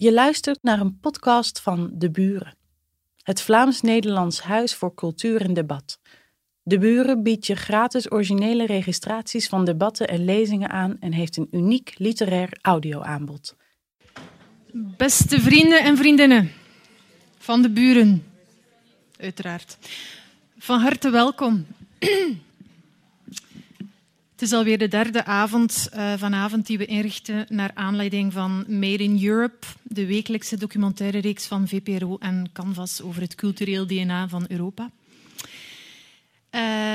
Je luistert naar een podcast van De Buren, het Vlaams-Nederlands Huis voor Cultuur en Debat. De Buren biedt je gratis originele registraties van debatten en lezingen aan en heeft een uniek literair audioaanbod. Beste vrienden en vriendinnen van de buren, uiteraard. Van harte welkom. Het is alweer de derde avond uh, vanavond die we inrichten naar aanleiding van Made in Europe, de wekelijkse documentaire reeks van VPRO en Canvas over het cultureel DNA van Europa.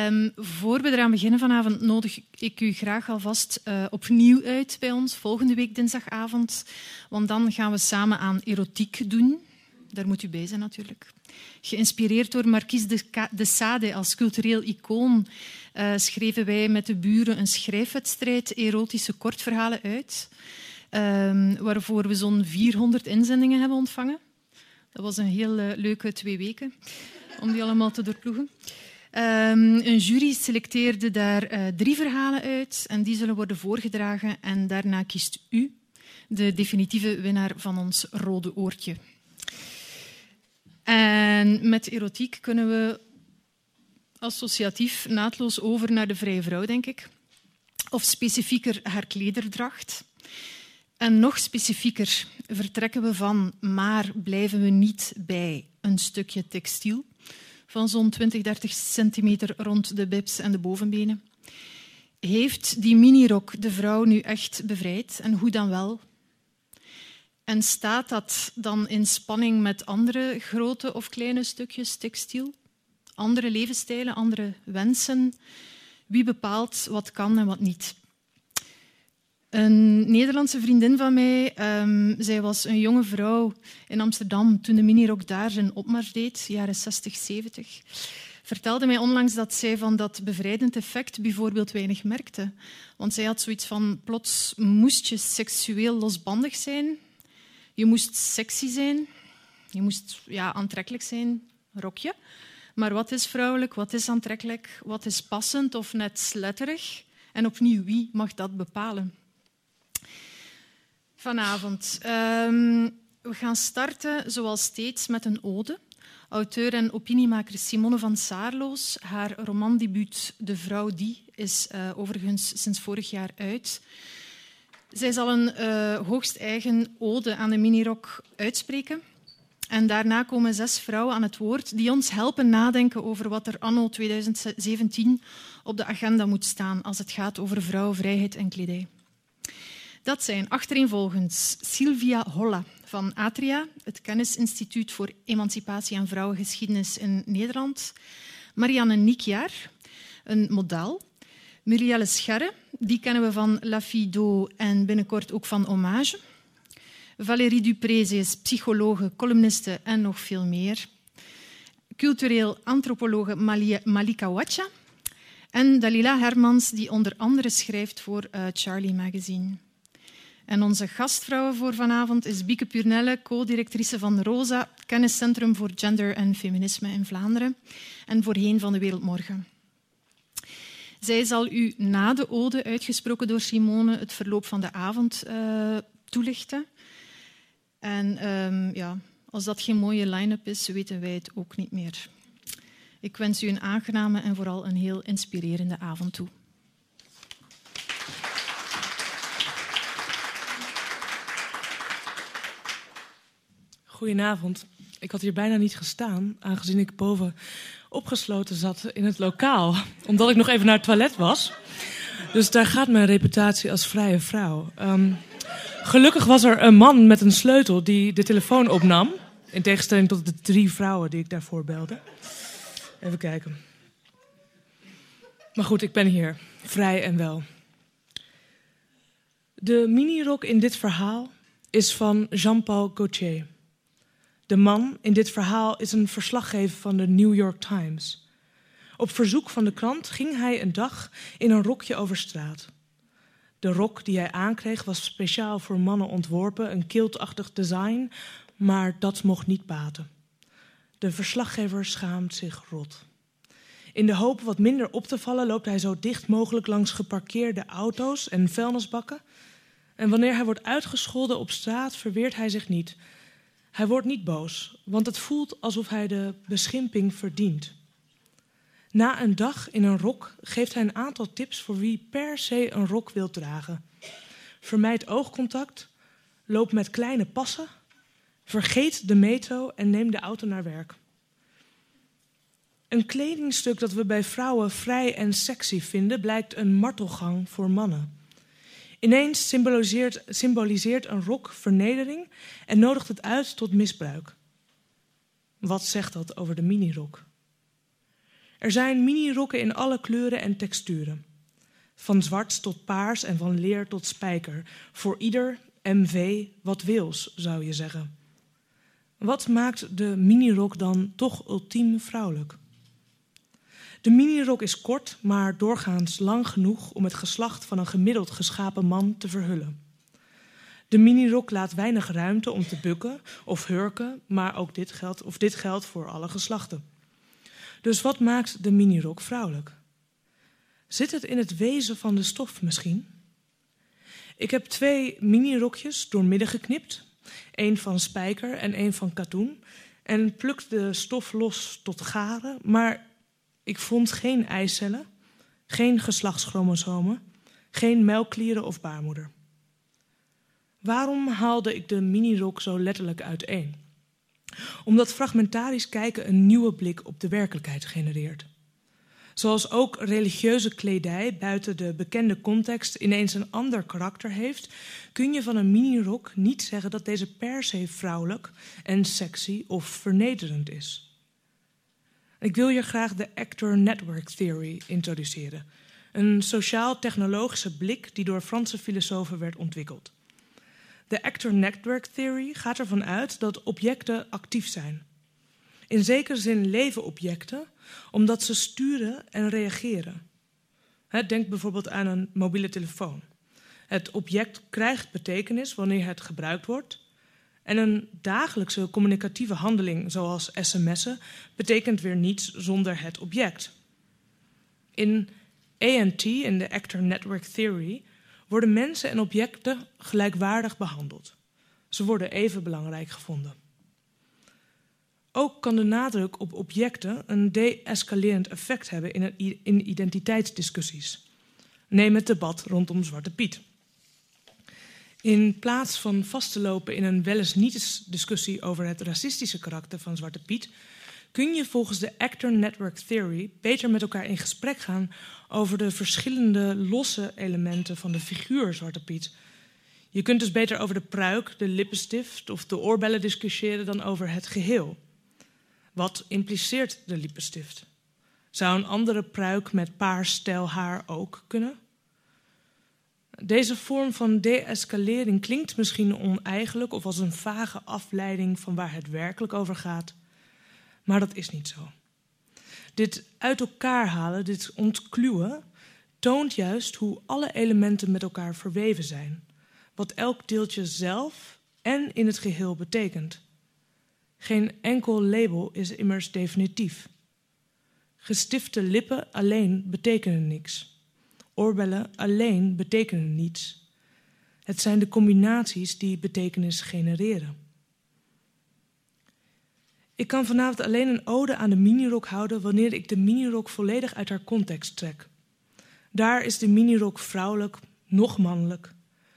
Um, voor we eraan beginnen vanavond nodig ik u graag alvast uh, opnieuw uit bij ons volgende week dinsdagavond. Want dan gaan we samen aan erotiek doen. Daar moet u bij zijn natuurlijk. Geïnspireerd door Marquise de Sade als cultureel icoon uh, schreven wij met de buren een schrijfwedstrijd erotische kortverhalen uit. Um, waarvoor we zo'n 400 inzendingen hebben ontvangen. Dat was een heel uh, leuke twee weken om die allemaal te doorploegen. Um, een jury selecteerde daar uh, drie verhalen uit en die zullen worden voorgedragen en daarna kiest u de definitieve winnaar van ons rode oortje. En met erotiek kunnen we associatief naadloos over naar de vrije vrouw, denk ik. Of specifieker haar klederdracht. En nog specifieker vertrekken we van, maar blijven we niet bij een stukje textiel van zo'n 20, 30 centimeter rond de bibs en de bovenbenen. Heeft die minirok de vrouw nu echt bevrijd? En hoe dan wel? En staat dat dan in spanning met andere grote of kleine stukjes textiel? Andere levensstijlen, andere wensen? Wie bepaalt wat kan en wat niet? Een Nederlandse vriendin van mij, um, zij was een jonge vrouw in Amsterdam toen de minirok daar zijn opmars deed, jaren 60, 70 vertelde mij onlangs dat zij van dat bevrijdend effect bijvoorbeeld weinig merkte. Want zij had zoiets van, plots moest je seksueel losbandig zijn. Je moest sexy zijn. Je moest ja, aantrekkelijk zijn, rokje. Maar wat is vrouwelijk, wat is aantrekkelijk, wat is passend of net sletterig? En opnieuw, wie mag dat bepalen? vanavond. Um, we gaan starten, zoals steeds, met een ode. Auteur en opiniemaker Simone van Saarloos. Haar romandebuut De Vrouw Die is uh, overigens sinds vorig jaar uit. Zij zal een uh, hoogst eigen ode aan de minirok uitspreken. En daarna komen zes vrouwen aan het woord die ons helpen nadenken over wat er anno 2017 op de agenda moet staan als het gaat over vrouwenvrijheid en kledij. Dat zijn achtereenvolgens Sylvia Holla van Atria, het Kennisinstituut voor Emancipatie en Vrouwengeschiedenis in Nederland. Marianne Nikjaar, een model. Murielle Scherre, die kennen we van La Fido en binnenkort ook van Hommage. Valérie Dupré, ze is psychologe, columniste en nog veel meer. Cultureel antropologe Malika Wacha. En Dalila Hermans, die onder andere schrijft voor uh, Charlie Magazine. En onze gastvrouw voor vanavond is Bieke Purnelle, co-directrice van ROSA, kenniscentrum voor gender en feminisme in Vlaanderen en voorheen van de Wereldmorgen. Zij zal u na de ode, uitgesproken door Simone, het verloop van de avond uh, toelichten. En um, ja, als dat geen mooie line-up is, weten wij het ook niet meer. Ik wens u een aangename en vooral een heel inspirerende avond toe. Goedenavond. Ik had hier bijna niet gestaan, aangezien ik boven opgesloten zat in het lokaal. Omdat ik nog even naar het toilet was. Dus daar gaat mijn reputatie als vrije vrouw. Um, gelukkig was er een man met een sleutel die de telefoon opnam. In tegenstelling tot de drie vrouwen die ik daarvoor belde. Even kijken. Maar goed, ik ben hier. Vrij en wel. De minirok in dit verhaal is van Jean-Paul Gaultier. De man in dit verhaal is een verslaggever van de New York Times. Op verzoek van de krant ging hij een dag in een rokje over straat. De rok die hij aankreeg was speciaal voor mannen ontworpen, een kiltachtig design, maar dat mocht niet baten. De verslaggever schaamt zich rot. In de hoop wat minder op te vallen loopt hij zo dicht mogelijk langs geparkeerde auto's en vuilnisbakken. En wanneer hij wordt uitgescholden op straat, verweert hij zich niet. Hij wordt niet boos, want het voelt alsof hij de beschimping verdient. Na een dag in een rok geeft hij een aantal tips voor wie per se een rok wil dragen. Vermijd oogcontact, loop met kleine passen, vergeet de metro en neem de auto naar werk. Een kledingstuk dat we bij vrouwen vrij en sexy vinden, blijkt een martelgang voor mannen. Ineens symboliseert, symboliseert een rok vernedering en nodigt het uit tot misbruik. Wat zegt dat over de minirok? Er zijn minirokken in alle kleuren en texturen. Van zwart tot paars en van leer tot spijker. Voor ieder MV wat wils, zou je zeggen. Wat maakt de minirok dan toch ultiem vrouwelijk? De minirok is kort, maar doorgaans lang genoeg om het geslacht van een gemiddeld geschapen man te verhullen. De minirok laat weinig ruimte om te bukken of hurken, maar ook dit geldt, of dit geldt voor alle geslachten. Dus wat maakt de minirok vrouwelijk? Zit het in het wezen van de stof misschien? Ik heb twee minirokjes doormidden geknipt, één van spijker en één van katoen, en pluk de stof los tot garen, maar ik vond geen eicellen, geen geslachtschromosomen, geen melkklieren of baarmoeder. Waarom haalde ik de minirok zo letterlijk uiteen? Omdat fragmentarisch kijken een nieuwe blik op de werkelijkheid genereert. Zoals ook religieuze kledij buiten de bekende context ineens een ander karakter heeft, kun je van een minirok niet zeggen dat deze per se vrouwelijk en sexy of vernederend is. Ik wil hier graag de Actor Network Theory introduceren. Een sociaal-technologische blik die door Franse filosofen werd ontwikkeld. De Actor Network Theory gaat ervan uit dat objecten actief zijn. In zekere zin leven objecten omdat ze sturen en reageren. Denk bijvoorbeeld aan een mobiele telefoon. Het object krijgt betekenis wanneer het gebruikt wordt en een dagelijkse communicatieve handeling, zoals sms'en, betekent weer niets zonder het object. In ANT, in de Actor Network Theory, worden mensen en objecten gelijkwaardig behandeld. Ze worden even belangrijk gevonden. Ook kan de nadruk op objecten een de-escalerend effect hebben in, identiteitsdiscussies. Neem het debat rondom Zwarte Piet. In plaats van vast te lopen in een wel eens niet discussie over het racistische karakter van Zwarte Piet, kun je volgens de Actor Network Theory beter met elkaar in gesprek gaan over de verschillende losse elementen van de figuur Zwarte Piet. Je kunt dus beter over de pruik, de lippenstift of de oorbellen discussiëren dan over het geheel. Wat impliceert de lippenstift? Zou een andere pruik met paars stijl haar ook kunnen? Deze vorm van de-escalering klinkt misschien oneigenlijk of als een vage afleiding van waar het werkelijk over gaat, maar dat is niet zo. Dit uit elkaar halen, dit ontkluwen, toont juist hoe alle elementen met elkaar verweven zijn, wat elk deeltje zelf en in het geheel betekent. Geen enkel label is immers definitief. Gestifte lippen alleen betekenen niks. Oorbellen alleen betekenen niets. Het zijn de combinaties die betekenis genereren. Ik kan vanavond alleen een ode aan de minirok houden wanneer ik de minirok volledig uit haar context trek. Daar is de minirok vrouwelijk, nog mannelijk,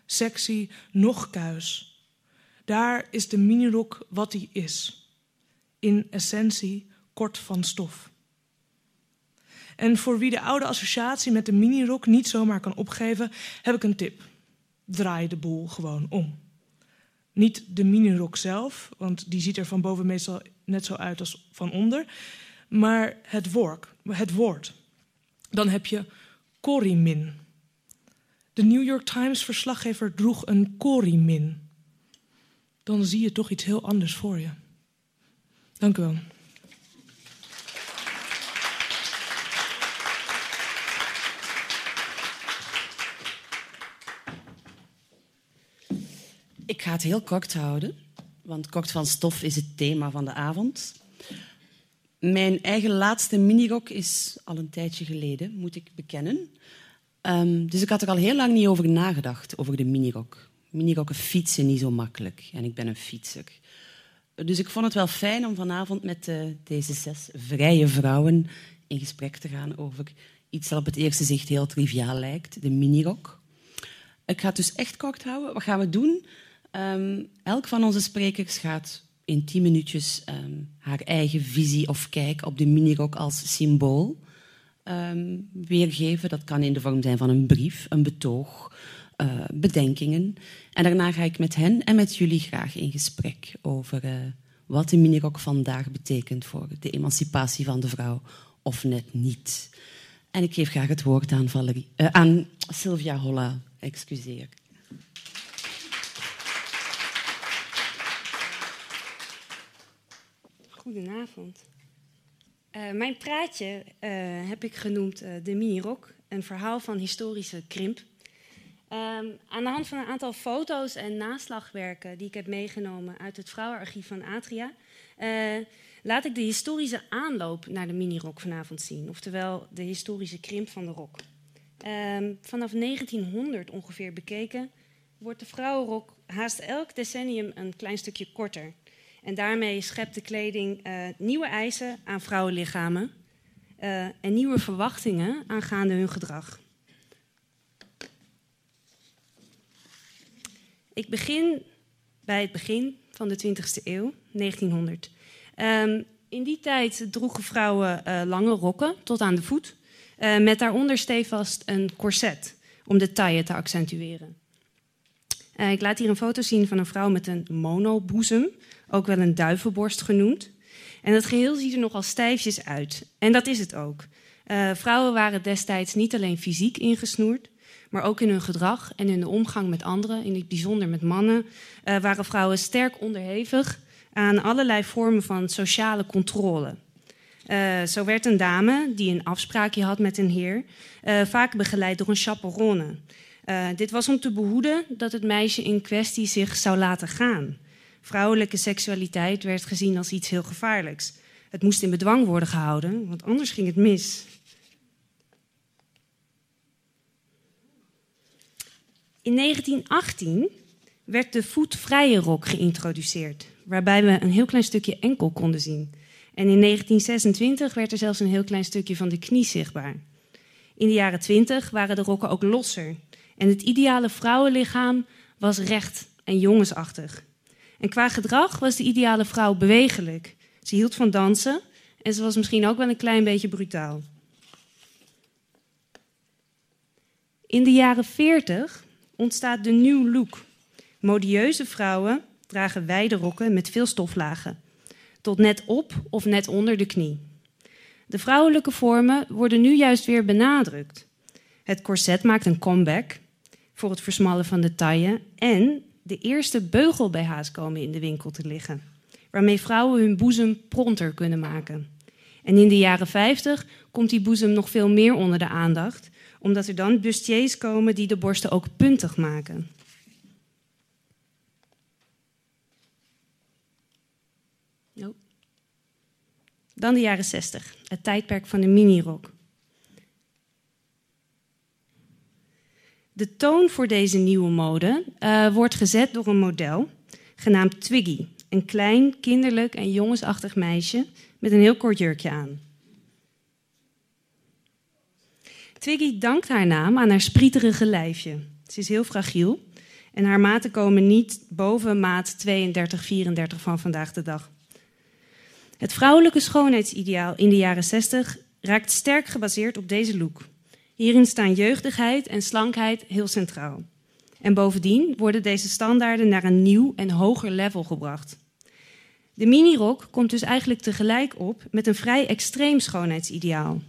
sexy, nog kuis. Daar is de minirok wat hij is. In essentie kort van stof. En voor wie de oude associatie met de minirok niet zomaar kan opgeven, heb ik een tip. Draai de boel gewoon om. Niet de minirok zelf, want die ziet er van boven meestal net zo uit als van onder, maar het, woord. Het woord. Dan heb je Corimin. De New York Times verslaggever droeg een Corimin. Dan zie je toch iets heel anders voor je. Dank u wel. Ik ga het heel kort houden, want kort van stof is het thema van de avond. Mijn eigen laatste minirok is al een tijdje geleden, moet ik bekennen. Um, dus ik had er al heel lang niet over nagedacht, over de minirok. minirokken fietsen niet zo makkelijk. En ik ben een fietser. Dus ik vond het wel fijn om vanavond met uh, deze zes vrije vrouwen in gesprek te gaan over iets dat op het eerste zicht heel triviaal lijkt, de minirok. Ik ga het dus echt kort houden. Wat gaan we doen? Um, elk van onze sprekers gaat in tien minuutjes um, haar eigen visie of kijk op de minirok als symbool um, weergeven. Dat kan in de vorm zijn van een brief, een betoog, uh, bedenkingen. En daarna ga ik met hen en met jullie graag in gesprek over uh, wat de minirok vandaag betekent voor de emancipatie van de vrouw of net niet. En ik geef graag het woord aan, Valerie, uh, aan Sylvia Holla. Excuseer. Goedenavond. Uh, mijn praatje uh, heb ik genoemd uh, De Mini-Rock, een verhaal van historische krimp. Um, aan de hand van een aantal foto's en naslagwerken die ik heb meegenomen uit het vrouwenarchief van Atria, laat ik de historische aanloop naar de mini-rok vanavond zien, oftewel de historische krimp van de rok. Um, vanaf 1900 ongeveer bekeken wordt de vrouwenrok haast elk decennium een klein stukje korter. En daarmee schept de kleding uh, nieuwe eisen aan vrouwenlichamen uh, en nieuwe verwachtingen aangaande hun gedrag. Ik begin bij het begin van de 20e eeuw, 1900. Um, in die tijd droegen vrouwen uh, lange rokken tot aan de voet, met daaronder stevast een corset om de taille te accentueren. Ik laat hier een foto zien van een vrouw met een monoboezem ook wel een duivenborst genoemd. En het geheel ziet er nogal stijfjes uit. En dat is het ook. Uh, vrouwen waren destijds niet alleen fysiek ingesnoerd, maar ook in hun gedrag en in de omgang met anderen, in het bijzonder met mannen, uh, waren vrouwen sterk onderhevig aan allerlei vormen van sociale controle. Zo werd een dame die een afspraakje had met een heer vaak begeleid door een chaperone. Dit was om te behoeden dat het meisje in kwestie zich zou laten gaan. Vrouwelijke seksualiteit werd gezien als iets heel gevaarlijks. Het moest in bedwang worden gehouden, want anders ging het mis. In 1918 werd de voetvrije rok geïntroduceerd, waarbij we een heel klein stukje enkel konden zien. En in 1926 werd er zelfs een heel klein stukje van de knie zichtbaar. In de jaren 20 waren de rokken ook losser. En het ideale vrouwenlichaam was recht en jongensachtig. En qua gedrag was de ideale vrouw bewegelijk. Ze hield van dansen en ze was misschien ook wel een klein beetje brutaal. In de jaren 40 ontstaat de new look. Modieuze vrouwen dragen wijde rokken met veel stoflagen, tot net op of net onder de knie. De vrouwelijke vormen worden nu juist weer benadrukt. Het corset maakt een comeback voor het versmallen van de taille en de eerste beugel-BH's komen in de winkel te liggen, waarmee vrouwen hun boezem pronter kunnen maken. En in de jaren 50 komt die boezem nog veel meer onder de aandacht, omdat er dan bustiers komen die de borsten ook puntig maken. Dan de jaren 60, het tijdperk van de minirok. De toon voor deze nieuwe mode uh, wordt gezet door een model genaamd Twiggy. Een klein, kinderlijk en jongensachtig meisje met een heel kort jurkje aan. Twiggy dankt haar naam aan haar sprieterige lijfje. Ze is heel fragiel en haar maten komen niet boven maat 32, 34 van vandaag de dag. Het vrouwelijke schoonheidsideaal in de jaren 60 raakt sterk gebaseerd op deze look. Hierin staan jeugdigheid en slankheid heel centraal. En bovendien worden deze standaarden naar een nieuw en hoger level gebracht. De minirok komt dus eigenlijk tegelijk op met een vrij extreem schoonheidsideaal.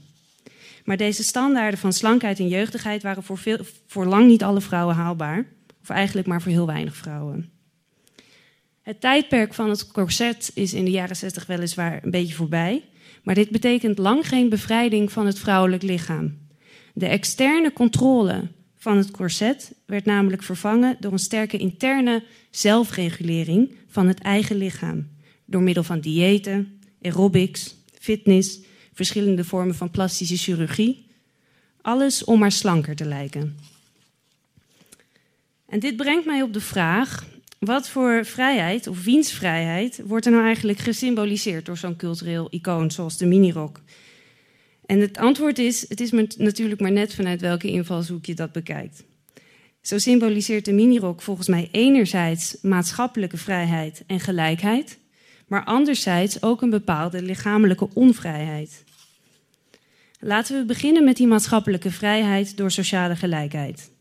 Maar deze standaarden van slankheid en jeugdigheid waren voor, veel, voor lang niet alle vrouwen haalbaar, of eigenlijk maar voor heel weinig vrouwen. Het tijdperk van het corset is in de jaren 60 weliswaar een beetje voorbij, maar dit betekent lang geen bevrijding van het vrouwelijk lichaam. De externe controle van het corset werd namelijk vervangen door een sterke interne zelfregulering van het eigen lichaam. Door middel van diëten, aerobics, fitness, verschillende vormen van plastische chirurgie. Alles om maar slanker te lijken. En dit brengt mij op de vraag: wat voor vrijheid of wiens vrijheid wordt er nou eigenlijk gesymboliseerd door zo'n cultureel icoon zoals de minirok? En het antwoord is: het is natuurlijk maar net vanuit welke invalshoek je dat bekijkt. Zo symboliseert de minirok volgens mij enerzijds maatschappelijke vrijheid en gelijkheid, maar anderzijds ook een bepaalde lichamelijke onvrijheid. Laten we beginnen met die maatschappelijke vrijheid door sociale gelijkheid.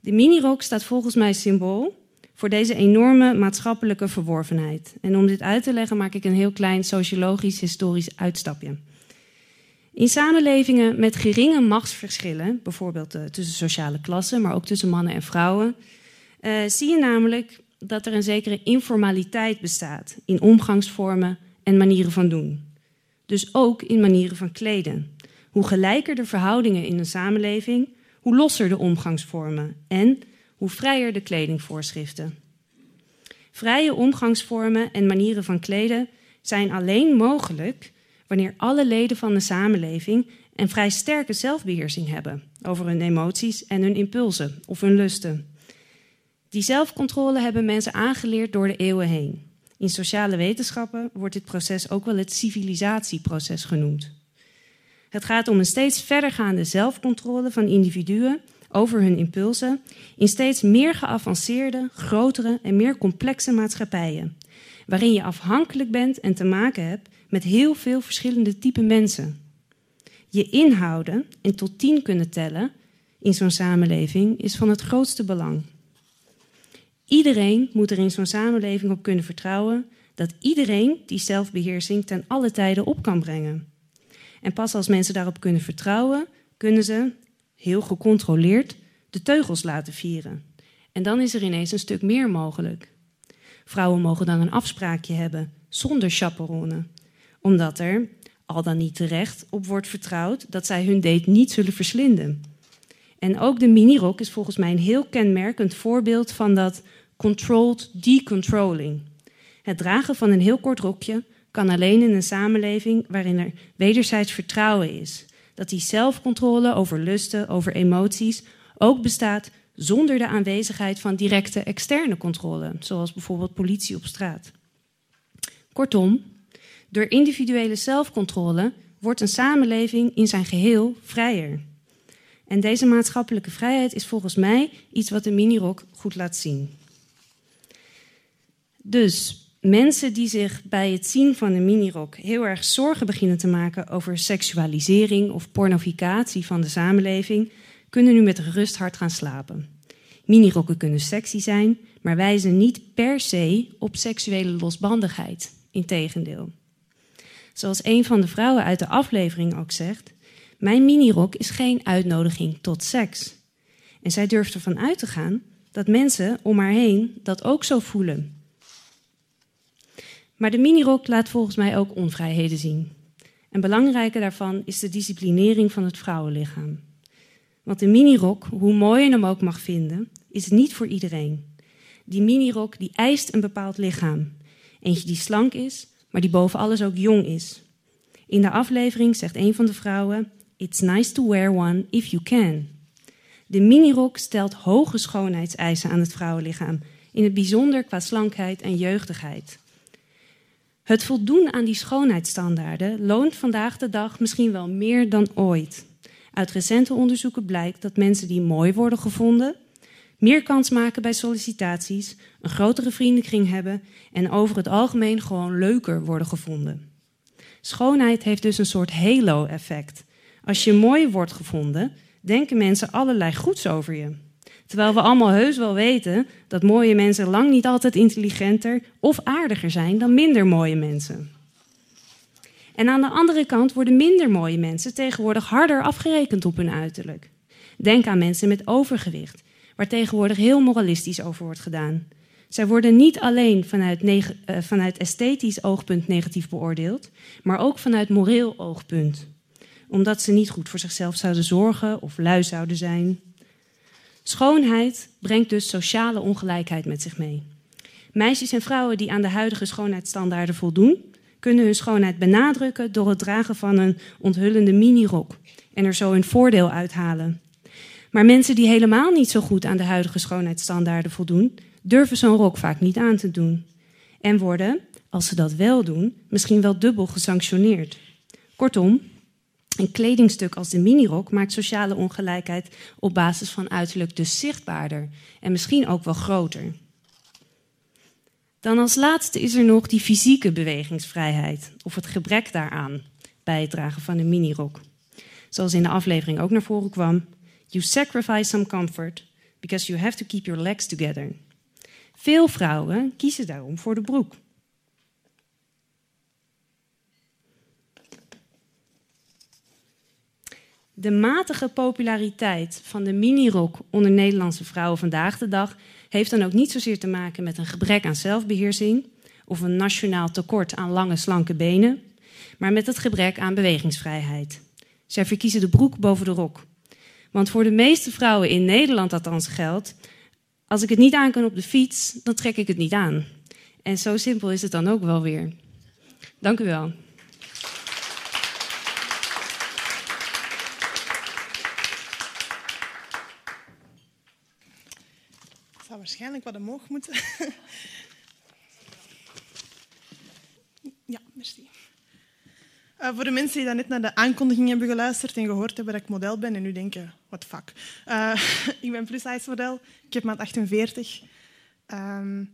De minirok staat volgens mij symbool voor deze enorme maatschappelijke verworvenheid. En om dit uit te leggen maak ik een heel klein sociologisch-historisch uitstapje. In samenlevingen met geringe machtsverschillen, bijvoorbeeld uh, tussen sociale klassen, maar ook tussen mannen en vrouwen, uh, zie je namelijk dat er een zekere informaliteit bestaat in omgangsvormen en manieren van doen. Dus ook in manieren van kleden. Hoe gelijker de verhoudingen in een samenleving, hoe losser de omgangsvormen en hoe vrijer de kledingvoorschriften. Vrije omgangsvormen en manieren van kleden zijn alleen mogelijk wanneer alle leden van de samenleving een vrij sterke zelfbeheersing hebben over hun emoties en hun impulsen of hun lusten. Die zelfcontrole hebben mensen aangeleerd door de eeuwen heen. In sociale wetenschappen wordt dit proces ook wel het civilisatieproces genoemd. Het gaat om een steeds verdergaande zelfcontrole van individuen over hun impulsen in steeds meer geavanceerde, grotere en meer complexe maatschappijen, waarin je afhankelijk bent en te maken hebt met heel veel verschillende typen mensen. Je inhouden en tot tien kunnen tellen in zo'n samenleving is van het grootste belang. Iedereen moet er in zo'n samenleving op kunnen vertrouwen dat iedereen die zelfbeheersing ten alle tijden op kan brengen. En pas als mensen daarop kunnen vertrouwen, kunnen ze, heel gecontroleerd, de teugels laten vieren. En dan is er ineens een stuk meer mogelijk. Vrouwen mogen dan een afspraakje hebben, zonder chaperone, omdat er, al dan niet terecht, op wordt vertrouwd dat zij hun date niet zullen verslinden. En ook de minirok is volgens mij een heel kenmerkend voorbeeld van dat controlled decontrolling. Het dragen van een heel kort rokje kan alleen in een samenleving waarin er wederzijds vertrouwen is. Dat die zelfcontrole over lusten, over emoties ook bestaat zonder de aanwezigheid van directe externe controle, zoals bijvoorbeeld politie op straat. Kortom, door individuele zelfcontrole wordt een samenleving in zijn geheel vrijer. En deze maatschappelijke vrijheid is volgens mij iets wat de minirok goed laat zien. Dus mensen die zich bij het zien van een minirok heel erg zorgen beginnen te maken over seksualisering of pornificatie van de samenleving, kunnen nu met rust hard gaan slapen. Minirokken kunnen sexy zijn, maar wijzen niet per se op seksuele losbandigheid. Integendeel. Zoals een van de vrouwen uit de aflevering ook zegt: Mijn minirok is geen uitnodiging tot seks. En zij durft ervan uit te gaan dat mensen om haar heen dat ook zo voelen. Maar de minirok laat volgens mij ook onvrijheden zien. En belangrijker daarvan is de disciplinering van het vrouwenlichaam. Want de minirok, hoe mooi je hem ook mag vinden, is niet voor iedereen. Die minirok die eist een bepaald lichaam. Eentje die slank is, maar die boven alles ook jong is. In de aflevering zegt een van de vrouwen: It's nice to wear one if you can. De minirok stelt hoge schoonheidseisen aan het vrouwenlichaam, in het bijzonder qua slankheid en jeugdigheid. Het voldoen aan die schoonheidsstandaarden loont vandaag de dag misschien wel meer dan ooit. Uit recente onderzoeken blijkt dat mensen die mooi worden gevonden, meer kans maken bij sollicitaties, een grotere vriendenkring hebben en over het algemeen gewoon leuker worden gevonden. Schoonheid heeft dus een soort halo-effect. Als je mooi wordt gevonden, denken mensen allerlei goeds over je. Terwijl we allemaal heus wel weten dat mooie mensen lang niet altijd intelligenter of aardiger zijn dan minder mooie mensen. En aan de andere kant worden minder mooie mensen tegenwoordig harder afgerekend op hun uiterlijk. Denk aan mensen met overgewicht, waar tegenwoordig heel moralistisch over wordt gedaan. Zij worden niet alleen vanuit, uh, vanuit esthetisch oogpunt negatief beoordeeld, maar ook vanuit moreel oogpunt. Omdat ze niet goed voor zichzelf zouden zorgen of lui zouden zijn. Schoonheid brengt dus sociale ongelijkheid met zich mee. Meisjes en vrouwen die aan de huidige schoonheidsstandaarden voldoen, kunnen hun schoonheid benadrukken door het dragen van een onthullende minirok en er zo een voordeel uithalen. Maar mensen die helemaal niet zo goed aan de huidige schoonheidsstandaarden voldoen, durven zo'n rok vaak niet aan te doen. En worden, als ze dat wel doen, misschien wel dubbel gesanctioneerd. Kortom, een kledingstuk als de minirok maakt sociale ongelijkheid op basis van uiterlijk dus zichtbaarder en misschien ook wel groter. Dan als laatste is er nog die fysieke bewegingsvrijheid of het gebrek daaraan bij het dragen van een minirok. Zoals in de aflevering ook naar voren kwam, you sacrifice some comfort because you have to keep your legs together. Veel vrouwen kiezen daarom voor de broek. De matige populariteit van de minirok onder Nederlandse vrouwen vandaag de dag heeft dan ook niet zozeer te maken met een gebrek aan zelfbeheersing of een nationaal tekort aan lange, slanke benen, maar met het gebrek aan bewegingsvrijheid. Zij verkiezen de broek boven de rok. Want voor de meeste vrouwen in Nederland althans geldt, als ik het niet aan kan op de fiets, dan trek ik het niet aan. En zo simpel is het dan ook wel weer. Dank u wel. zou waarschijnlijk wat omhoog moeten. ja, merci. Uh, voor de mensen die net naar de aankondiging hebben geluisterd en gehoord hebben dat ik model ben en nu denken, what fuck. Uh, ik ben plus-size model, ik heb maat 48. Um,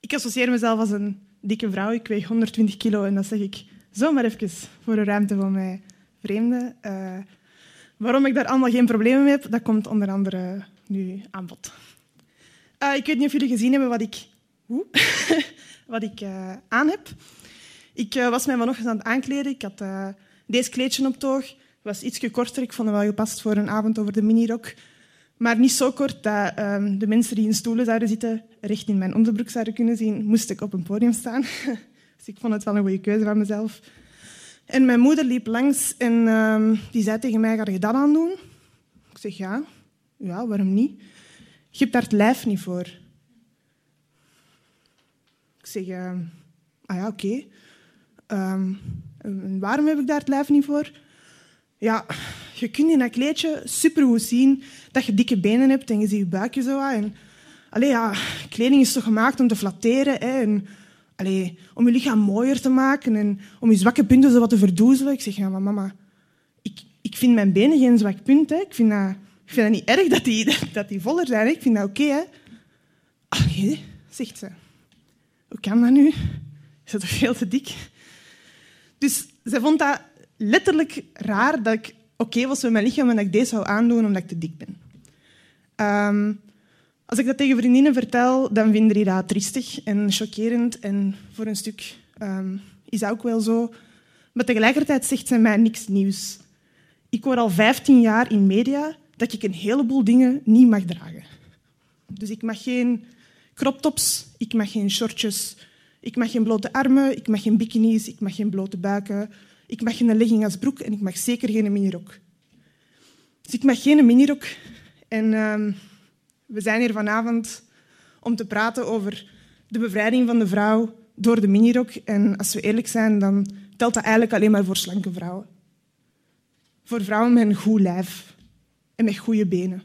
ik associeer mezelf als een dikke vrouw, ik weeg 120 kilo en dat zeg ik zomaar even voor de ruimte van mij vreemden. Uh, waarom ik daar allemaal geen problemen mee heb, dat komt onder andere nu aan bod. Uh, ik weet niet of jullie gezien hebben wat ik, wat ik aan heb. Ik was mij vanochtend aan het aankleden. Ik had deze kleedje op toog. Was iets korter. Ik vond het wel gepast voor een avond over de minirok. Maar niet zo kort dat um, de mensen die in stoelen zouden zitten recht in mijn onderbroek zouden kunnen zien, moest ik op een podium staan. dus ik vond het wel een goede keuze van mezelf. En mijn moeder liep langs en um, die zei tegen mij, ga je dat aan doen? Ik zeg, ja. Ja, waarom niet? Je hebt daar het lijf niet voor. Ik zeg, uh, ah ja, oké. Waarom heb ik daar het lijf niet voor? Ja, je kunt in dat kleedje supergoed zien dat je dikke benen hebt en je ziet je buikje zo. En, allee, ja, kleding is toch gemaakt om te flatteren. Hè, en, allee, om je lichaam mooier te maken en om je zwakke punten zo wat te verdoezelen. Ik zeg, mama, ik, ik vind mijn benen geen zwak punt. Hè. Ik vind dat ik vind het niet erg dat die, dat die voller zijn. Ik vind dat oké, hè. Oké, zegt ze. Hoe kan dat nu? Is dat toch veel te dik? Dus ze vond dat letterlijk raar dat ik oké was met mijn lichaam en dat ik deze zou aandoen omdat ik te dik ben. Um, als ik dat tegen vriendinnen vertel, dan vinden die dat triestig en chockerend. En voor een stuk um, is dat ook wel zo. Maar tegelijkertijd zegt ze mij niks nieuws. Ik hoor al 15 jaar in media dat ik een heleboel dingen niet mag dragen. Dus ik mag geen crop tops, ik mag geen shortjes, ik mag geen blote armen, ik mag geen bikinis, ik mag geen blote buiken, ik mag geen legging als broek en ik mag zeker geen minirok. Dus ik mag geen minirok. En uh, we zijn hier vanavond om te praten over de bevrijding van de vrouw door de minirok. En als we eerlijk zijn, dan telt dat eigenlijk alleen maar voor slanke vrouwen. Voor vrouwen met een goed lijf en met goede benen.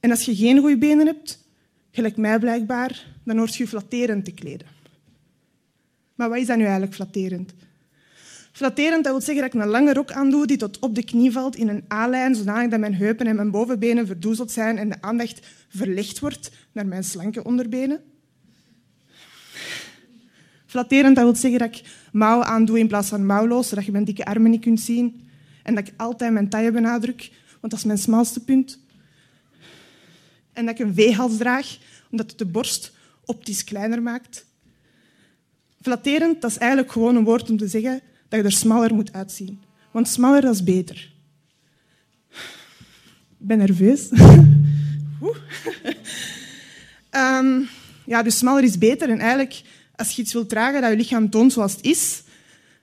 En als je geen goede benen hebt, gelijk mij blijkbaar, dan hoort je flatterend te kleden. Maar wat is dat nu eigenlijk flatterend? Flatterend dat wil zeggen dat ik een lange rok aandoe die tot op de knie valt in een A-lijn, zodanig dat mijn heupen en mijn bovenbenen verdoezeld zijn en de aandacht verlegd wordt naar mijn slanke onderbenen. Flatterend dat wil zeggen dat ik mouwen aandoe in plaats van mouwloos, zodat je mijn dikke armen niet kunt zien en dat ik altijd mijn taille benadruk, want dat is mijn smalste punt. En dat ik een V-hals draag, omdat het de borst optisch kleiner maakt. Flatterend, dat is eigenlijk gewoon een woord om te zeggen dat je er smaller moet uitzien. Want smaller, is beter. Ik ben nerveus. um, ja, dus smaller is beter. En eigenlijk, als je iets wilt dragen dat je lichaam toont zoals het is,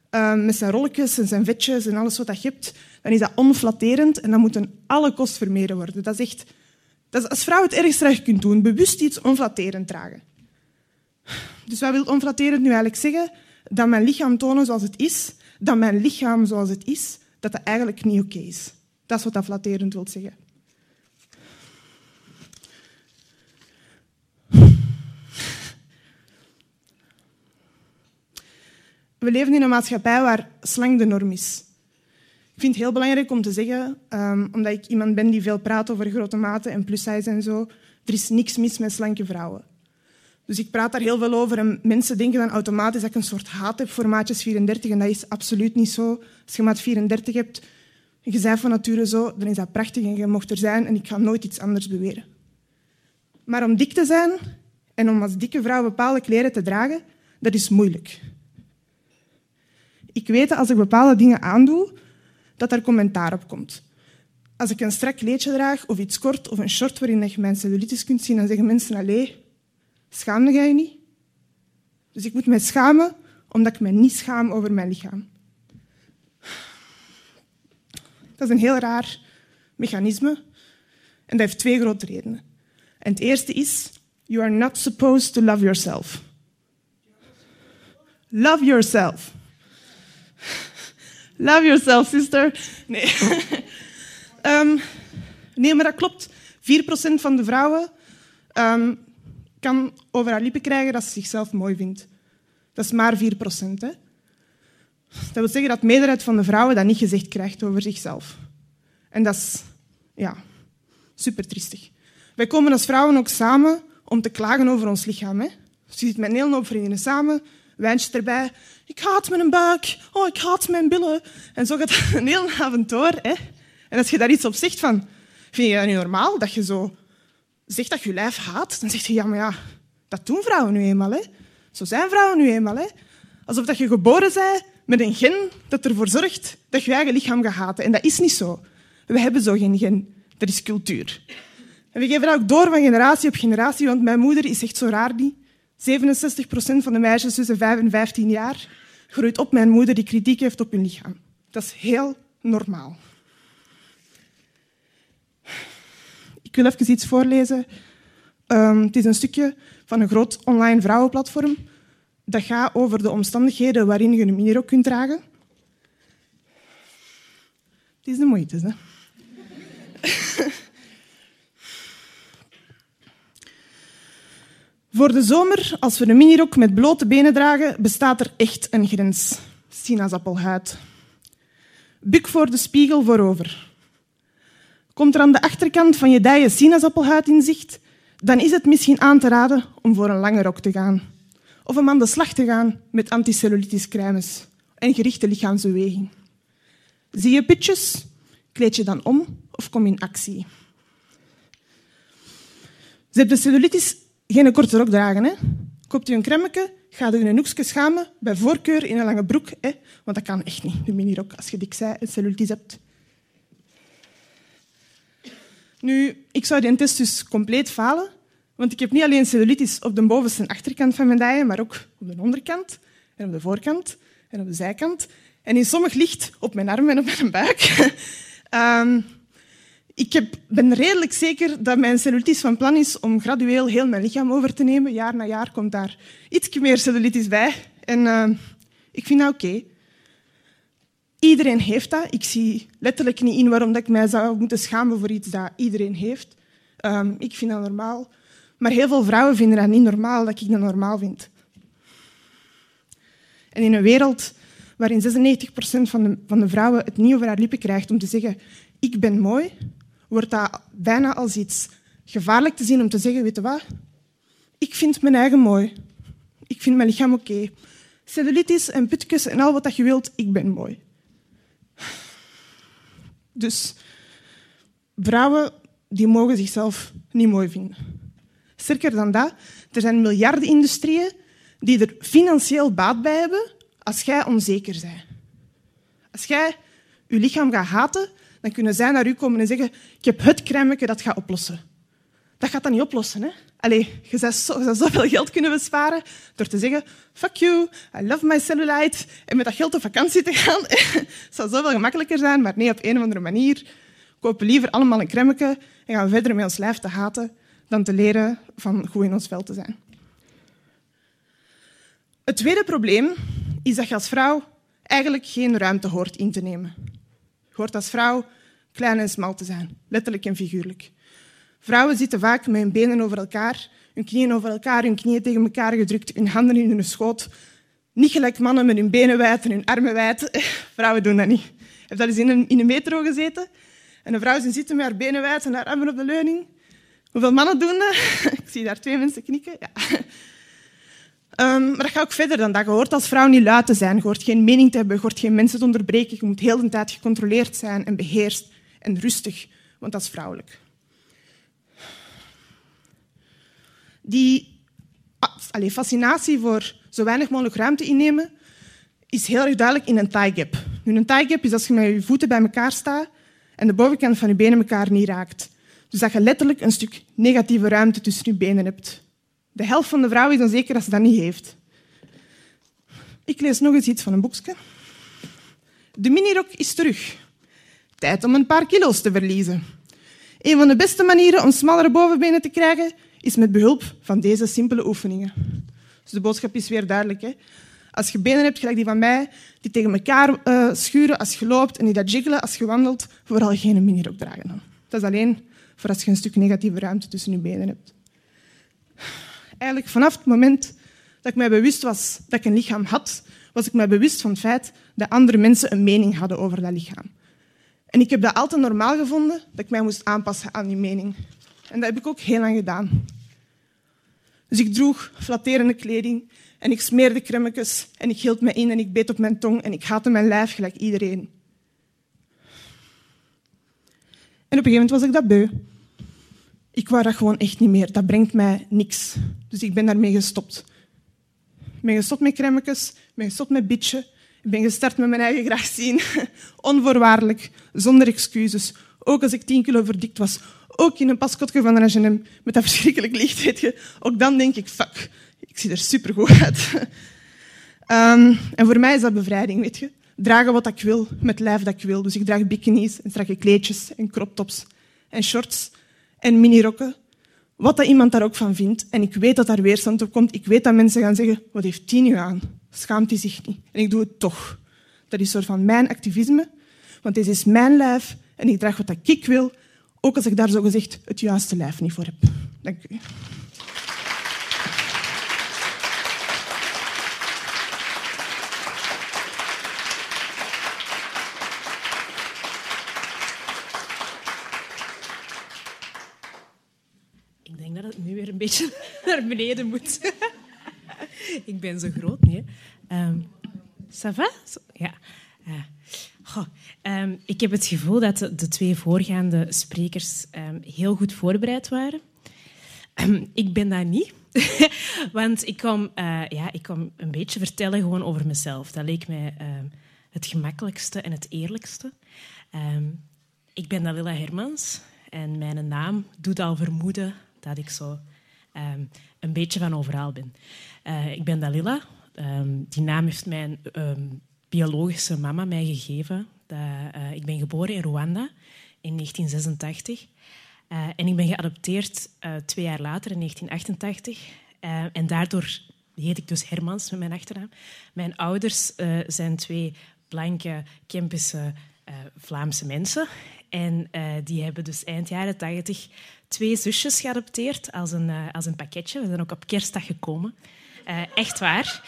Ehm, met zijn rolletjes en zijn vetjes en alles wat je hebt, dan is dat onflatterend en dat moet alle kost vermeden worden. Dat is echt... Dat is als vrouw het ergste dat kunt doen. Bewust iets onflatterend dragen. Dus wat wil onflatterend nu eigenlijk zeggen? Dat mijn lichaam tonen zoals het is, dat mijn lichaam zoals het is, dat dat eigenlijk niet oké is. Dat is wat dat flatterend wil zeggen. We leven in een maatschappij waar slang de norm is. Ik vind het heel belangrijk om te zeggen, um, omdat ik iemand ben die veel praat over grote maten en plus size en zo, er is niks mis met slanke vrouwen. Dus ik praat daar heel veel over en mensen denken dan automatisch dat ik een soort haat heb voor maatjes 34 en dat is absoluut niet zo. Als je maat 34 hebt en je bent van nature zo, dan is dat prachtig en je mocht er zijn en ik ga nooit iets anders beweren. Maar om dik te zijn en om als dikke vrouw bepaalde kleren te dragen, dat is moeilijk. Ik weet dat als ik bepaalde dingen aandoe, dat er commentaar op komt. Als ik een strak kleedje draag of iets kort of een short waarin je mijn cellulitis kunt zien, dan zeggen mensen, allee, schaamde jij je niet? Dus ik moet mij schamen omdat ik me niet schaam over mijn lichaam. Dat is een heel raar mechanisme en dat heeft twee grote redenen. En het eerste is, you are not supposed to love yourself. Love yourself. Love yourself, sister. Nee. um, nee, maar dat klopt. 4% van de vrouwen um, kan over haar lippen krijgen dat ze zichzelf mooi vindt. Dat is maar 4%. Hè? Dat wil zeggen dat de meerderheid van de vrouwen dat niet gezegd krijgt over zichzelf. En dat is ja, super triestig. Wij komen als vrouwen ook samen om te klagen over ons lichaam. Hè? Je zit met een hele hoop vriendinnen samen, wijntje erbij. Ik haat mijn buik. Oh, ik haat mijn billen. En zo gaat het een hele avond door. Hè? En als je daar iets op zegt van... Vind je dat niet normaal dat je zo zegt dat je lijf haat? Dan zeg je, ja, maar ja, dat doen vrouwen nu eenmaal. Hè? Zo zijn vrouwen nu eenmaal. Hè? Alsof dat je geboren bent met een gen dat ervoor zorgt dat je eigen lichaam gaat haten. En dat is niet zo. We hebben zo geen gen. Dat is cultuur. En we geven dat ook door van generatie op generatie, want mijn moeder is echt zo raar niet. 67 procent van de meisjes tussen 5 en 15 jaar groeit op een moeder die kritiek heeft op hun lichaam. Dat is heel normaal. Wil even iets voorlezen. Um, het is een stukje van een groot online vrouwenplatform. Dat gaat over de omstandigheden waarin je een minirok kunt dragen. Het is de moeite, hè? Voor de zomer, als we een minirok met blote benen dragen, bestaat er echt een grens. Sinaasappelhuid. Buk voor de spiegel voorover. Komt er aan de achterkant van je dijen sinaasappelhuid in zicht, dan is het misschien aan te raden om voor een lange rok te gaan. Of om aan de slag te gaan met anticellulitis crèmes en gerichte lichaamsbeweging. Zie je pitjes? Kleed je dan om of kom in actie. Ze hebben cellulitis geen korte rok dragen. Hè. Koopt u een kremmetje, gaat u een hoekje schamen, bij voorkeur in een lange broek. Hè. Want dat kan echt niet, de minirok, als je dik zij cellulitis hebt. Nu, ik zou die test dus compleet falen, want ik heb niet alleen cellulitis op de bovenste en achterkant van mijn dijen, maar ook op de onderkant en op de voorkant en op de zijkant. En in sommig licht op mijn armen en op mijn buik. um, ik heb, ben redelijk zeker dat mijn cellulitis van plan is om gradueel heel mijn lichaam over te nemen. Jaar na jaar komt daar iets meer cellulitis bij. En uh, ik vind dat oké. Iedereen heeft dat. Ik zie letterlijk niet in waarom ik mij zou moeten schamen voor iets dat iedereen heeft. Um, ik vind dat normaal. Maar heel veel vrouwen vinden dat niet normaal, dat ik dat normaal vind. En in een wereld waarin 96% van de, van de vrouwen het niet over haar lippen krijgt om te zeggen ik ben mooi, wordt dat bijna als iets gevaarlijk te zien om te zeggen, weet je wat, ik vind mijn eigen mooi. Ik vind mijn lichaam oké. Okay. Cellulitis en putjes en al wat je wilt, ik ben mooi. Dus vrouwen die mogen zichzelf niet mooi vinden. Sterker dan dat, er zijn miljarden industrieën die er financieel baat bij hebben als jij onzeker bent. Als jij je lichaam gaat haten, dan kunnen zij naar u komen en zeggen ik heb het crèmeke dat gaat oplossen. Dat gaat dat niet oplossen. Hè? Allee, je zou, zo, je zoveel geld kunnen besparen door te zeggen fuck you, I love my cellulite en met dat geld op vakantie te gaan. Het zou zoveel gemakkelijker zijn, maar nee, op een of andere manier kopen liever allemaal een crèmeke en gaan we verder met ons lijf te haten dan te leren van goed in ons vel te zijn. Het tweede probleem is dat je als vrouw eigenlijk geen ruimte hoort in te nemen. hoort als vrouw klein en smal te zijn, letterlijk en figuurlijk. Vrouwen zitten vaak met hun benen over elkaar, hun knieën over elkaar, hun knieën tegen elkaar gedrukt, hun handen in hun schoot. Niet gelijk mannen met hun benen wijd en hun armen wijd. Vrouwen doen dat niet. Ik heb dat eens in een, in een metro gezeten. En een vrouw zit zitten met haar benen wijd en haar armen op de leuning. Hoeveel mannen doen dat? Ik zie daar twee mensen knikken. Ja. Um, maar dat gaat ook verder dan dat. Je hoort als vrouw niet luid te zijn. Je hoort geen mening te hebben. Je hoort geen mensen te onderbreken. Je moet heel de tijd gecontroleerd zijn en beheerst en rustig, want dat is vrouwelijk. Die fascinatie voor zo weinig mogelijk ruimte innemen is heel erg duidelijk in een tie gap. Nu, een tie gap is als je met je voeten bij elkaar staat en de bovenkant van je benen elkaar niet raakt. Dus dat je letterlijk een stuk negatieve ruimte tussen je benen hebt. De helft van de vrouwen is dan zeker dat ze dat niet heeft. Ik lees nog eens iets van een boekje. De minirok is terug. Tijd om een paar kilo's te verliezen. Een van de beste manieren om smallere bovenbenen te krijgen is met behulp van deze simpele oefeningen. Dus de boodschap is weer duidelijk. Hè? Als je benen hebt, gelijk die van mij, die tegen elkaar uh, schuren als je loopt en die dat jiggelen als je wandelt, vooral geen minirok dragen. Dat is alleen voor als je een stuk negatieve ruimte tussen je benen hebt. Eigenlijk vanaf het moment dat ik mij bewust was dat ik een lichaam had, was ik mij bewust van het feit dat andere mensen een mening hadden over dat lichaam. En ik heb dat altijd normaal gevonden, dat ik mij moest aanpassen aan die mening. En dat heb ik ook heel lang gedaan. Dus ik droeg flatterende kleding en ik smeerde kremmetjes en ik hield me in en ik beet op mijn tong en ik haatte mijn lijf gelijk iedereen. En op een gegeven moment was ik dat beu. Ik wou dat gewoon echt niet meer. Dat brengt mij niks. Dus ik ben daarmee gestopt. Ik ben gestopt met kremmetjes, ik ben gestopt met bitchen. Ik ben gestart met mijn eigen graag zien. Onvoorwaardelijk, zonder excuses. Ook als ik tien kilo verdikt was. Ook in een paskotje van H&M met dat verschrikkelijk licht. Ook dan denk ik, fuck, ik zie er supergoed uit. Um, en voor mij is dat bevrijding, weet je. Dragen wat ik wil, met lijf dat ik wil. Dus ik draag bikinis en strakke kleedjes en crop tops en shorts en minirokken. Wat dat iemand daar ook van vindt. En ik weet dat daar weerstand op komt. Ik weet dat mensen gaan zeggen, wat heeft die nu aan? Schaamt hij zich niet? En ik doe het toch. Dat is een soort van mijn activisme. Want dit is mijn lijf en ik draag wat ik wil, ook als ik daar zogezegd het juiste lijf niet voor heb. Dank u. Ik denk dat het nu weer een beetje naar beneden moet. ik ben zo groot, nee. Um, ça va? Ja. Uh, um, ik heb het gevoel dat de, twee voorgaande sprekers um, heel goed voorbereid waren. ik ben dat niet. Want ik kom, uh, ja, ik kom een beetje vertellen gewoon over mezelf. Dat leek mij het gemakkelijkste en het eerlijkste. ik ben Dalila Hermans en mijn naam doet al vermoeden dat ik zo een beetje van overal ben. Uh, ik ben Dalila. Die naam heeft mijn biologische mama mij gegeven. Dat, uh, ik ben geboren in Rwanda in 1986. Uh, en ik ben geadopteerd twee jaar later, in 1988. en daardoor heet ik dus Hermans met mijn achternaam. Mijn ouders zijn twee blanke, Kempische Vlaamse mensen. En die hebben dus eind jaren 80 twee zusjes geadopteerd als een, als een pakketje. We zijn ook op kerstdag gekomen. Uh, echt waar.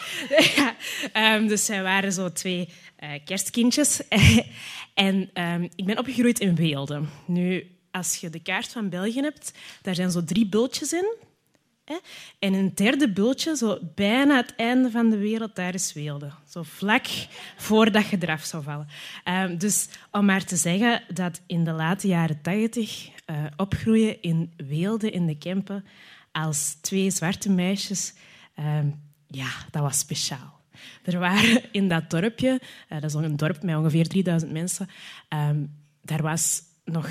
um, dus zij waren zo twee uh, kerstkindjes. en um, ik ben opgegroeid in Weelde. Nu, als je de kaart van België hebt, daar zijn zo drie bultjes in. Hè? En een derde bultje, zo bijna het einde van de wereld, daar is Weelde. Zo vlak voordat je eraf zou vallen. Um, dus om maar te zeggen dat in de late jaren tachtig uh, opgroeien in Weelde, in de Kempen, als twee zwarte meisjes, um, ja, dat was speciaal. Er waren in dat dorpje, uh, dat is een dorp met ongeveer 3000 mensen, um, daar was nog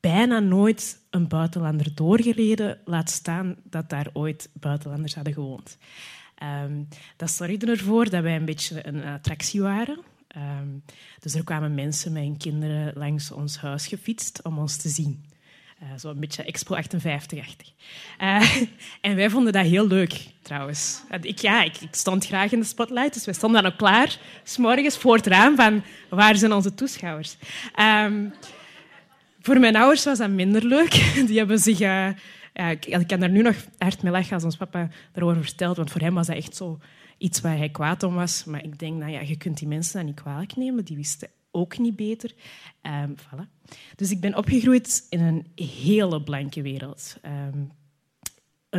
bijna nooit een buitenlander doorgereden, laat staan dat daar ooit buitenlanders hadden gewoond. Um, dat zorgde ervoor dat wij een beetje een attractie waren. Dus er kwamen mensen met hun kinderen langs ons huis gefietst om ons te zien. Uh, Zo'n beetje Expo 58-achtig. Uh, en wij vonden dat heel leuk. trouwens. Ik, ja, ik, ik, stond graag in de spotlight, dus we stonden dan ook klaar, s morgens voor het raam, van waar zijn onze toeschouwers? Um, voor mijn ouders was dat minder leuk. Die hebben zich... Ja, ik, kan daar nu nog hard mee lachen als ons papa erover vertelt, want voor hem was dat echt zo iets waar hij kwaad om was. Maar ik denk, nou ja, je kunt die mensen dat niet kwalijk nemen. Die wisten ook niet beter. Um, voilà. Dus ik ben opgegroeid in een hele blanke wereld. Um,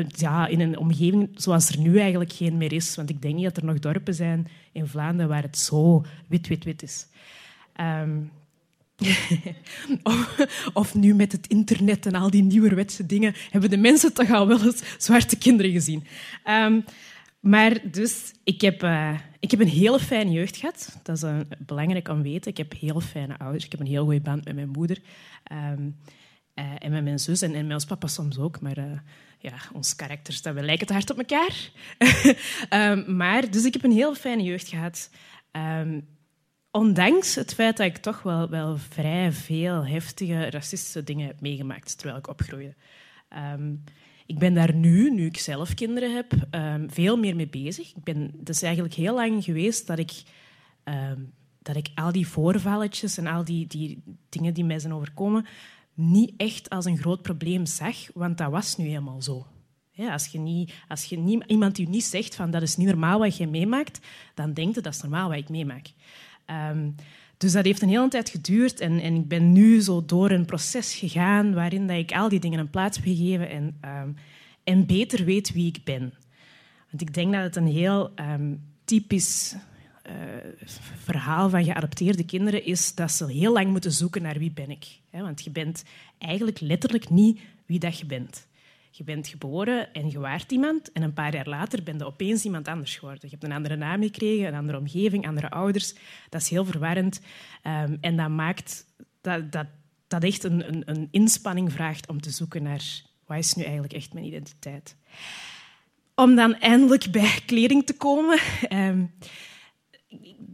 ja, in een omgeving zoals er nu eigenlijk geen meer is. Want ik denk niet dat er nog dorpen zijn in Vlaanderen waar het zo wit-wit-wit is. Um, of, nu met het internet en al die nieuwerwetse dingen hebben de mensen toch al wel eens zwarte kinderen gezien. Maar dus, ik heb, uh, ik heb een hele fijne jeugd gehad. Dat is uh, belangrijk om te weten. Ik heb heel fijne ouders. Ik heb een heel goede band met mijn moeder. Um, uh, en met mijn zus en, met ons papa soms ook. Maar ja, ons karakters, we lijken te hard op elkaar. um, maar, dus ik heb een heel fijne jeugd gehad. Um, ondanks het feit dat ik toch wel, wel vrij veel heftige racistische dingen heb meegemaakt terwijl ik opgroeide. Ik ben daar nu, nu ik zelf kinderen heb, um, veel meer mee bezig. Ik ben, het is eigenlijk heel lang geweest dat ik, um, dat ik al die voorvalletjes en al die, die dingen die mij zijn overkomen, niet echt als een groot probleem zag, want dat was nu helemaal zo. Ja, als je, niet, als je niet, iemand die niet zegt van dat is niet normaal wat je meemaakt, dan denkt je dat is normaal wat ik meemaak. Um, dus dat heeft een hele tijd geduurd en, en, ik ben nu zo door een proces gegaan waarin dat ik al die dingen een plaats heb gegeven en, um, en beter weet wie ik ben. Want ik denk dat het een heel um, typisch uh, verhaal van geadopteerde kinderen is dat ze heel lang moeten zoeken naar wie ben ik. Want je bent eigenlijk letterlijk niet wie dat je bent. Je bent geboren en je waart iemand en een paar jaar later ben je opeens iemand anders geworden. Je hebt een andere naam gekregen, een andere omgeving, andere ouders. Dat is heel verwarrend um, en dat maakt dat, dat, dat echt een, een, een inspanning vraagt om te zoeken naar wat is nu eigenlijk echt mijn identiteit. Om dan eindelijk bij kleding te komen. Um,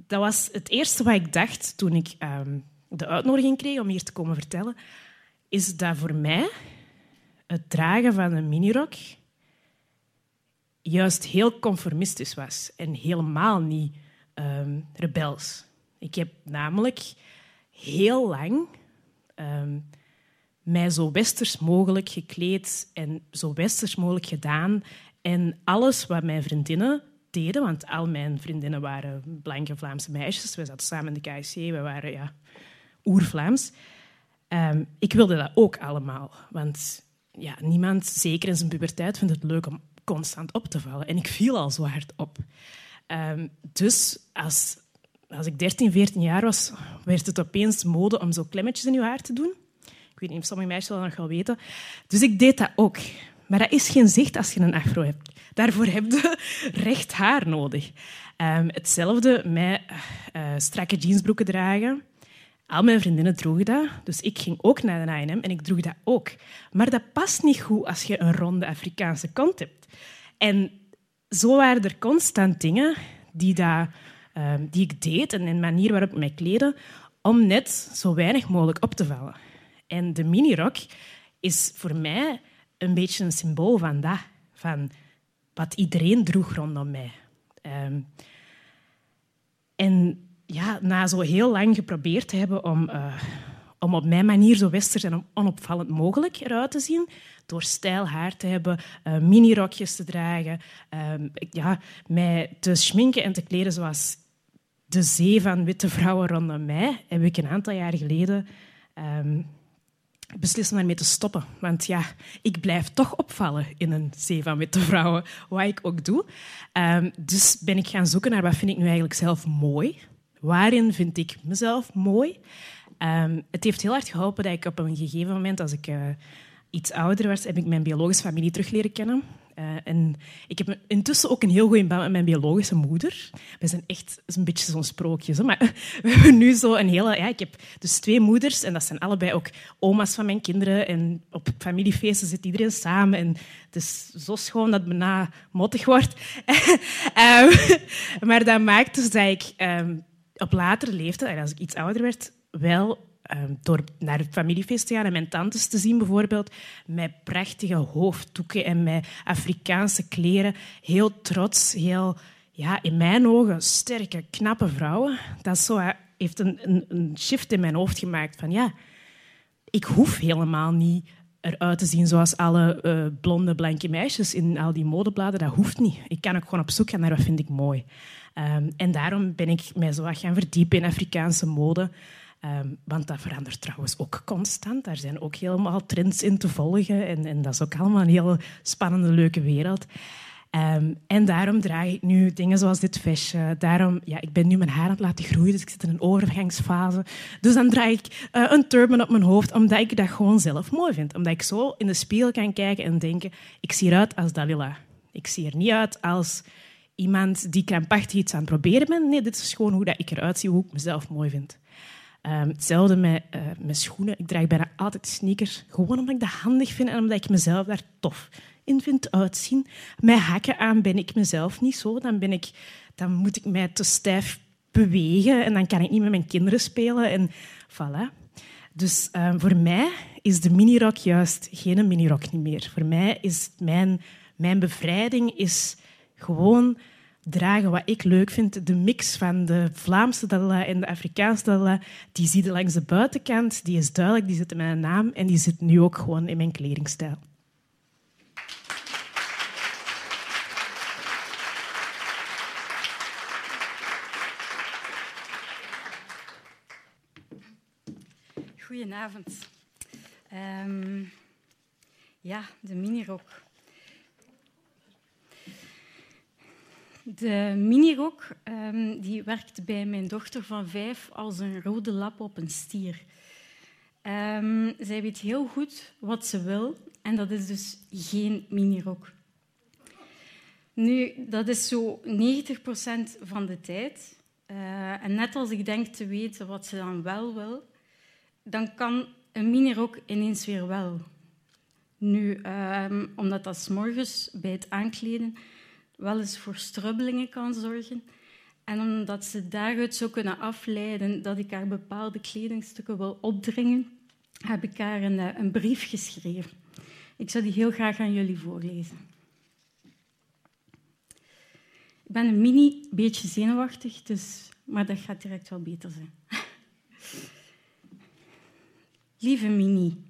dat was het eerste wat ik dacht toen ik um, de uitnodiging kreeg om hier te komen vertellen. Is dat voor mij het dragen van een minirok juist heel conformistisch was en helemaal niet um, rebels. Ik heb namelijk heel lang um, mij zo westers mogelijk gekleed en zo westers mogelijk gedaan. En alles wat mijn vriendinnen deden, want al mijn vriendinnen waren blanke Vlaamse meisjes, we zaten samen in de KSC, we waren ja, oer-Vlaams. Um, ik wilde dat ook allemaal, want ja, niemand, zeker in zijn puberteit, vindt het leuk om constant op te vallen. En ik viel al zo hard op. Um, dus als, als ik 13, 14 jaar was, werd het opeens mode om zo klemmetjes in je haar te doen. Ik weet niet of sommige meisjes dat nog wel weten. Dus ik deed dat ook. Maar dat is geen zicht als je een afro hebt. Daarvoor heb je recht haar nodig. Um, hetzelfde met uh, strakke jeansbroeken dragen. Al mijn vriendinnen droegen dat, dus ik ging ook naar de H&M en ik droeg dat ook. Maar dat past niet goed als je een ronde Afrikaanse kont hebt. En zo waren er constant dingen die, dat, uh, die ik deed en een manier waarop ik mij kleedde om net zo weinig mogelijk op te vallen. En de minirok is voor mij een beetje een symbool van dat, van wat iedereen droeg rondom mij. Um, en ja, na zo heel lang geprobeerd te hebben om, uh, om op mijn manier zo westers en onopvallend mogelijk eruit te zien, door stijl haar te hebben, uh, minirokjes te dragen, uh, ja, mij te schminken en te kleden zoals de zee van witte vrouwen rondom mij, heb ik een aantal jaar geleden um, beslist om daarmee te stoppen. Want ja, ik blijf toch opvallen in een zee van witte vrouwen, wat ik ook doe. Um, dus ben ik gaan zoeken naar wat vind ik nu eigenlijk zelf mooi waarin vind ik mezelf mooi? Um, het heeft heel hard geholpen dat ik op een gegeven moment, als ik uh, iets ouder was, heb ik mijn biologische familie terug leren kennen. Uh, en ik heb intussen ook een heel goede band met mijn biologische moeder. We zijn echt een beetje zo'n sprookje. Zo. Maar we hebben nu zo een hele... Ja, ik heb dus twee moeders en dat zijn allebei ook oma's van mijn kinderen. En op familiefeesten zit iedereen samen. En het is zo schoon dat het bijna mottig wordt. um, maar dat maakt dus dat ik... Um, op latere leeftijd, als ik iets ouder werd, wel ehm, door naar het familiefeest te gaan en mijn tantes te zien bijvoorbeeld, met prachtige hoofddoeken en met Afrikaanse kleren, heel trots, heel, ja, in mijn ogen, sterke, knappe vrouwen. Dat zo, heeft een, een, een shift in mijn hoofd gemaakt van ja, ik hoef helemaal niet eruit te zien zoals alle uh, blonde, blanke meisjes in al die modebladen. Dat hoeft niet. Ik kan ook gewoon op zoek gaan naar wat vind ik mooi. Um, en daarom ben ik mij zo wat gaan verdiepen in Afrikaanse mode. Um, want dat verandert trouwens ook constant. Daar zijn ook helemaal trends in te volgen. En, en dat is ook allemaal een heel spannende, leuke wereld. Um, en daarom draag ik nu dingen zoals dit vestje. Daarom, ja, ik ben nu mijn haar aan het laten groeien, dus ik zit in een overgangsfase. Dus dan draag ik uh, een turban op mijn hoofd, omdat ik dat gewoon zelf mooi vind. Omdat ik zo in de spiegel kan kijken en denken, ik zie eruit als Dalila. Ik zie er niet uit als iemand die krampachtig iets aan het proberen bent. Nee, dit is gewoon hoe dat ik eruit zie, hoe ik mezelf mooi vind. Um, hetzelfde met, uh, met schoenen. Ik draag bijna altijd sneakers, gewoon omdat ik dat handig vind en omdat ik mezelf daar tof in vind uitzien. Met hakken aan ben ik mezelf niet zo. Dan, ben ik, dan moet ik mij te stijf bewegen en dan kan ik niet met mijn kinderen spelen. En voilà. Dus uh, voor mij is de minirok juist geen minirok niet meer. Voor mij is mijn, mijn bevrijding is gewoon dragen wat ik leuk vind. De mix van de Vlaamse Dalila en de Afrikaanse Dalila, die zie je langs de buitenkant. Die is duidelijk, die zit in mijn naam en die zit nu ook gewoon in mijn kledingstijl. Goedenavond. Um, ja, de minirok. De minirok um, die werkt bij mijn dochter van vijf als een rode lap op een stier. Um, zij weet heel goed wat ze wil en dat is dus geen minirok. Nu, dat is zo 90% van de tijd. Uh, en net als ik denk te weten wat ze dan wel wil, dan kan een minirok ineens weer wel. Nu, um, omdat dat s morgens bij het aankleden wel eens voor strubbelingen kan zorgen. En omdat ze daaruit zou kunnen afleiden dat ik haar bepaalde kledingstukken wil opdringen, heb ik haar een, eh, een brief geschreven. Ik zou die heel graag aan jullie voorlezen. Ik ben een mini beetje zenuwachtig, dus, maar dat gaat direct wel beter zijn. Lieve Mini,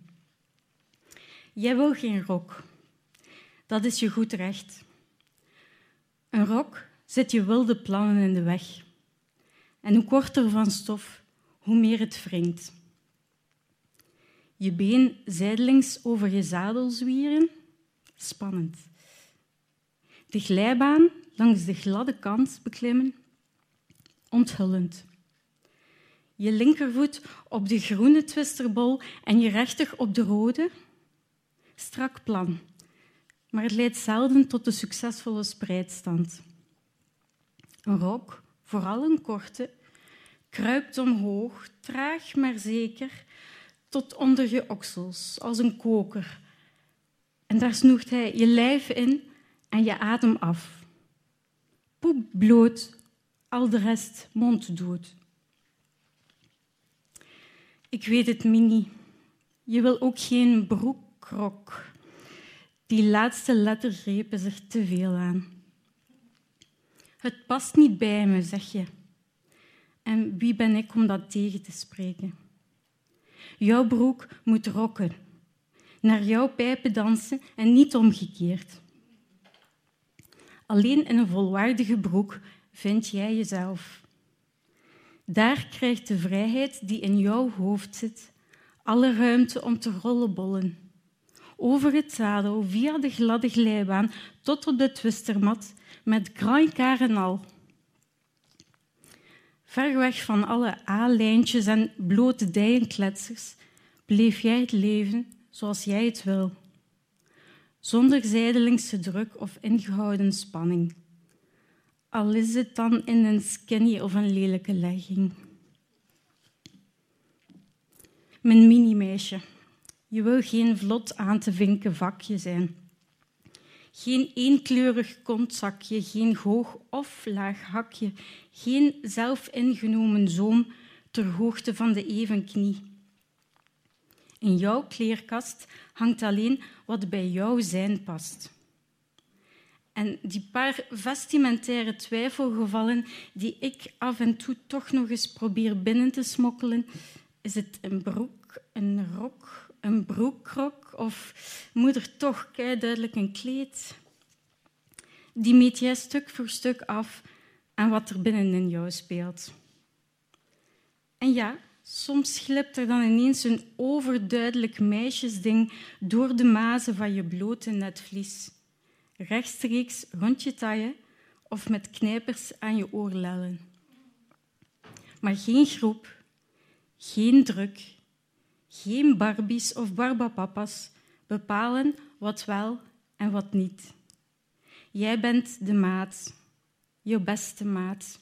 jij wil geen rok. Dat is je goed recht. Een rok zet je wilde plannen in de weg. En hoe korter van stof, hoe meer het wringt. Je been zijdelings over je zadel zwieren, spannend. De glijbaan langs de gladde kant beklimmen, onthullend je linkervoet op de groene twisterbol en je rechter op de rode. Strak plan, maar het leidt zelden tot de succesvolle spreidstand. Een rok, vooral een korte, kruipt omhoog, traag maar zeker, tot onder je oksels, als een koker. En daar snoegt hij je lijf in en je adem af. Poep bloot, al de rest monddood. Ik weet het, Mini. Je wil ook geen broekrok. Die laatste lettergrepen zich te veel aan. Het past niet bij me, zeg je. En wie ben ik om dat tegen te spreken? Jouw broek moet rokken, naar jouw pijpen dansen en niet omgekeerd. Alleen in een volwaardige broek vind jij jezelf. Daar krijgt de vrijheid die in jouw hoofd zit alle ruimte om te rollenbollen. Over het zadel, via de gladde glijbaan, tot op de twistermat, met kraankaar en al. Ver weg van alle A-lijntjes en blote dijenkletsers bleef jij het leven zoals jij het wil. Zonder zijdelingse druk of ingehouden spanning al is het dan in een skinny of een lelijke legging. Mijn mini-meisje, je wil geen vlot aan te vinken vakje zijn. Geen eenkleurig kontzakje, geen hoog of laag hakje, geen zelfingenomen zoom ter hoogte van de evenknie. In jouw kleerkast hangt alleen wat bij jouw zijn past. En die paar vestimentaire twijfelgevallen die ik af en toe toch nog eens probeer binnen te smokkelen, is het een broek, een rok, een broekrok of moet er toch duidelijk een kleed? Die meet jij stuk voor stuk af aan wat er binnenin jou speelt. En ja, soms glipt er dan ineens een overduidelijk meisjesding door de mazen van je blote netvlies. Rechtstreeks rond je taille of met knijpers aan je oorlellen. Maar geen groep, geen druk, geen Barbies of Barbapapas bepalen wat wel en wat niet. Jij bent de maat, je beste maat.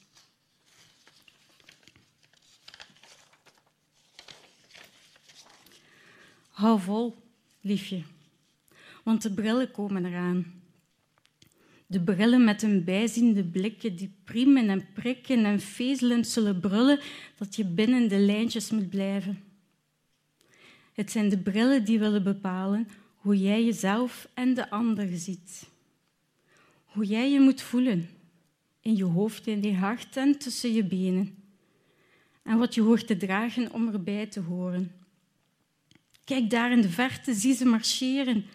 Hou vol, liefje, want de brillen komen eraan. De brillen met hun bijziende blikken die priemen en prikken en vezelend zullen brullen dat je binnen de lijntjes moet blijven. Het zijn de brillen die willen bepalen hoe jij jezelf en de ander ziet. Hoe jij je moet voelen in je hoofd, in je hart en tussen je benen. En wat je hoort te dragen om erbij te horen. Kijk daar in de verte, zie ze marcheren.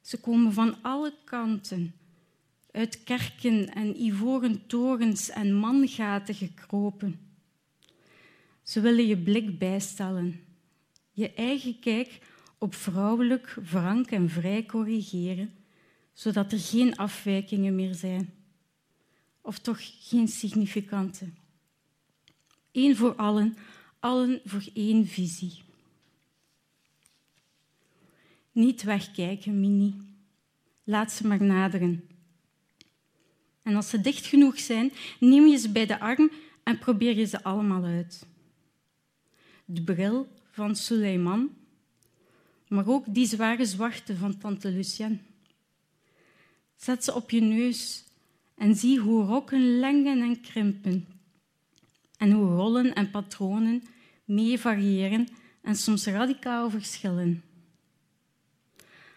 Ze komen van alle kanten, uit kerken en ivoren torens en mangaten gekropen. Ze willen je blik bijstellen, je eigen kijk op vrouwelijk, frank en vrij corrigeren, zodat er geen afwijkingen meer zijn. Of toch geen significante. Eén voor allen, allen voor één visie. Niet wegkijken, Mini. Laat ze maar naderen. En als ze dicht genoeg zijn, neem je ze bij de arm en probeer je ze allemaal uit. De bril van Suleiman, maar ook die zware zwarte van tante Lucienne. Zet ze op je neus en zie hoe rokken lengen en krimpen. En hoe rollen en patronen mee variëren en soms radicaal verschillen.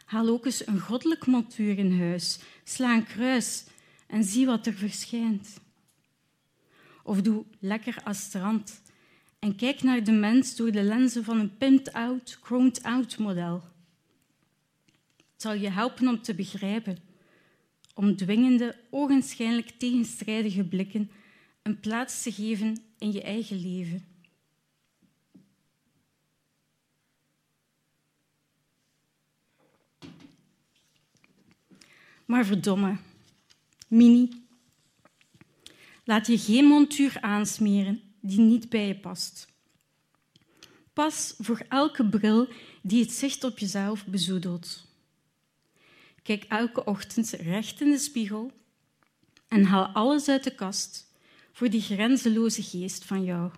Haal ook eens een goddelijk montuur in huis, sla een kruis en zie wat er verschijnt. Of doe lekker astrand en kijk naar de mens door de lenzen van een pimped-out, chromed-out model. Het zal je helpen om te begrijpen, om dwingende, ogenschijnlijk tegenstrijdige blikken een plaats te geven in je eigen leven. Maar verdomme, Mini, laat je geen montuur aansmeren die niet bij je past. Pas voor elke bril die het zicht op jezelf bezoedelt. Kijk elke ochtend recht in de spiegel en haal alles uit de kast voor die grenzeloze geest van jou.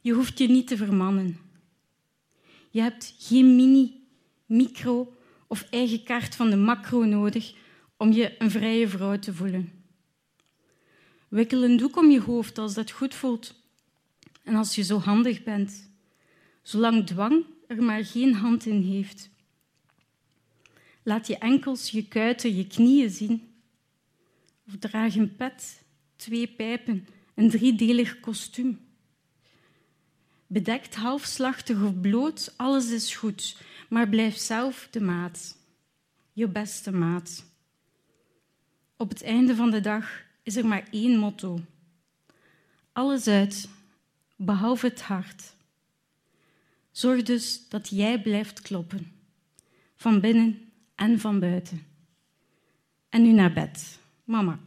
Je hoeft je niet te vermannen. Je hebt geen mini, micro of eigen kaart van de macro nodig om je een vrije vrouw te voelen. Wikkel een doek om je hoofd als dat goed voelt en als je zo handig bent, zolang dwang er maar geen hand in heeft. Laat je enkels, je kuiten, je knieën zien. Of draag een pet, twee pijpen, een driedelig kostuum. Bedekt, halfslachtig of bloot, alles is goed, maar blijf zelf de maat. Je beste maat. Op het einde van de dag is er maar één motto. Alles uit, behalve het hart. Zorg dus dat jij blijft kloppen, van binnen en van buiten. En nu naar bed, mama.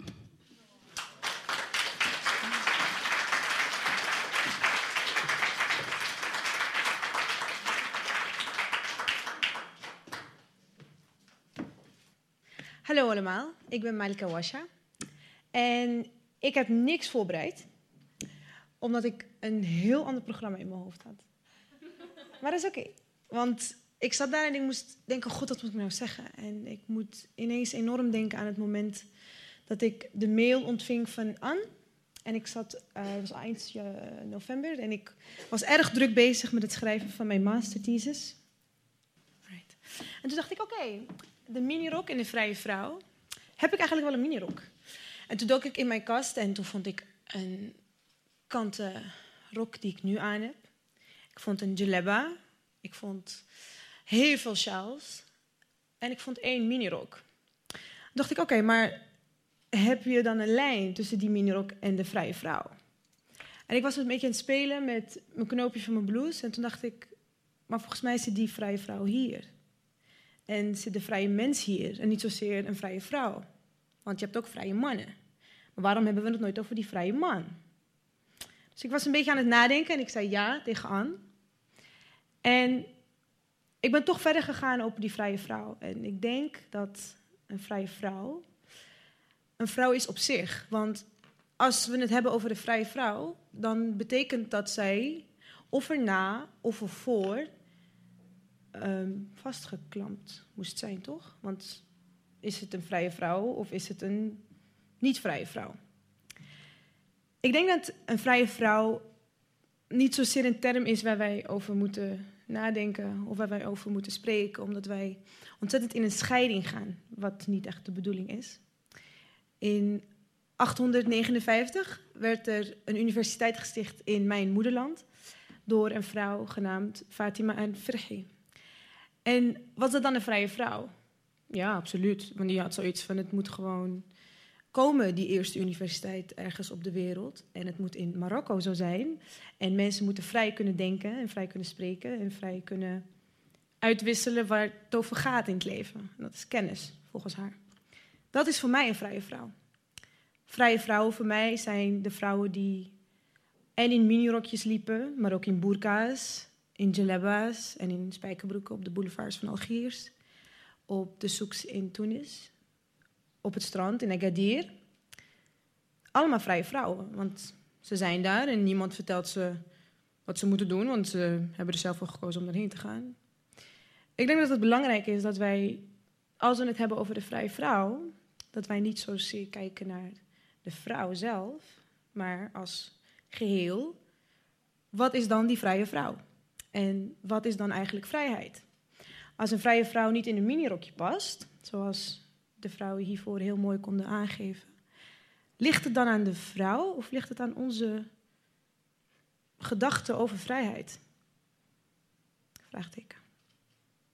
Allemaal, ik ben Malika Washa. En ik heb niks voorbereid, omdat ik een heel ander programma in mijn hoofd had. Maar dat is oké, want ik zat daar en ik moest denken, god, wat moet ik nou zeggen? En ik moet ineens enorm denken aan het moment dat ik de mail ontving van Anne En ik zat, uh, het was eind uh, november en ik was erg druk bezig met het schrijven van mijn masterthesis. Right. En toen dacht ik, oké, de minirok en de vrije vrouw. Heb ik eigenlijk wel een minirok? En toen dook ik in mijn kast en toen vond ik een kanten rok die ik nu aan heb. Ik vond een jaleba. Ik vond heel veel sjaals. En ik vond één minirok. Dacht ik, oké, maar heb je dan een lijn tussen die minirok en de vrije vrouw? En ik was een beetje aan het spelen met mijn knoopje van mijn blouse. En toen dacht ik, maar volgens mij zit die vrije vrouw hier. En zit de vrije mens hier en niet zozeer een vrije vrouw. Want je hebt ook vrije mannen. Maar waarom hebben we het nooit over die vrije man? Dus ik was een beetje aan het nadenken en ik zei ja tegen Anne. En ik ben toch verder gegaan over die vrije vrouw. En ik denk dat een vrije vrouw een vrouw is op zich. Want als we het hebben over de vrije vrouw, dan betekent dat zij of erna of ervoor um, vastgeklampt moest zijn, toch? Want is het een vrije vrouw of is het een niet-vrije vrouw? Ik denk dat een vrije vrouw niet zozeer een term is waar wij over moeten nadenken of waar wij over moeten spreken, omdat wij ontzettend in een scheiding gaan, wat niet echt de bedoeling is. In 859 werd er een universiteit gesticht in mijn moederland door een vrouw genaamd Fatima al-Firhi. En was dat dan een vrije vrouw? Ja, absoluut. Want die had zoiets van: het moet gewoon komen, die eerste universiteit ergens op de wereld. En het moet in Marokko zo zijn. En mensen moeten vrij kunnen denken en vrij kunnen spreken en vrij kunnen uitwisselen waar het over gaat in het leven. En dat is kennis, volgens haar. Dat is voor mij een vrije vrouw. Vrije vrouwen voor mij zijn de vrouwen die en in minirokjes liepen, maar ook in burka's, in jalebba's en in spijkerbroeken op de boulevards van Algiers, op de souks in Tunis, op het strand in Agadir. Allemaal vrije vrouwen, want ze zijn daar en niemand vertelt ze wat ze moeten doen, want ze hebben er zelf voor gekozen om erheen te gaan. Ik denk dat het belangrijk is dat wij, als we het hebben over de vrije vrouw, dat wij niet zozeer kijken naar de vrouw zelf, maar als geheel. Wat is dan die vrije vrouw? En wat is dan eigenlijk vrijheid? Als een vrije vrouw niet in een minirokje past, zoals de vrouwen hiervoor heel mooi konden aangeven, ligt het dan aan de vrouw of ligt het aan onze gedachten over vrijheid? Vraagteken.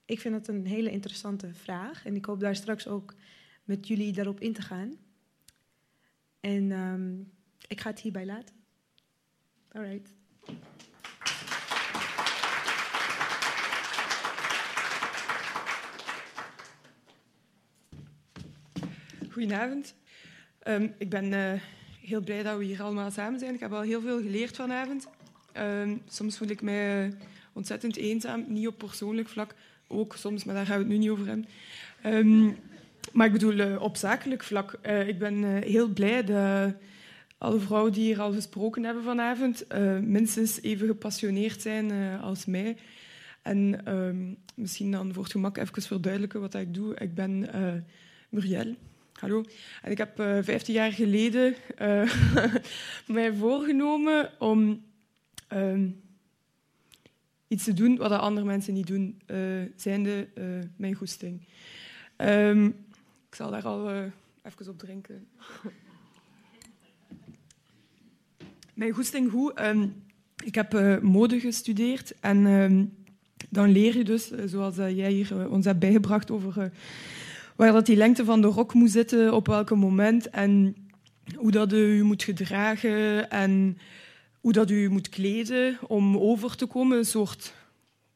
Ik vind het een hele interessante vraag en ik hoop daar straks ook met jullie daarop in te gaan. En um, ik ga het hierbij laten. All right. Goedenavond. Um, ik ben uh, heel blij dat we hier allemaal samen zijn. Ik heb al heel veel geleerd vanavond. Um, soms voel ik mij ontzettend eenzaam, niet op persoonlijk vlak, ook soms, maar daar gaan we het nu niet over hebben. Um, maar ik bedoel, uh, op zakelijk vlak. Ik ben heel blij dat alle vrouwen die hier al gesproken hebben vanavond minstens even gepassioneerd zijn als mij. En misschien dan voor het gemak even verduidelijken wat ik doe. Ik ben Muriel. Hallo. En ik heb 15 jaar geleden mij voorgenomen om iets te doen wat andere mensen niet doen, zijnde mijn goesting. Um, ik zal daar al uh, even op drinken. Mijn goesting goed. Um, ik heb uh, mode gestudeerd en dan leer je dus, uh, zoals jij hier ons hebt bijgebracht, over waar dat die lengte van de rok moet zitten, op welk moment en hoe dat u moet gedragen en hoe dat u moet kleden om over te komen. Een soort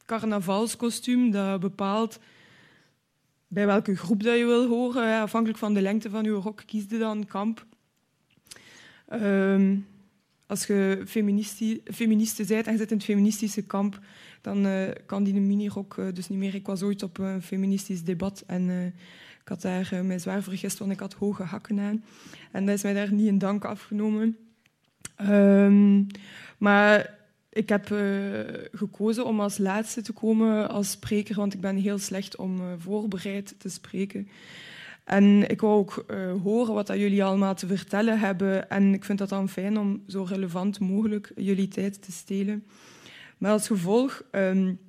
carnavalskostuum dat bepaalt bij welke groep dat je wil horen. Afhankelijk van de lengte van je rok kies je dan kamp. Um, als je feministe bent en je zit in het feministische kamp, dan uh, kan die minirok uh, dus niet meer. Ik was ooit op een feministisch debat en uh, ik had daar mij zwaar vergist, want ik had hoge hakken aan. En dat is mij daar niet in dank afgenomen. Um, maar ik heb uh, gekozen om als laatste te komen als spreker, want ik ben heel slecht om uh, voorbereid te spreken. En ik wou ook uh, horen wat dat jullie allemaal te vertellen hebben. En ik vind dat dan fijn om zo relevant mogelijk jullie tijd te stelen. Maar als gevolg, um,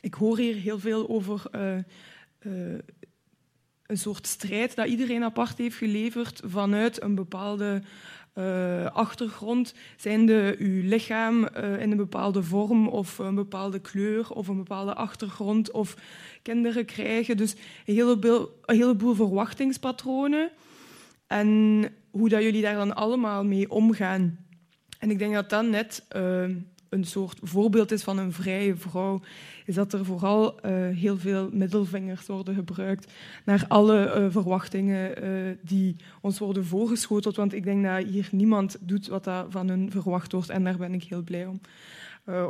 ik hoor hier heel veel over uh, uh, een soort strijd dat iedereen apart heeft geleverd vanuit een bepaalde uh, achtergrond. Zijnde uw lichaam uh, in een bepaalde vorm of een bepaalde kleur of een bepaalde achtergrond of kinderen krijgen. Dus een heleboel, verwachtingspatronen. En hoe dat jullie daar dan allemaal mee omgaan. En ik denk dat dat net uh, een soort voorbeeld is van een vrije vrouw, is dat er vooral uh, heel veel middelvingers worden gebruikt naar alle uh, verwachtingen uh, die ons worden voorgeschoteld. Want ik denk dat hier niemand doet wat dat van hun verwacht wordt. En daar ben ik heel blij om.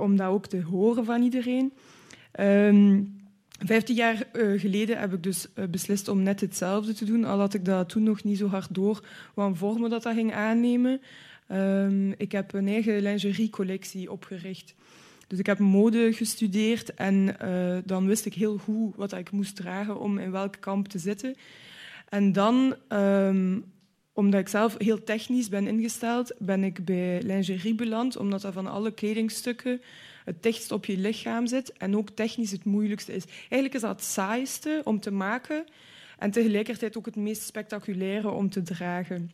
om dat ook te horen van iedereen. Um, Vijftien jaar geleden heb ik dus beslist om net hetzelfde te doen, al had ik dat toen nog niet zo hard door wat vormen dat dat ging aannemen. Um, ik heb een eigen lingeriecollectie opgericht. Dus ik heb mode gestudeerd en uh, dan wist ik heel goed wat ik moest dragen om in welk kamp te zitten. En dan, um, omdat ik zelf heel technisch ben ingesteld, ben ik bij lingerie beland, omdat dat van alle kledingstukken het dichtst op je lichaam zit en ook technisch het moeilijkste is. Eigenlijk is dat het saaiste om te maken en tegelijkertijd ook het meest spectaculaire om te dragen.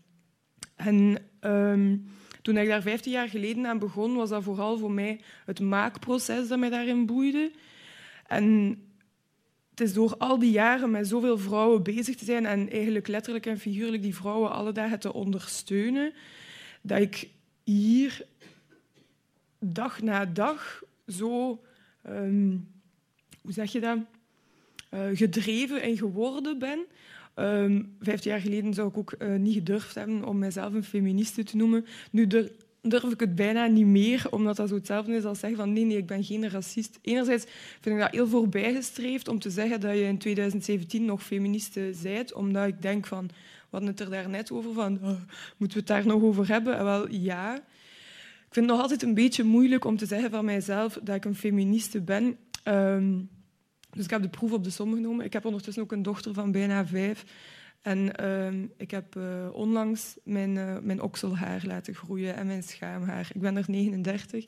En um, toen ik daar 15 jaar geleden aan begon, was dat vooral voor mij het maakproces dat mij daarin boeide. En het is door al die jaren met zoveel vrouwen bezig te zijn en eigenlijk letterlijk en figuurlijk die vrouwen alle dagen te ondersteunen, dat ik hier dag na dag zo, um, hoe zeg je dat, uh, gedreven en geworden ben Um, vijftien jaar geleden zou ik ook uh, niet gedurfd hebben om mijzelf een feministe te noemen. Nu durf ik het bijna niet meer, omdat dat zo hetzelfde is als zeggen van nee, nee, ik ben geen racist. Enerzijds vind ik dat heel voorbijgestreefd om te zeggen dat je in 2017 nog feministe zijt, omdat ik denk van, we hadden het er daarnet over, van oh, moeten we het daar nog over hebben? En wel, ja. Ik vind het nog altijd een beetje moeilijk om te zeggen van mijzelf dat ik een feministe ben. Um, dus ik heb de proef op de som genomen. Ik heb ondertussen ook een dochter van bijna vijf. En uh, ik heb uh, onlangs mijn, uh, mijn okselhaar laten groeien en mijn schaamhaar. Ik ben er 39.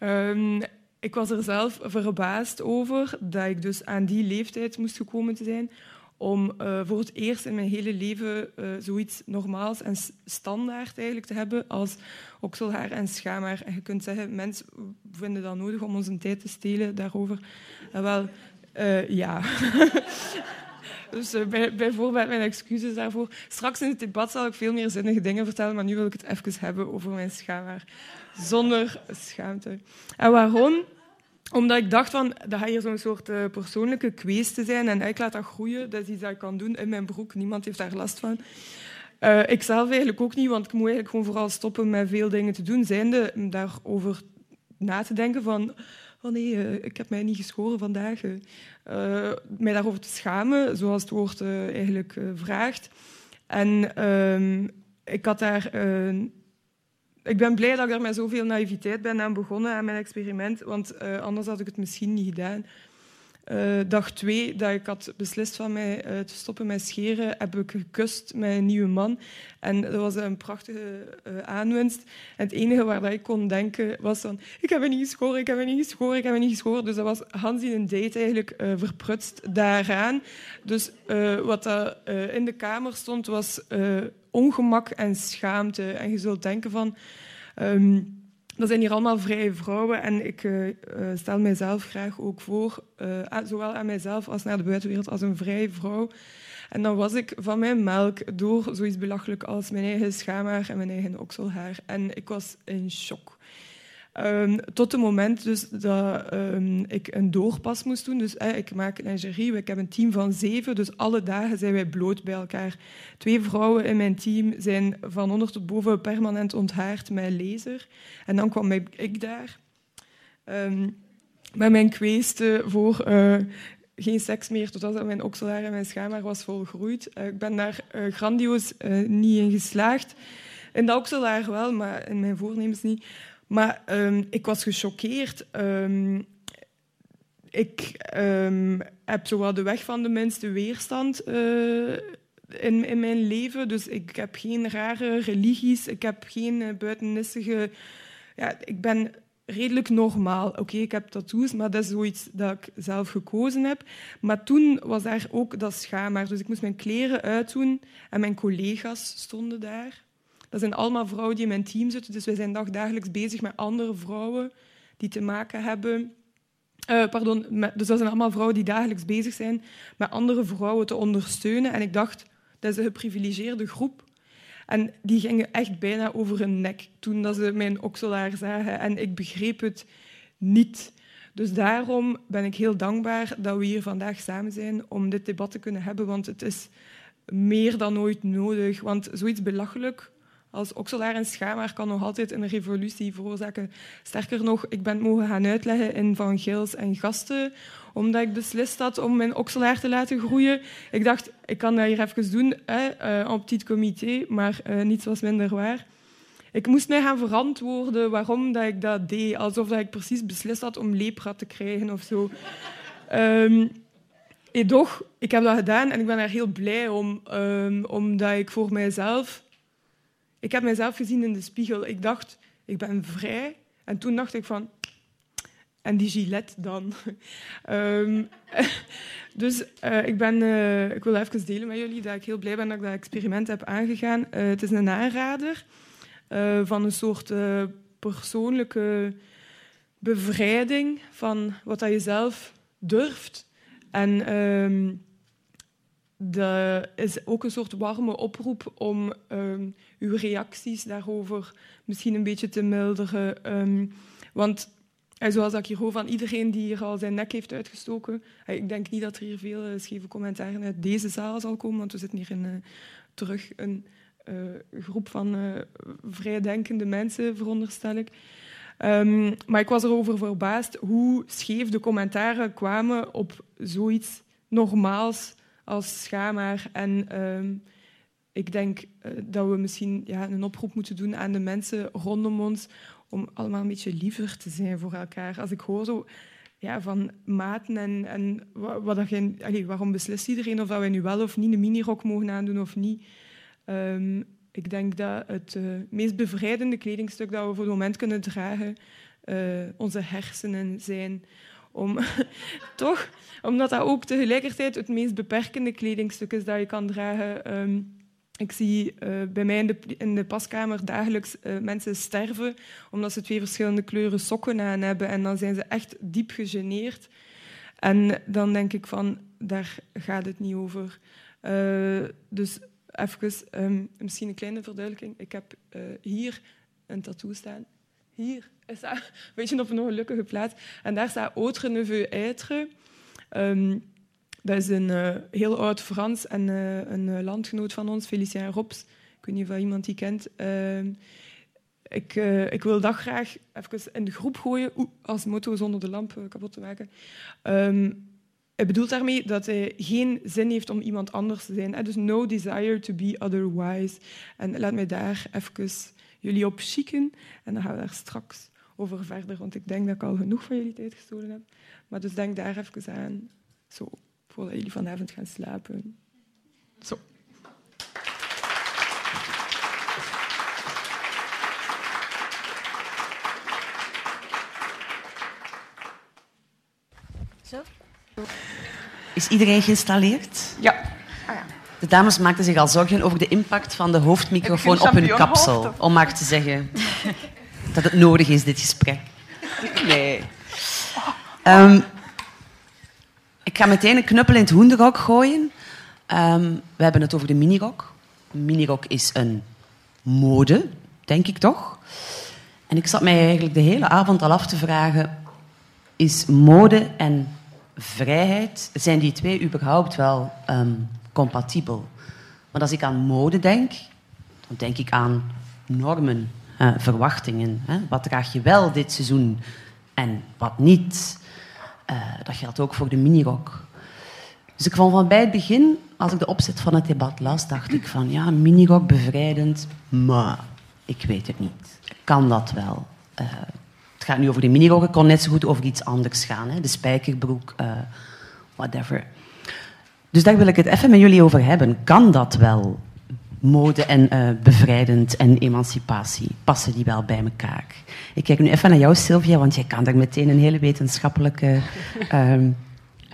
Um, ik was er zelf verbaasd over dat ik dus aan die leeftijd moest gekomen te zijn om uh, voor het eerst in mijn hele leven zoiets normaals en standaard eigenlijk te hebben als okselhaar en schaamhaar. En je kunt zeggen, mensen vinden dat nodig om ons een tijd te stelen daarover. En wel, uh, ja. dus uh, bij, bijvoorbeeld mijn excuses daarvoor. Straks in het debat zal ik veel meer zinnige dingen vertellen, maar nu wil ik het even hebben over mijn schaamhaar. Zonder schaamte. En waarom? Omdat ik dacht van, dat gaat hier zo'n soort uh, persoonlijke kwees te zijn en ik laat dat groeien. Dat is iets dat ik kan doen in mijn broek. Niemand heeft daar last van. Uh, ik zelf eigenlijk ook niet, want ik moet eigenlijk gewoon vooral stoppen met veel dingen te doen. Zijnde daarover na te denken van oh nee, uh, ik heb mij niet geschoren vandaag. Uh, mij daarover te schamen, zoals het woord eigenlijk vraagt. En ehm, ik had daar... ik ben blij dat ik daar met zoveel naïviteit ben aan begonnen aan mijn experiment, want anders had ik het misschien niet gedaan. Uh, dag twee, dat ik had beslist van mij uh, te stoppen met scheren, heb ik gekust met een nieuwe man. En dat was een prachtige uh, aanwinst. En het enige waar dat ik kon denken was van, ik heb me niet geschoren, ik heb me niet geschoren, ik heb me niet geschoren. Dus dat was Hans in een date eigenlijk verprutst daaraan. Dus wat dat, in de kamer stond was ongemak en schaamte. En je zult denken van... Um, dat zijn hier allemaal vrije vrouwen en ik uh, stel mijzelf graag ook voor, uh, zowel aan mijzelf als naar de buitenwereld, als een vrije vrouw. En dan was ik van mijn melk door zoiets belachelijk als mijn eigen schaamhaar en mijn eigen okselhaar. En ik was in shock. Um, tot het moment dus dat um, ik een doorpas moest doen. Dus eh, ik maak lingerie, ik heb een team van zeven, dus alle dagen zijn wij bloot bij elkaar. Twee vrouwen in mijn team zijn van onder tot boven permanent onthaard met laser. En dan kwam ik daar um, met mijn kweesten voor uh, geen seks meer, totdat mijn okselaar en mijn schaamhaar was volgroeid. Uh, ik ben daar uh, grandioos niet in geslaagd. In dat okselaar wel, maar in mijn voornemens niet. Maar um, ik was gechoqueerd. Um, ik um, heb zowel de weg van de minste weerstand uh, in, in mijn leven. Dus ik heb geen rare religies, ik heb geen uh, buitennissige... Ja, ik ben redelijk normaal. Oké, ik heb tattoos, maar dat is zoiets dat ik zelf gekozen heb. Maar toen was daar ook dat schaamhaar. Dus ik moest mijn kleren uitdoen en mijn collega's stonden daar. Dat zijn allemaal vrouwen die in mijn team zitten, dus wij zijn dagelijks bezig met andere vrouwen die te maken hebben... Uh, pardon, dus dat zijn allemaal vrouwen die dagelijks bezig zijn met andere vrouwen te ondersteunen. En ik dacht, dat is een geprivilegeerde groep. En die gingen echt bijna over hun nek toen dat ze mijn okselaar zagen. En ik begreep het niet. Dus daarom ben ik heel dankbaar dat we hier vandaag samen zijn om dit debat te kunnen hebben. Want het is meer dan ooit nodig. Want zoiets belachelijk als okselaar en schaamhaar kan nog altijd een revolutie veroorzaken. Sterker nog, ik ben mogen gaan uitleggen in Van Gils en Gasten, omdat ik beslist had om mijn okselaar te laten groeien. Ik dacht, ik kan dat hier even doen, hè, uh, op dit comité, maar uh, niets was minder waar. Ik moest mij gaan verantwoorden waarom dat ik dat deed, alsof dat ik precies beslist had om lepra te krijgen of zo. um, en toch, ik heb dat gedaan en ik ben er heel blij om, um, omdat ik voor mijzelf ik heb mezelf gezien in de spiegel. Ik dacht, ik ben vrij. En toen dacht ik van, en die gilet dan. um, dus uh, ik, ben, uh, ik wil even delen met jullie dat ik heel blij ben dat ik dat experiment heb aangegaan. Uh, het is een aanrader van een soort persoonlijke bevrijding van wat dat je zelf durft. En um, dat is ook een soort warme oproep om um, uw reacties daarover misschien een beetje te milderen. Um, want zoals ik hier hoor van iedereen die hier al zijn nek heeft uitgestoken, ik denk niet dat er hier veel uh, scheve commentaren uit deze zaal zal komen, want we zitten hier in terug een groep van vrijdenkende mensen, veronderstel ik. Um, maar ik was erover verbaasd hoe scheef de commentaren kwamen op zoiets normaals als schaamhaar. En um, ik denk uh, dat we misschien ja, een oproep moeten doen aan de mensen rondom ons om allemaal een beetje liever te zijn voor elkaar. Als ik hoor zo ja, van maten en, en wat, dat geen, allez, waarom beslist iedereen of dat wij nu wel of niet een minirok mogen aandoen of niet. Um, ik denk dat het uh, meest bevrijdende kledingstuk dat we voor het moment kunnen dragen uh, onze hersenen zijn om, toch? Omdat dat ook tegelijkertijd het meest beperkende kledingstuk is dat je kan dragen. Um, ik zie uh, bij mij in de, in de paskamer dagelijks uh, mensen sterven omdat ze twee verschillende kleuren sokken aan hebben. En dan zijn ze echt diep gegeneerd. En dan denk ik van, daar gaat het niet over. Uh, dus even, um, misschien een kleine verduidelijking. Ik heb hier een tattoo staan. Hier dat, een beetje op een ongelukkige plaats. En daar staat Autre Neveu. Um, dat is een uh, heel oud Frans en uh, een uh, landgenoot van ons, Felicien Rops. Ik weet niet of iemand die kent. Ehm, ik, ik, wil dat graag even in de groep gooien, Oeh, als motto zonder de lamp kapot te maken. Um, ik bedoel daarmee dat hij geen zin heeft om iemand anders te zijn. Dus no desire to be otherwise. En laat mij daar even jullie op chicken. En dan gaan we daar straks over verder, want ik denk dat ik al genoeg van jullie tijd gestolen heb. Maar dus denk daar even aan, zo, voordat jullie vanavond gaan slapen. Zo. Zo. Is iedereen geïnstalleerd? Ja. Ah, ja. De dames maakten zich al zorgen over de impact van de hoofdmicrofoon op hun kapsel. Om maar te zeggen dat het nodig is, dit gesprek. Nee. Um, ik ga meteen een knuppel in het hoenderok gooien. Um, we hebben het over de minirok. Een minirok is een mode, denk ik toch? En ik zat mij eigenlijk de hele avond al af te vragen... Is mode en vrijheid, zijn die twee überhaupt wel um, compatibel? Want als ik aan mode denk, dan denk ik aan normen, uh, verwachtingen. Hè? Wat draag je wel dit seizoen en wat niet? Uh, dat geldt ook voor de minirok. Dus ik vond van bij het begin, als ik de opzet van het debat las, dacht ik van ja, minirok bevrijdend, maar ik weet het niet. Kan dat wel? Uh, het gaat nu over de minirok, het kon net zo goed over iets anders gaan. Hè? De spijkerbroek, whatever. Dus daar wil ik het even met jullie over hebben. Kan dat wel? Mode en uh, bevrijdend en emancipatie, passen die wel bij elkaar? Ik kijk nu even naar jou, Sylvia, want jij kan daar meteen een hele wetenschappelijke uh,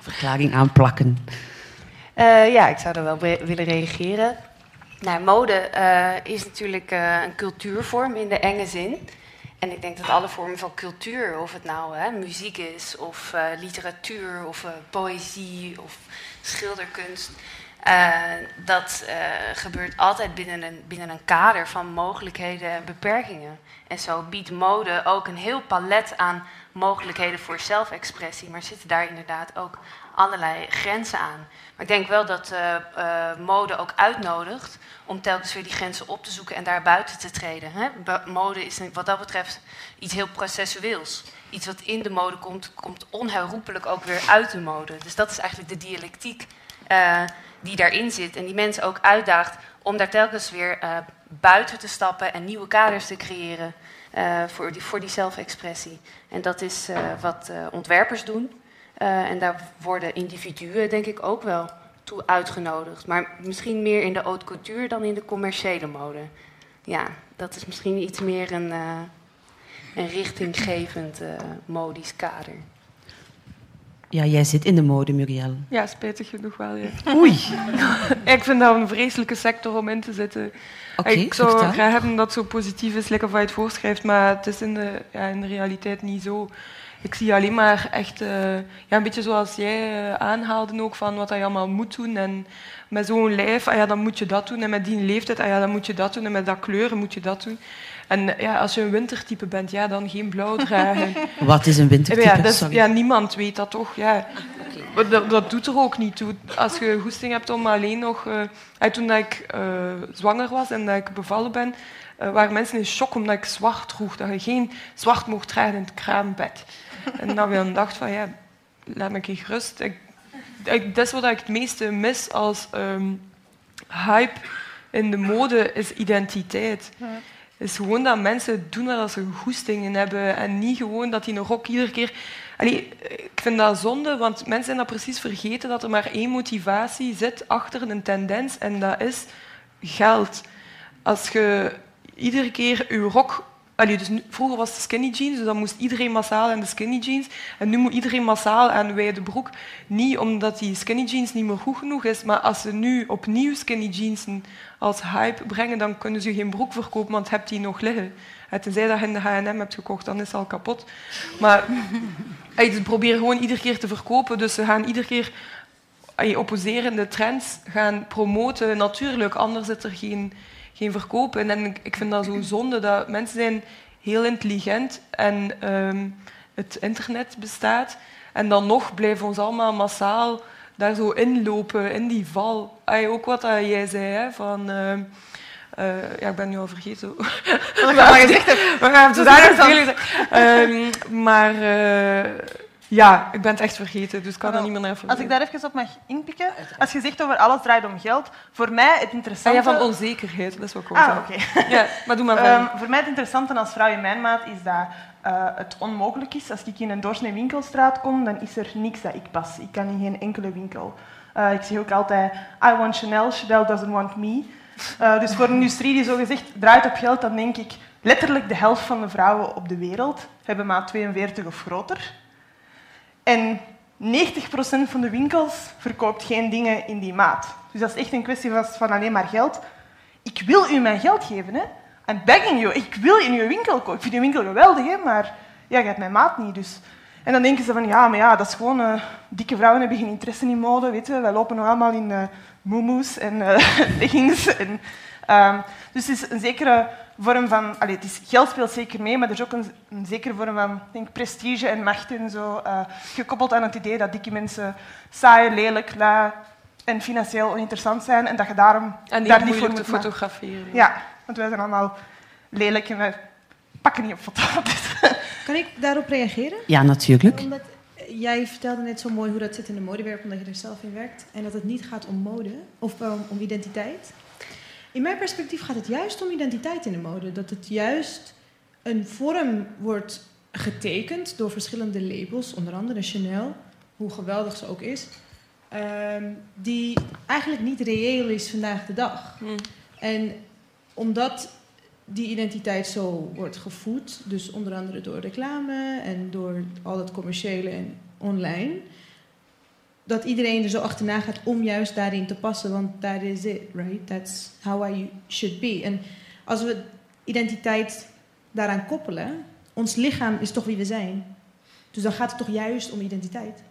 verklaring aan plakken. Uh, ja, ik zou er wel willen reageren. Nou, mode uh, is natuurlijk een cultuurvorm in de enge zin. En ik denk dat alle vormen van cultuur, of het nou hè, muziek is, of literatuur, of poëzie, of schilderkunst, dat gebeurt altijd binnen een, binnen een kader van mogelijkheden en beperkingen. En zo biedt mode ook een heel palet aan mogelijkheden voor zelfexpressie, maar zitten daar inderdaad ook allerlei grenzen aan. Maar ik denk wel dat uh, mode ook uitnodigt om telkens weer die grenzen op te zoeken en daar buiten te treden. Hè? Mode is wat dat betreft iets heel processueels. Iets wat in de mode komt, komt onherroepelijk ook weer uit de mode. Dus dat is eigenlijk de dialectiek die daarin zit en die mensen ook uitdaagt om daar telkens weer buiten te stappen en nieuwe kaders te creëren voor, die, voor die zelfexpressie. En dat is wat ontwerpers doen. En daar worden individuen, denk ik, ook wel toe uitgenodigd. Maar misschien meer in de haute couture dan in de commerciële mode. Ja, dat is misschien iets meer een, een richtinggevend modisch kader. Ja, jij zit in de mode, Muriel. Ja, spijtig genoeg wel, ja. Oei. ik vind dat een vreselijke sector om in te zitten. Okay, ik zou graag hebben dat zo positief is, lekker wat je het voorschrijft, maar het is in de, ja, in de realiteit niet zo ik zie alleen maar echt, uh, ja, een beetje zoals jij uh, aanhaalde ook, van wat je allemaal moet doen. En met zo'n lijf, ah ja, dan moet je dat doen. En met die leeftijd, ah ja, dan moet je dat doen. En met dat kleuren moet je dat doen. En ja, als je een wintertype bent, ja, dan geen blauw dragen. Wat is een wintertype? Ja, dus, ja, niemand weet dat toch. Ja. Dat, dat, doet er ook niet toe. Als je goesting hebt om alleen nog... Uh, toen ik zwanger was en dat ik bevallen ben, waren mensen in shock omdat ik zwart droeg. Dat je geen zwart mocht dragen in het kraambed. En dat we dan dacht van, ja, laat me gerust. rust. Ik, ik, dat is wat ik het meeste mis als um, hype in de mode, is identiteit. Ja. Is gewoon dat mensen doen dat als ze goestingen hebben en niet gewoon dat die een rok iedere keer... Allee, ik vind dat zonde, want mensen zijn dat precies vergeten dat er maar één motivatie zit achter een tendens en dat is geld. Als je iedere keer je rok Allee, dus vroeger was het skinny jeans, dus dan moest iedereen massaal aan de skinny jeans. En nu moet iedereen massaal aan wijde broek. Niet omdat die skinny jeans niet meer goed genoeg is, maar als ze nu opnieuw skinny jeans als hype brengen, dan kunnen ze geen broek verkopen, want hebt die nog liggen. En tenzij dat je in de H&M hebt gekocht, dan is het al kapot. Maar ze proberen gewoon iedere keer te verkopen, dus ze gaan iedere keer opposerende trends gaan promoten. Natuurlijk, anders zit er geen geen verkopen. En ik vind dat zo zonde dat mensen zijn heel intelligent en um, het internet bestaat. En dan nog blijven we ons allemaal massaal daar zo inlopen, in die val. Ay, ook wat dat jij zei, hè, van... Uh, uh, ja, ik ben nu al vergeten. Wat je. We gaan het um, Maar... Uh, ja, ik ben het echt vergeten, dus ik kan er niet meer naar Als ik daar even op mag inpikken. Als je zegt over alles draait om geld, voor mij het interessante... Ah, ja, van onzekerheid, dat is wat ik Ah, oké. Okay. Ja, maar doe maar um, Voor mij het interessante als vrouw in mijn maat is dat uh, het onmogelijk is. Als ik in een doorsnee winkelstraat kom, dan is er niks dat ik pas. Ik kan in geen enkele winkel. Uh, ik zeg ook altijd, I want Chanel, Chanel doesn't want me. Uh, dus voor een industrie die zo gezegd draait op geld, dan denk ik letterlijk de helft van de vrouwen op de wereld hebben maat 42 of groter. En 90% van de winkels verkoopt geen dingen in die maat. Dus dat is echt een kwestie van alleen maar geld. Ik wil u mijn geld geven. Hè? I'm begging you. Ik wil in uw winkel kopen. Ik vind uw winkel geweldig, hè? maar ja, je hebt mijn maat niet. Dus. En dan denken ze van, ja, maar ja, dat is gewoon... Uh, dikke vrouwen hebben geen interesse in mode, weet je. Wij lopen nog allemaal in uh, moemoes en uh, leggings. En, uh, dus het is een zekere vorm van... Allez, het is, geld speelt zeker mee, maar er is ook een, een zekere vorm van denk, prestige en macht en zo. Uh, gekoppeld aan het idee dat dikke mensen saai, lelijk, la en financieel oninteressant zijn. En dat je daarom en daar niet voor moet fotograferen. Ja, want wij zijn allemaal lelijk en wij pakken niet op foto. kan ik daarop reageren? Ja, natuurlijk. Omdat jij vertelde net zo mooi hoe dat zit in de modewereld, omdat je er zelf in werkt. En dat het niet gaat om mode of um, om identiteit. In mijn perspectief gaat het juist om identiteit in de mode. Dat het juist een vorm wordt getekend door verschillende labels, onder andere Chanel, hoe geweldig ze ook is. ehm, die eigenlijk niet reëel is vandaag de dag. En omdat die identiteit zo wordt gevoed, dus onder andere door reclame en door al het commerciële en online, dat iedereen er zo achterna gaat om juist daarin te passen, want that is it, right? That's how I should be. En als we identiteit daaraan koppelen, ons lichaam is toch wie we zijn. Dus dan gaat het toch juist om identiteit.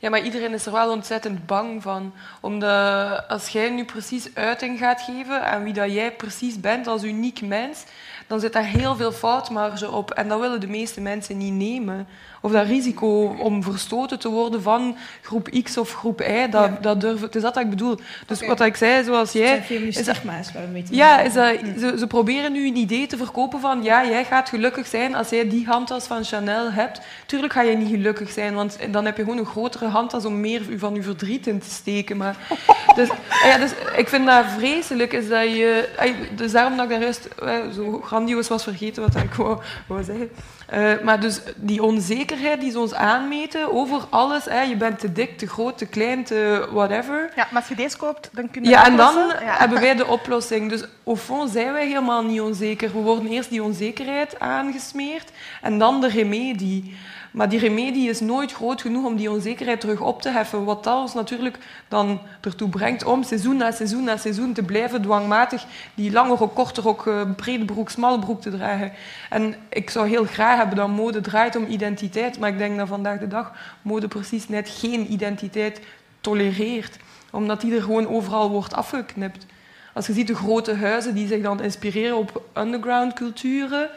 Ja, maar iedereen is er wel ontzettend bang van. Omdat als jij nu precies uiting gaat geven aan wie dat jij precies bent als uniek mens, dan zit daar heel veel foutmarge op. En dat willen de meeste mensen niet nemen. Of dat risico om verstoten te worden van groep X of groep Y, dat, dat durven, het is dat wat ik bedoel. Dus wat ik zei, zoals jij... Het zijn veel stigma's waar we mee te Ja, is dat, ze, ze proberen nu een idee te verkopen van ja, jij gaat gelukkig zijn als jij die handtas van Chanel hebt. Tuurlijk ga je niet gelukkig zijn, want dan heb je gewoon een grotere handtas om meer van je verdriet in te steken. Maar, dus, ja, dus ik vind dat vreselijk, is dat je... Dus daarom dat ik daar juist eh, zo grandioos was vergeten wat ik wou, wou zeggen. Uh, maar dus die onzekerheid die ze ons aanmeten over alles. Hè, je bent te dik, te groot, te klein, te whatever. Ja, maar als je deze koopt, dan kun je Ja, en dan. Ja. hebben wij de oplossing. Dus au fond zijn wij helemaal niet onzeker. We worden eerst die onzekerheid aangesmeerd en dan de remedie. Maar die remedie is nooit groot genoeg om die onzekerheid terug op te heffen. Wat dat ons natuurlijk dan ertoe brengt om seizoen na seizoen na seizoen te blijven dwangmatig die lange rok, korte rok, eh, brede broek, smalle broek te dragen. En ik zou heel graag hebben dat mode draait om identiteit. Maar ik denk dat vandaag de dag mode precies net geen identiteit tolereert. Omdat die er gewoon overal wordt afgeknipt. Als je ziet de grote huizen die zich dan inspireren op underground culturen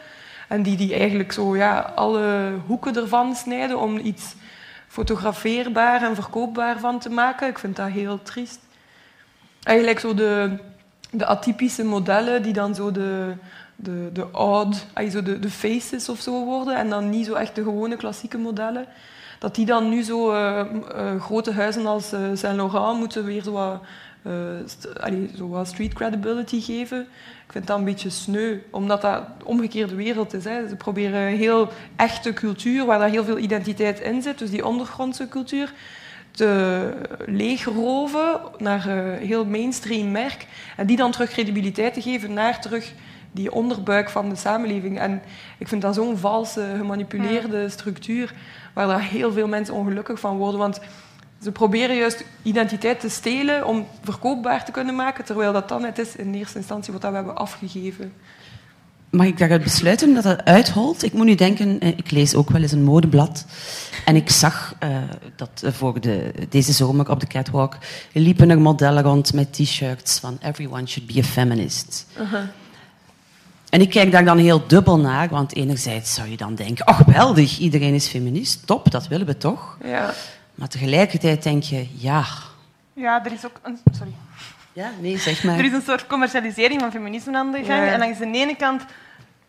en die, die eigenlijk zo ja, alle hoeken ervan snijden om iets fotografeerbaar en verkoopbaar van te maken. Ik vind dat heel triest. Eigenlijk zo de, de atypische modellen die dan zo de, de, de odd, zo de, de faces of zo worden en dan niet zo echt de gewone klassieke modellen. Dat die dan nu zo eh, eh, grote huizen als eh, Saint Laurent moeten weer zo st- allee, zo wat street credibility geven. Ik vind dat een beetje sneu, omdat dat de omgekeerde wereld is. Hè. Ze proberen een heel echte cultuur, waar daar heel veel identiteit in zit, dus die ondergrondse cultuur, te leegroven naar een heel mainstream merk. En die dan terug credibiliteit te geven naar terug die onderbuik van de samenleving. En ik vind dat zo'n valse, gemanipuleerde structuur, waar daar heel veel mensen ongelukkig van worden. Want ze proberen juist identiteit te stelen om verkoopbaar te kunnen maken, terwijl dat dan het is in eerste instantie wat dat we hebben afgegeven. Mag ik daaruit besluiten dat het uitholt? Ik moet nu denken, eh, ik lees ook wel eens een modeblad. En ik zag eh, dat eh, voor de, deze zomer op de catwalk liepen er modellen rond met t-shirts van Everyone should be a feminist. En ik kijk daar dan heel dubbel naar, want enerzijds zou je dan denken, oh geweldig, iedereen is feminist, top, dat willen we toch? Ja. Maar tegelijkertijd denk je, ja, Ja, er is ook een... Sorry. ja nee, zeg maar. Er is een soort commercialisering van feminisme aan de gang. Ja. En langs de ene kant...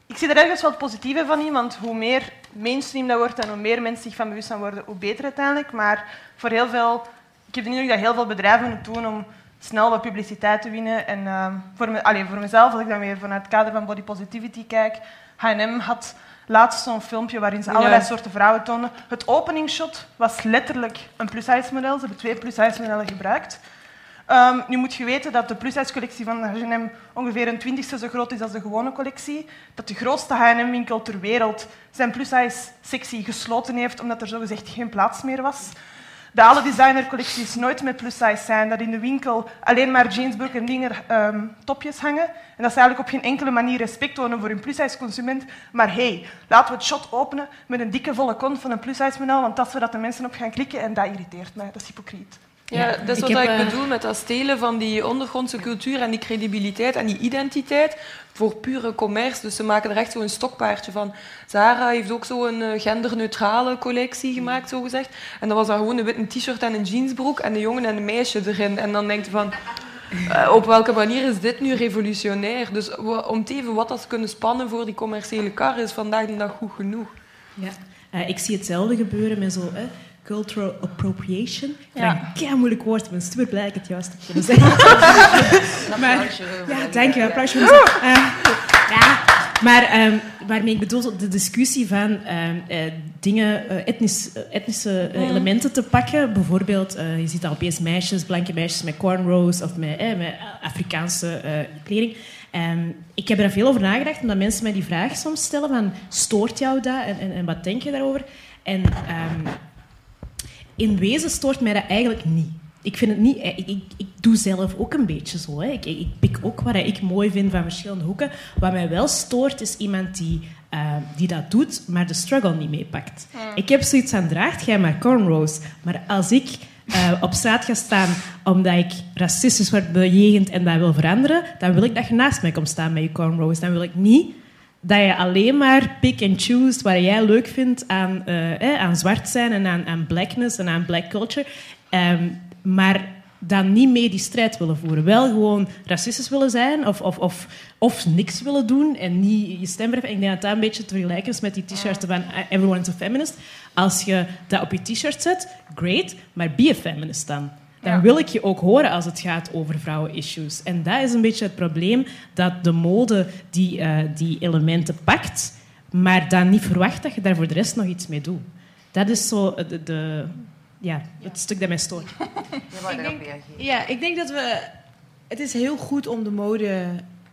Ik zie er ergens wel het positieve van in, want hoe meer mainstream dat wordt en hoe meer mensen zich van bewust gaan worden, hoe beter uiteindelijk. Maar voor heel veel... Ik heb de indruk dat heel veel bedrijven het doen om snel wat publiciteit te winnen. En ehm, voor, me, allee, voor mezelf, als ik dan weer vanuit het kader van body positivity kijk, H&M had laatst zo'n filmpje waarin ze Ja. allerlei soorten vrouwen tonen. Het openingsshot was letterlijk een plus-size model. Ze hebben twee plus-size modellen gebruikt. Ehm, nu moet je weten dat de plus-size collectie van H&M ongeveer een twintigste zo groot is als de gewone collectie. Dat de grootste H&M-winkel ter wereld zijn plus-size sectie gesloten heeft omdat er zogezegd geen plaats meer was. Dat alle designercollecties nooit met plus-size zijn. Dat in de winkel alleen maar jeansbroek en dingen, ehm, topjes hangen. En dat ze eigenlijk op geen enkele manier respect tonen voor hun plus-size consument. Maar hey, laten we het shot openen met een dikke volle kont van een plus-size model, want dat is waar de mensen op gaan klikken en dat irriteert mij. Dat is hypocriet. Ja, dat is Ik wat heb, ik eh, bedoel met dat stelen van die ondergrondse cultuur en die credibiliteit en die identiteit voor pure commerce. Dus ze maken er echt zo'n stokpaardje van. Zara heeft ook zo'n eh, genderneutrale collectie gemaakt, zo gezegd. En dat was dan gewoon een witte t-shirt en een jeansbroek en een jongen en een meisje erin. En dan denk je van... eh, op welke manier is dit nu revolutionair? Dus om te even wat dat ze kunnen spannen voor die commerciële kar is vandaag de dag goed genoeg. Ja. Ik zie hetzelfde gebeuren met zo hè, cultural appropriation. Ja. Een moeilijk woord, maar het is te blij ik het juist heb kunnen zeggen. maar, ja, dank je. Applausje voor mezelf. Eh, ja, Maar ehm, waarmee ik bedoel, de discussie van ehm, eh, dingen, eh, etnisch, eh, etnische elementen te pakken. Bijvoorbeeld, je ziet al opeens meisjes, blanke meisjes met cornrows of met, eh, met Afrikaanse kleding. Ehm, ik heb er veel over nagedacht, omdat mensen mij die vraag soms stellen van, stoort jou dat en, en, en wat denk je daarover? En ehm, in wezen stoort mij dat eigenlijk niet. Ik vind het niet... eh, Ik, ik, ik doe zelf ook een beetje zo. Hè. Ik, ik pik ook wat ik mooi vind van verschillende hoeken. Wat mij wel stoort, is iemand die, eh, die dat doet, maar de struggle niet meepakt. Ik heb zoiets aan, draagt jij maar cornrows. Maar als ik eh, op straat ga staan omdat ik racistisch word bejegend en dat wil veranderen, dan wil ik dat je naast mij komt staan met je cornrows. Dan wil ik niet dat je alleen maar pick and choose wat jij leuk vindt aan, eh, eh, aan zwart zijn en aan, aan blackness en aan black culture. Ehm, maar dan niet mee die strijd willen voeren. Wel gewoon racistisch willen zijn of, of, of, of niks willen doen en niet je stem verheffen. Ik denk dat dat een beetje te vergelijken is met die t-shirts van eh, Everyone is a Feminist. Als je dat op je t-shirt zet, great, maar be a feminist dan. Dan Ja. wil ik je ook horen als het gaat over vrouwen-issues. En dat is een beetje het probleem, dat de mode die, eh, die elementen pakt, maar dan niet verwacht dat je daar voor de rest nog iets mee doet. Dat is zo de, de, ja, het stuk dat mij stoort. Ik denk, ja, ik denk dat we. Het is heel goed om de mode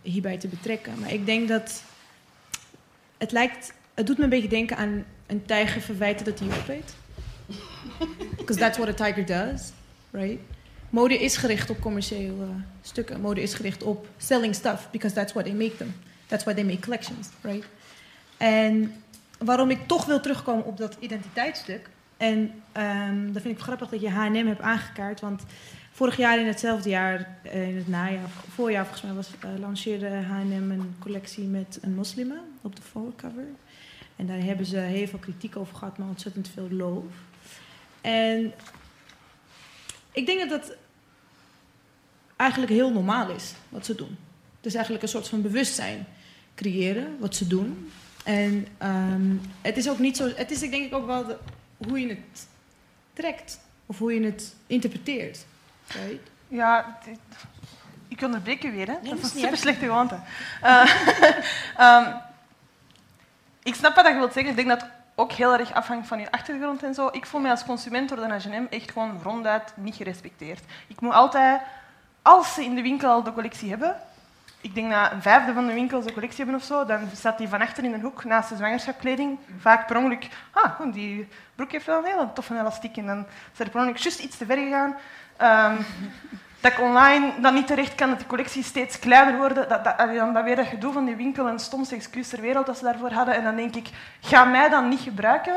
hierbij te betrekken. Maar ik denk dat. Het lijkt. Het doet me een beetje denken aan een tijger verwijten dat hij opvreet. Because that's what a tiger does, right? Mode is gericht op commerciële stukken. Mode is gericht op selling stuff, because that's what they make them. That's why they make collections, right? En waarom ik toch wil terugkomen op dat identiteitsstuk. En ehm dat vind ik grappig dat je H&M hebt aangekaart. Want vorig jaar in hetzelfde jaar, eh, in het najaar, voorjaar volgens mij, was, eh, lanceerde H&M een collectie met een moslima op de voorcover. En daar hebben ze heel veel kritiek over gehad, maar ontzettend veel loof. En ik denk dat dat eigenlijk heel normaal is, wat ze doen. Het is eigenlijk een soort van bewustzijn creëren, wat ze doen. En ehm, het is ook niet zo... Het is ik denk ik ook wel de- hoe je het trekt. Of hoe je het interpreteert. Right? Ja, dit- ik onderbreek u weer, hè? dat dat is een super slechte gewoonte. Eh, ehm, ik snap wat je wilt zeggen. Ik denk dat ook heel erg afhangt van je achtergrond en zo. Ik voel me als consument door de H&M echt gewoon ronduit niet gerespecteerd. Ik moet altijd, als ze in de winkel al de collectie hebben, ik denk dat een vijfde van de winkels een collectie hebben of zo, dan staat die van achter in een hoek naast de zwangerschapskleding. Vaak per ongeluk, ah, oh, die broek heeft wel een hele toffe elastiek. En dan zijn er per ongeluk juist iets te ver gegaan. Ehm, dat ik online dan niet terecht kan, dat de collecties steeds kleiner worden. Dat, dat, dan dat weer dat gedoe van die winkel en stomste excuus ter wereld dat ze daarvoor hadden. En dan denk ik, ga mij dan niet gebruiken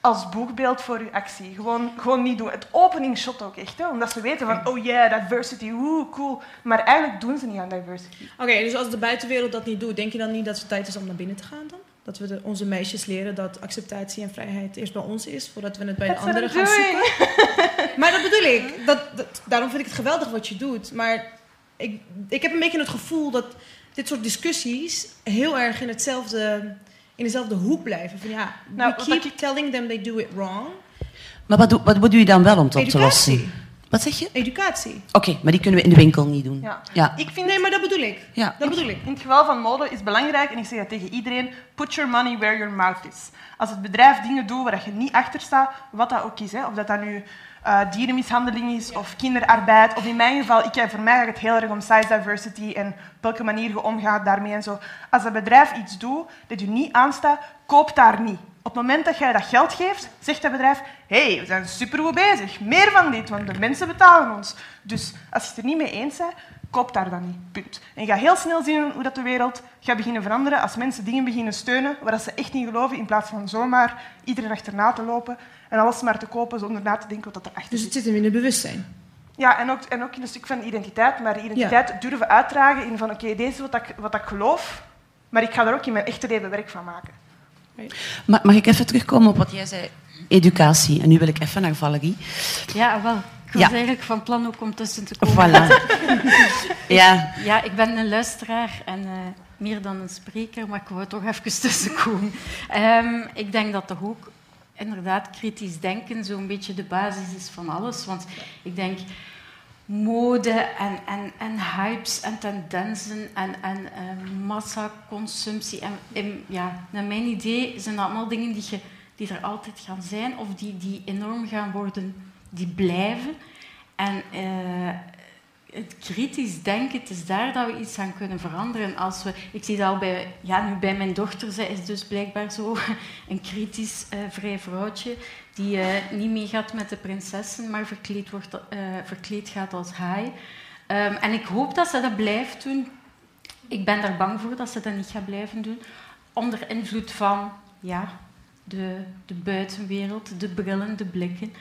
als boegbeeld voor uw actie. Gewoon, gewoon niet doen. Het openingsshot ook echt, hè? omdat ze weten van, oh yeah, diversity, woe, cool. Maar eigenlijk doen ze niet aan diversity. Oké, dus als de buitenwereld dat niet doet, denk je dan niet dat het tijd is om naar binnen te gaan dan? Dat we de, onze meisjes leren dat acceptatie en vrijheid eerst bij ons is, voordat we het bij een That's what andere I'm gaan doing. zoeken. Maar dat bedoel ik. Dat, dat, daarom vind ik het geweldig wat je doet. Maar ik, ik heb een beetje het gevoel dat dit soort discussies heel erg in, hetzelfde, in dezelfde hoek blijven. Van ja, Nou, we keep telling them they do it wrong. Maar wat, doe- wat, wat doe je dan wel om het op te Educatie. lossen? Wat zeg je? Educatie. Oké, maar die kunnen we in de winkel niet doen. Ja. Ja. Ik vind, Nee, maar dat bedoel ik. Ja. Dat bedoel ik. In het geval van mode is belangrijk, en ik zeg dat tegen iedereen, put your money where your mouth is. Als het bedrijf dingen doet waar je niet achter staat, wat dat ook is, hè, of dat dat nu eh, dierenmishandeling is of kinderarbeid, of in mijn geval, ik, voor mij gaat het heel erg om size diversity en op welke manier je omgaat daarmee en zo. Als een bedrijf iets doet dat je niet aanstaat, koop daar niet. Op het moment dat jij dat geld geeft, zegt dat bedrijf, hé, hey, we zijn supergoed bezig, meer van dit, want de mensen betalen ons. Dus als je het er niet mee eens bent, koop daar dan niet. Punt. En je gaat heel snel zien hoe dat de wereld gaat beginnen veranderen als mensen dingen beginnen steunen waar dat ze echt niet geloven, in plaats van zomaar iedereen achterna te lopen en alles maar te kopen zonder na te denken wat erachter Dus zit. het zit hem in het bewustzijn. Ja, en ook, en ook in een stuk van identiteit, maar de identiteit durven uitdragen in van oké, dit is wat ik, wat ik geloof, maar ik ga er ook in mijn echte leven werk van maken. Ma- Mag ik even terugkomen op wat jij zei? Educatie. En nu wil ik even naar Valerie. Ja, wel. Ik was Ja. eigenlijk van plan ook om tussen te komen. Voilà. ja. Ja, ik ben een luisteraar en eh, meer dan een spreker, maar ik wou toch even tussenkomen. Ehm ik denk dat toch ook inderdaad kritisch denken zo'n beetje de basis is van alles. Want ik denk, mode en, en, en hypes en tendensen en, en uh, massaconsumptie. En, en, ja, naar mijn idee zijn dat allemaal dingen die, je, die er altijd gaan zijn of die, die enorm gaan worden, die blijven. En uh, het kritisch denken, het is daar dat we iets aan kunnen veranderen. Als we, ik zie dat al bij, ja, nu bij mijn dochter, zij is dus blijkbaar zo een kritisch uh, vrij vrouwtje die uh, niet meegaat met de prinsessen, maar verkleed, wordt, uh, verkleed gaat als haai. Um, en ik hoop dat ze dat blijft doen. Ik ben daar bang voor dat ze dat niet gaat blijven doen. Onder invloed van ja, de, de buitenwereld, de brillen, de blikken.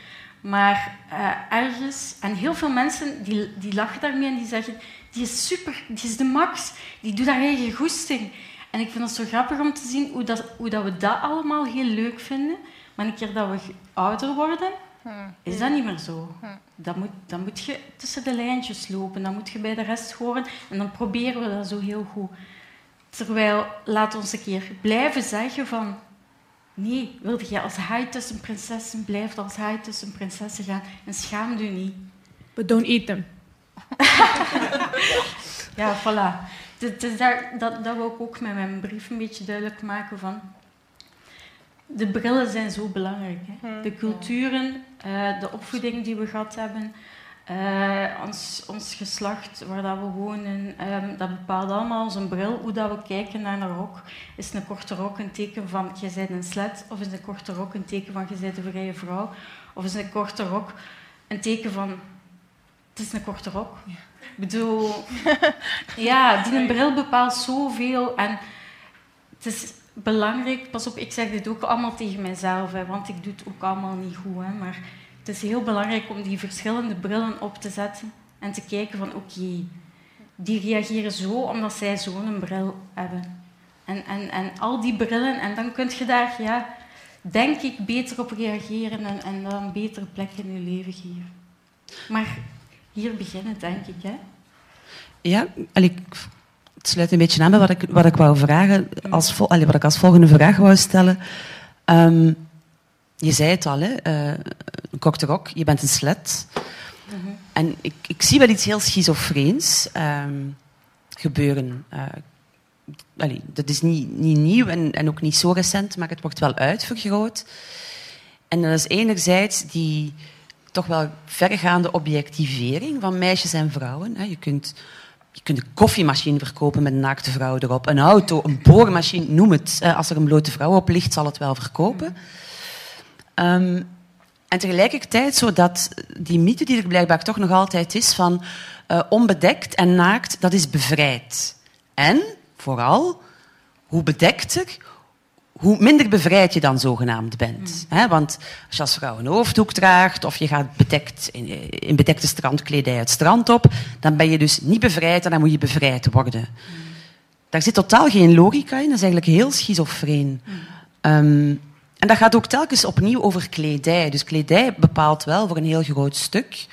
Maar uh, ergens, en heel veel mensen die, die lachen daarmee en die zeggen: die is super, die is de max, die doet haar eigen goesting. En ik vind het zo grappig om te zien hoe, dat, hoe dat we dat allemaal heel leuk vinden. Maar een keer dat we ouder worden, is dat niet meer zo. Dan moet, dan moet je tussen de lijntjes lopen, dan moet je bij de rest horen en dan proberen we dat zo heel goed. Terwijl, laat ons een keer blijven zeggen van Nee, wilde je als haai tussen prinsessen, blijf als haai tussen prinsessen gaan en schaam je niet. But don't eat them. ja, voilà. Dus daar, dat, dat wil ik ook met mijn brief een beetje duidelijk maken van... De brillen zijn zo belangrijk. Hè? De culturen, uh, de opvoeding die we gehad hebben, uh, ons, ons geslacht, waar dat we wonen, um, dat bepaalt allemaal onze bril. Hoe dat we kijken naar een rok. Is een korte rok een teken van je bent een slet? Of is een korte rok een teken van je bent een vrije vrouw? Of is een korte rok een teken van het is een korte rok? Ja. Ik bedoel, ja, die een bril bepaalt zoveel. En het is belangrijk, pas op, ik zeg dit ook allemaal tegen mezelf, hè, want ik doe het ook allemaal niet goed. Hè, maar het is heel belangrijk om die verschillende brillen op te zetten en te kijken van oké, die reageren zo omdat zij zo'n bril hebben. En, en, en al die brillen, en dan kun je daar, ja, denk ik, beter op reageren en, en dan een betere plek in je leven geven. Maar hier beginnen, denk ik. Hè? Ja, ik het sluit een beetje aan bij wat ik, wat ik wou vragen, als, wat ik als volgende vraag wou stellen. Um, je zei het al, hè, uh, Rok, je bent een slet. -hmm. En ik, ik, zie wel iets heel schizofreens um, gebeuren. Uh, allee, dat is niet, niet nieuw en, en, ook niet zo recent, maar het wordt wel uitvergroot. En dat is enerzijds die toch wel vergaande objectivering van meisjes en vrouwen. Hè. Je kunt je kunt een koffiemachine verkopen met een naakte vrouw erop. Een auto, een boormachine, noem het. Als er een blote vrouw op ligt, zal het wel verkopen. Um, en tegelijkertijd zo dat die mythe die er blijkbaar toch nog altijd is van uh, onbedekt en naakt, dat is bevrijd. En, vooral, hoe bedekter, hoe minder bevrijd je dan zogenaamd bent. Mm. want als je als vrouw een hoofddoek draagt of je gaat bedekt in, in, bedekte strandkledij het strand op, dan ben je dus niet bevrijd en dan moet je bevrijd worden. Mm. Daar zit totaal geen logica in, dat is eigenlijk heel schizofreen. Mm. Um, en dat gaat ook telkens opnieuw over kledij. Dus kledij bepaalt wel voor een heel groot stuk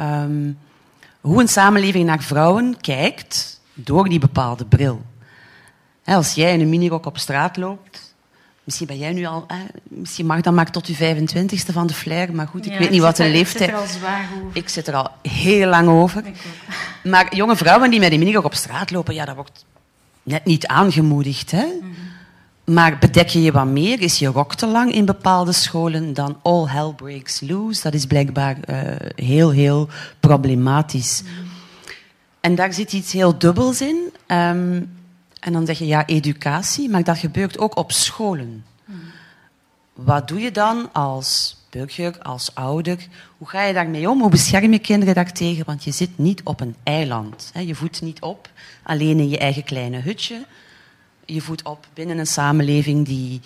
um, hoe een samenleving naar vrouwen kijkt door die bepaalde bril. als jij in een minirok op straat loopt, misschien ben jij nu al, misschien mag dat maar tot je 25ste van de flair, maar goed, ik weet niet wat een leeftijd. Ik zit er al zwaar over. Ik zit er al heel lang over. Maar jonge vrouwen die met een minirok op straat lopen, ja, dat wordt net niet aangemoedigd. Hè? Mhm. Maar bedek je je wat meer, is je rok te lang in bepaalde scholen, dan all hell breaks loose. Dat is blijkbaar uh, heel, heel problematisch. En daar zit iets heel dubbels in. Um, en dan zeg je ja, educatie, maar dat gebeurt ook op scholen. Wat doe je dan als burger, als ouder? Hoe ga je daarmee om? Hoe bescherm je kinderen daartegen? Want je zit niet op een eiland. Je voedt niet op, alleen in je eigen kleine hutje je voet op binnen een samenleving die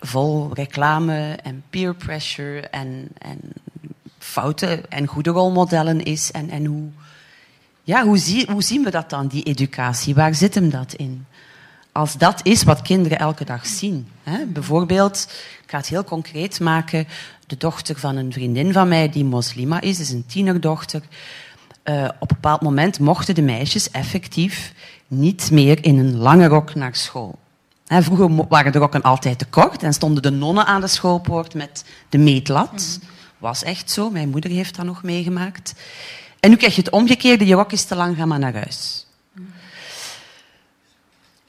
vol reclame en peer pressure en, en foute en goede rolmodellen is. En, en hoe, ja, hoe, hoe zien we dat dan, die educatie? Waar zit hem dat in? Als dat is wat kinderen elke dag zien. Hè? Bijvoorbeeld, ik ga het heel concreet maken, de dochter van een vriendin van mij die moslima is, is een tienerdochter. Uh, op een bepaald moment mochten de meisjes effectief niet meer in een lange rok naar school. vroeger waren de rokken altijd te kort en stonden de nonnen aan de schoolpoort met de meetlat. Was echt zo, mijn moeder heeft dat nog meegemaakt. En nu krijg je het omgekeerde, je rok is te lang, ga maar naar huis.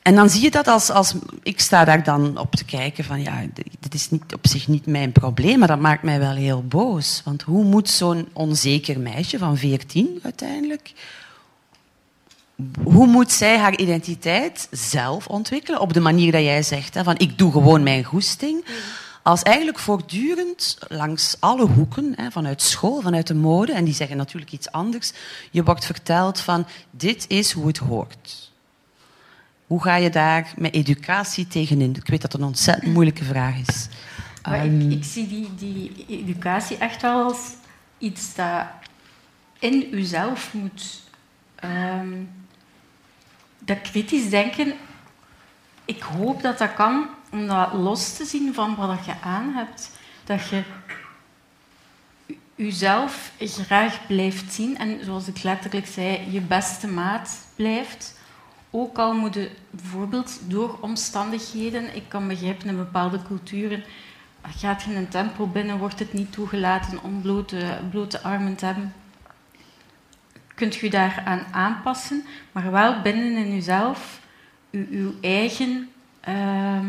En dan zie je dat als, als... Ik sta daar dan op te kijken van... Ja, dit is niet, op zich niet mijn probleem, maar dat maakt mij wel heel boos. Want hoe moet zo'n onzeker meisje van 14 uiteindelijk... Hoe moet zij haar identiteit zelf ontwikkelen? Op de manier dat jij zegt, hè, van ik doe gewoon mijn goesting. Als eigenlijk voortdurend langs alle hoeken, hè, vanuit school, vanuit de mode, en die zeggen natuurlijk iets anders, je wordt verteld van dit is hoe het hoort. Hoe ga je daar met educatie tegenin? Ik weet dat het een ontzettend moeilijke vraag is. Maar Ehm, ik, ik zie die, die educatie echt wel als iets dat in uzelf moet. ehm, dat kritisch denken, ik hoop dat dat kan om dat los te zien van wat je aan hebt. Dat je uzelf graag blijft zien en, zoals ik letterlijk zei, je beste maat blijft. Ook al moeten bijvoorbeeld door omstandigheden, ik kan begrijpen in bepaalde culturen, gaat je een tempel binnen, wordt het niet toegelaten om blote, blote armen te hebben. Kunt je daaraan aanpassen, maar wel binnen in jezelf uw, uw eigen, ehm,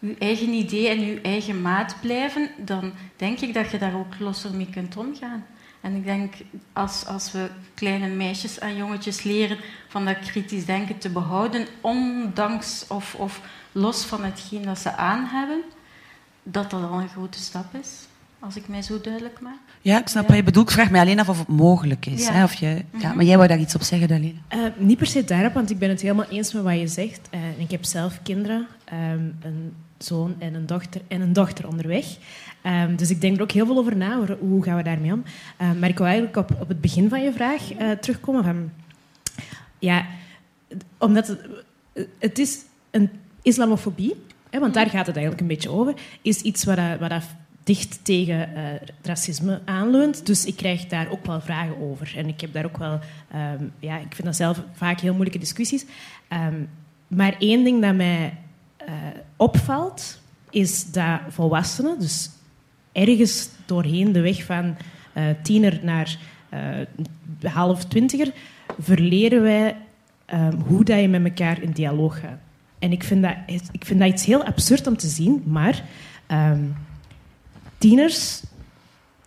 uw eigen idee en uw eigen maat blijven, dan denk ik dat je daar ook losser mee kunt omgaan. En ik denk, als, als we kleine meisjes en jongetjes leren van dat kritisch denken te behouden, ondanks of, of los van hetgeen dat ze aan hebben, dat dat al een grote stap is. Als ik mij zo duidelijk maak. Ja, ik snap wat je bedoelt. Ik vraag mij alleen af of het mogelijk is. Ja. Hè? Of je, ja, Mhm. maar jij wou daar iets op zeggen, Dalila. Eh, niet per se daarop, want ik ben het helemaal eens met wat je zegt. Eh, ik heb zelf kinderen, ehm, een zoon en een dochter en een dochter onderweg. Ehm, dus ik denk er ook heel veel over na, hoe, hoe gaan we daarmee om. Eh, maar ik wil eigenlijk op, op het begin van je vraag eh, terugkomen. Van, ja, omdat het, het is een islamofobie, hè, want daar gaat het eigenlijk een beetje over, is iets wat, dat- wat dicht tegen eh, racisme aanleunt. Dus ik krijg daar ook wel vragen over. En ik heb daar ook wel... ehm, ja, ik vind dat zelf vaak heel moeilijke discussies. Ehm, maar één ding dat mij eh, opvalt, is dat volwassenen, dus ergens doorheen de weg van eh, tiener naar eh, half twintiger, verleren wij ehm, hoe dat je met elkaar in dialoog gaat. En ik vind dat, ik vind dat iets heel absurd om te zien, maar ehm, tieners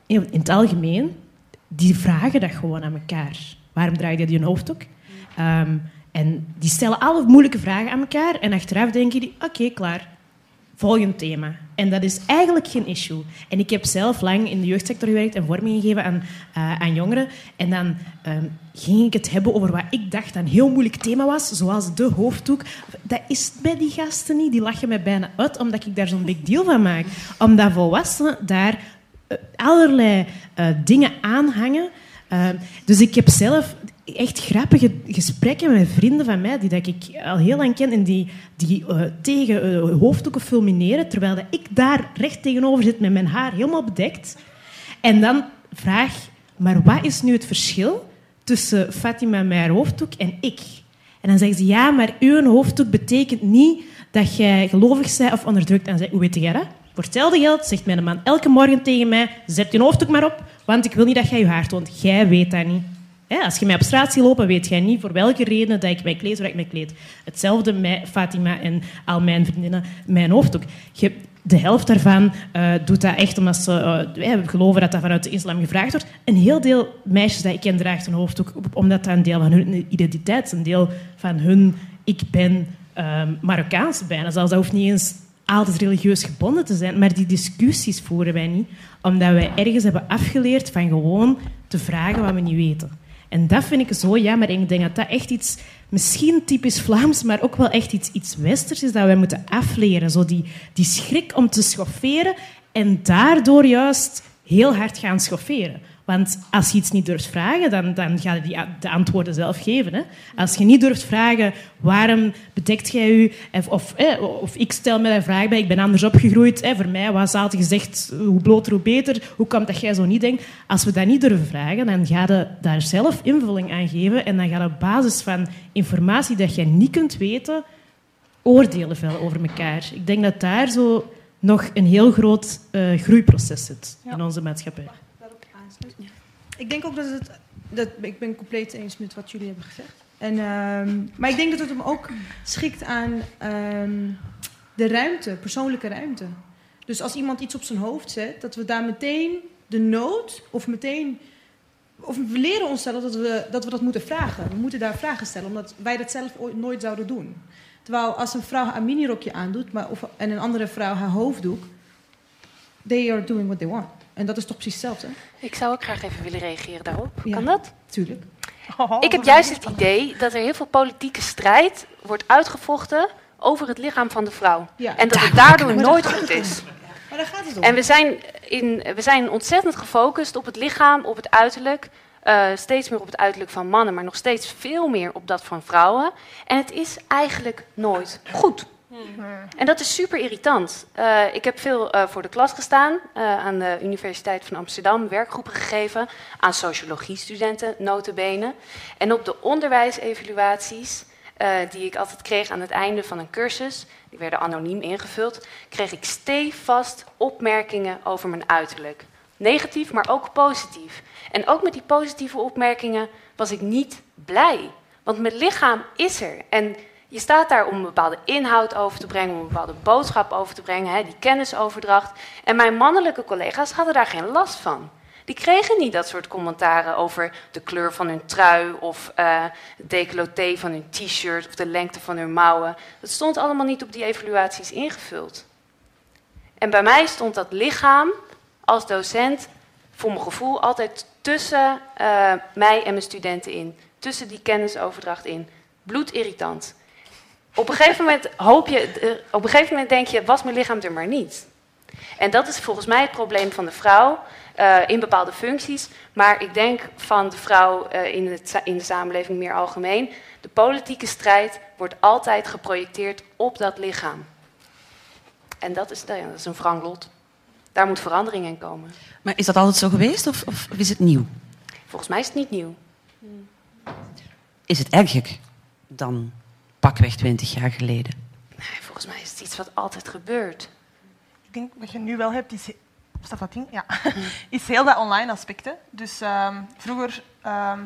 in het algemeen, die vragen dat gewoon aan elkaar. Waarom draag je die hoofddoek? Ehm, en die stellen alle moeilijke vragen aan elkaar en achteraf denken die, oké, klaar, volgend thema. En dat is eigenlijk geen issue. En ik heb zelf lang in de jeugdsector gewerkt en vorming gegeven aan, eh, aan jongeren. En dan ehm, ging ik het hebben over wat ik dacht een heel moeilijk thema was, zoals de hoofddoek. Dat is bij die gasten niet. Die lachen mij bijna uit, omdat ik daar zo'n big deal van maak. Omdat volwassenen daar eh, allerlei eh, dingen aanhangen. Ehm, dus ik heb zelf echt grappige gesprekken met vrienden van mij, die dat ik al heel lang ken, en die, die eh, tegen eh, hoofddoeken fulmineren, terwijl dat ik daar recht tegenover zit met mijn haar helemaal bedekt. En dan vraag, maar wat is nu het verschil tussen Fatima met haar hoofddoek en ik? En dan zeggen ze, ja, maar uw hoofddoek betekent niet dat jij gelovig bent of onderdrukt. En ik, hoe weet jij dat? Voor hetzelfde geld zegt mijn man elke morgen tegen mij, zet je hoofddoek maar op, want ik wil niet dat jij je haar toont. Jij weet dat niet. Als je mij op straat ziet lopen, weet jij niet voor welke reden dat ik mij kleed zoals ik mij kleed. Hetzelfde met Fatima en al mijn vriendinnen, mijn hoofddoek. Je, de helft daarvan eh, doet dat echt omdat ze eh, geloven dat dat vanuit de islam gevraagd wordt. Een heel deel meisjes dat ik ken draagt een hoofddoek omdat dat een deel van hun identiteit is. Een deel van hun ik ben ehm, Marokkaans bijna. Zelfs dat hoeft niet eens altijd religieus gebonden te zijn. Maar die discussies voeren wij niet, omdat wij ergens hebben afgeleerd van gewoon te vragen wat we niet weten. En dat vind ik zo jammer. En ik denk dat dat echt iets, misschien typisch Vlaams, maar ook wel echt iets, iets Westers is dat wij moeten afleren. Zo die, die schrik om te schofferen en daardoor juist heel hard gaan schofferen. Want als je iets niet durft vragen, dan, dan ga je die, de antwoorden zelf geven. Hè? Als je niet durft vragen, waarom bedekt jij je? Of, of, eh, of ik stel me een vraag bij, ik ben anders opgegroeid. Hè? Voor mij was altijd gezegd, hoe bloter, hoe beter. Hoe komt dat jij zo niet denkt? Als we dat niet durven vragen, dan ga je daar zelf invulling aan geven. En dan ga je op basis van informatie dat je niet kunt weten, oordelen vellen over elkaar. Ik denk dat daar zo nog een heel groot eh, groeiproces zit in onze maatschappij. Ik denk ook dat het dat, ik ben compleet eens met wat jullie hebben gezegd. En, ehm, maar ik denk dat het hem ook schikt aan ehm, de ruimte, persoonlijke ruimte. Dus als iemand iets op zijn hoofd zet, dat we daar meteen de nood of meteen. Of we leren onszelf dat we, dat we dat moeten vragen. We moeten daar vragen stellen, omdat wij dat zelf ooit nooit zouden doen. Terwijl als een vrouw haar minirokje aandoet maar, of, en een andere vrouw haar hoofddoek, they are doing what they want. En dat is toch precies hetzelfde? Ik zou ook graag even willen reageren daarop. Kan dat? Tuurlijk. ik heb juist het idee dat er heel veel politieke strijd wordt uitgevochten over het lichaam van de vrouw. Ja. En dat het daardoor nooit goed is. Maar daar gaat het om. En we zijn, in, we zijn ontzettend gefocust op het lichaam, op het uiterlijk. eh, steeds meer op het uiterlijk van mannen, maar nog steeds veel meer op dat van vrouwen. En het is eigenlijk nooit goed. En dat is super irritant. Eh, ik heb veel eh, voor de klas gestaan eh, aan de Universiteit van Amsterdam, werkgroepen gegeven aan sociologiestudenten, notabene. En op de onderwijsevaluaties die ik altijd kreeg aan het einde van een cursus, die werden anoniem ingevuld, kreeg ik stevast opmerkingen over mijn uiterlijk. Negatief, maar ook positief. En ook met die positieve opmerkingen was ik niet blij. Want mijn lichaam is er. En je staat daar om een bepaalde inhoud over te brengen, om een bepaalde boodschap over te brengen, hè, die kennisoverdracht. En mijn mannelijke collega's hadden daar geen last van. Die kregen niet dat soort commentaren over de kleur van hun trui of het decolleté van hun t-shirt of de lengte van hun mouwen. Dat stond allemaal niet op die evaluaties ingevuld. En bij mij stond dat lichaam als docent, voor mijn gevoel, altijd tussen eh, mij en mijn studenten in. Tussen die kennisoverdracht in. Bloedirritant. Op een gegeven moment hoop je, eh, op een gegeven moment denk je, was mijn lichaam er maar niet. En dat is volgens mij het probleem van de vrouw eh, in bepaalde functies. Maar ik denk van de vrouw eh, in, het, in de samenleving meer algemeen. De politieke strijd wordt altijd geprojecteerd op dat lichaam. En dat is, nou dat is een wrang lot. Daar moet verandering in komen. Maar is dat altijd zo geweest of, of is het nieuw? Volgens mij is het niet nieuw. Is het erger dan pakweg 20 jaar geleden? Nee, volgens mij is het iets wat altijd gebeurt. Ik denk wat je nu wel hebt, is, staat dat ding? Ja. is heel dat online aspect. hè. Dus ehm, vroeger ehm,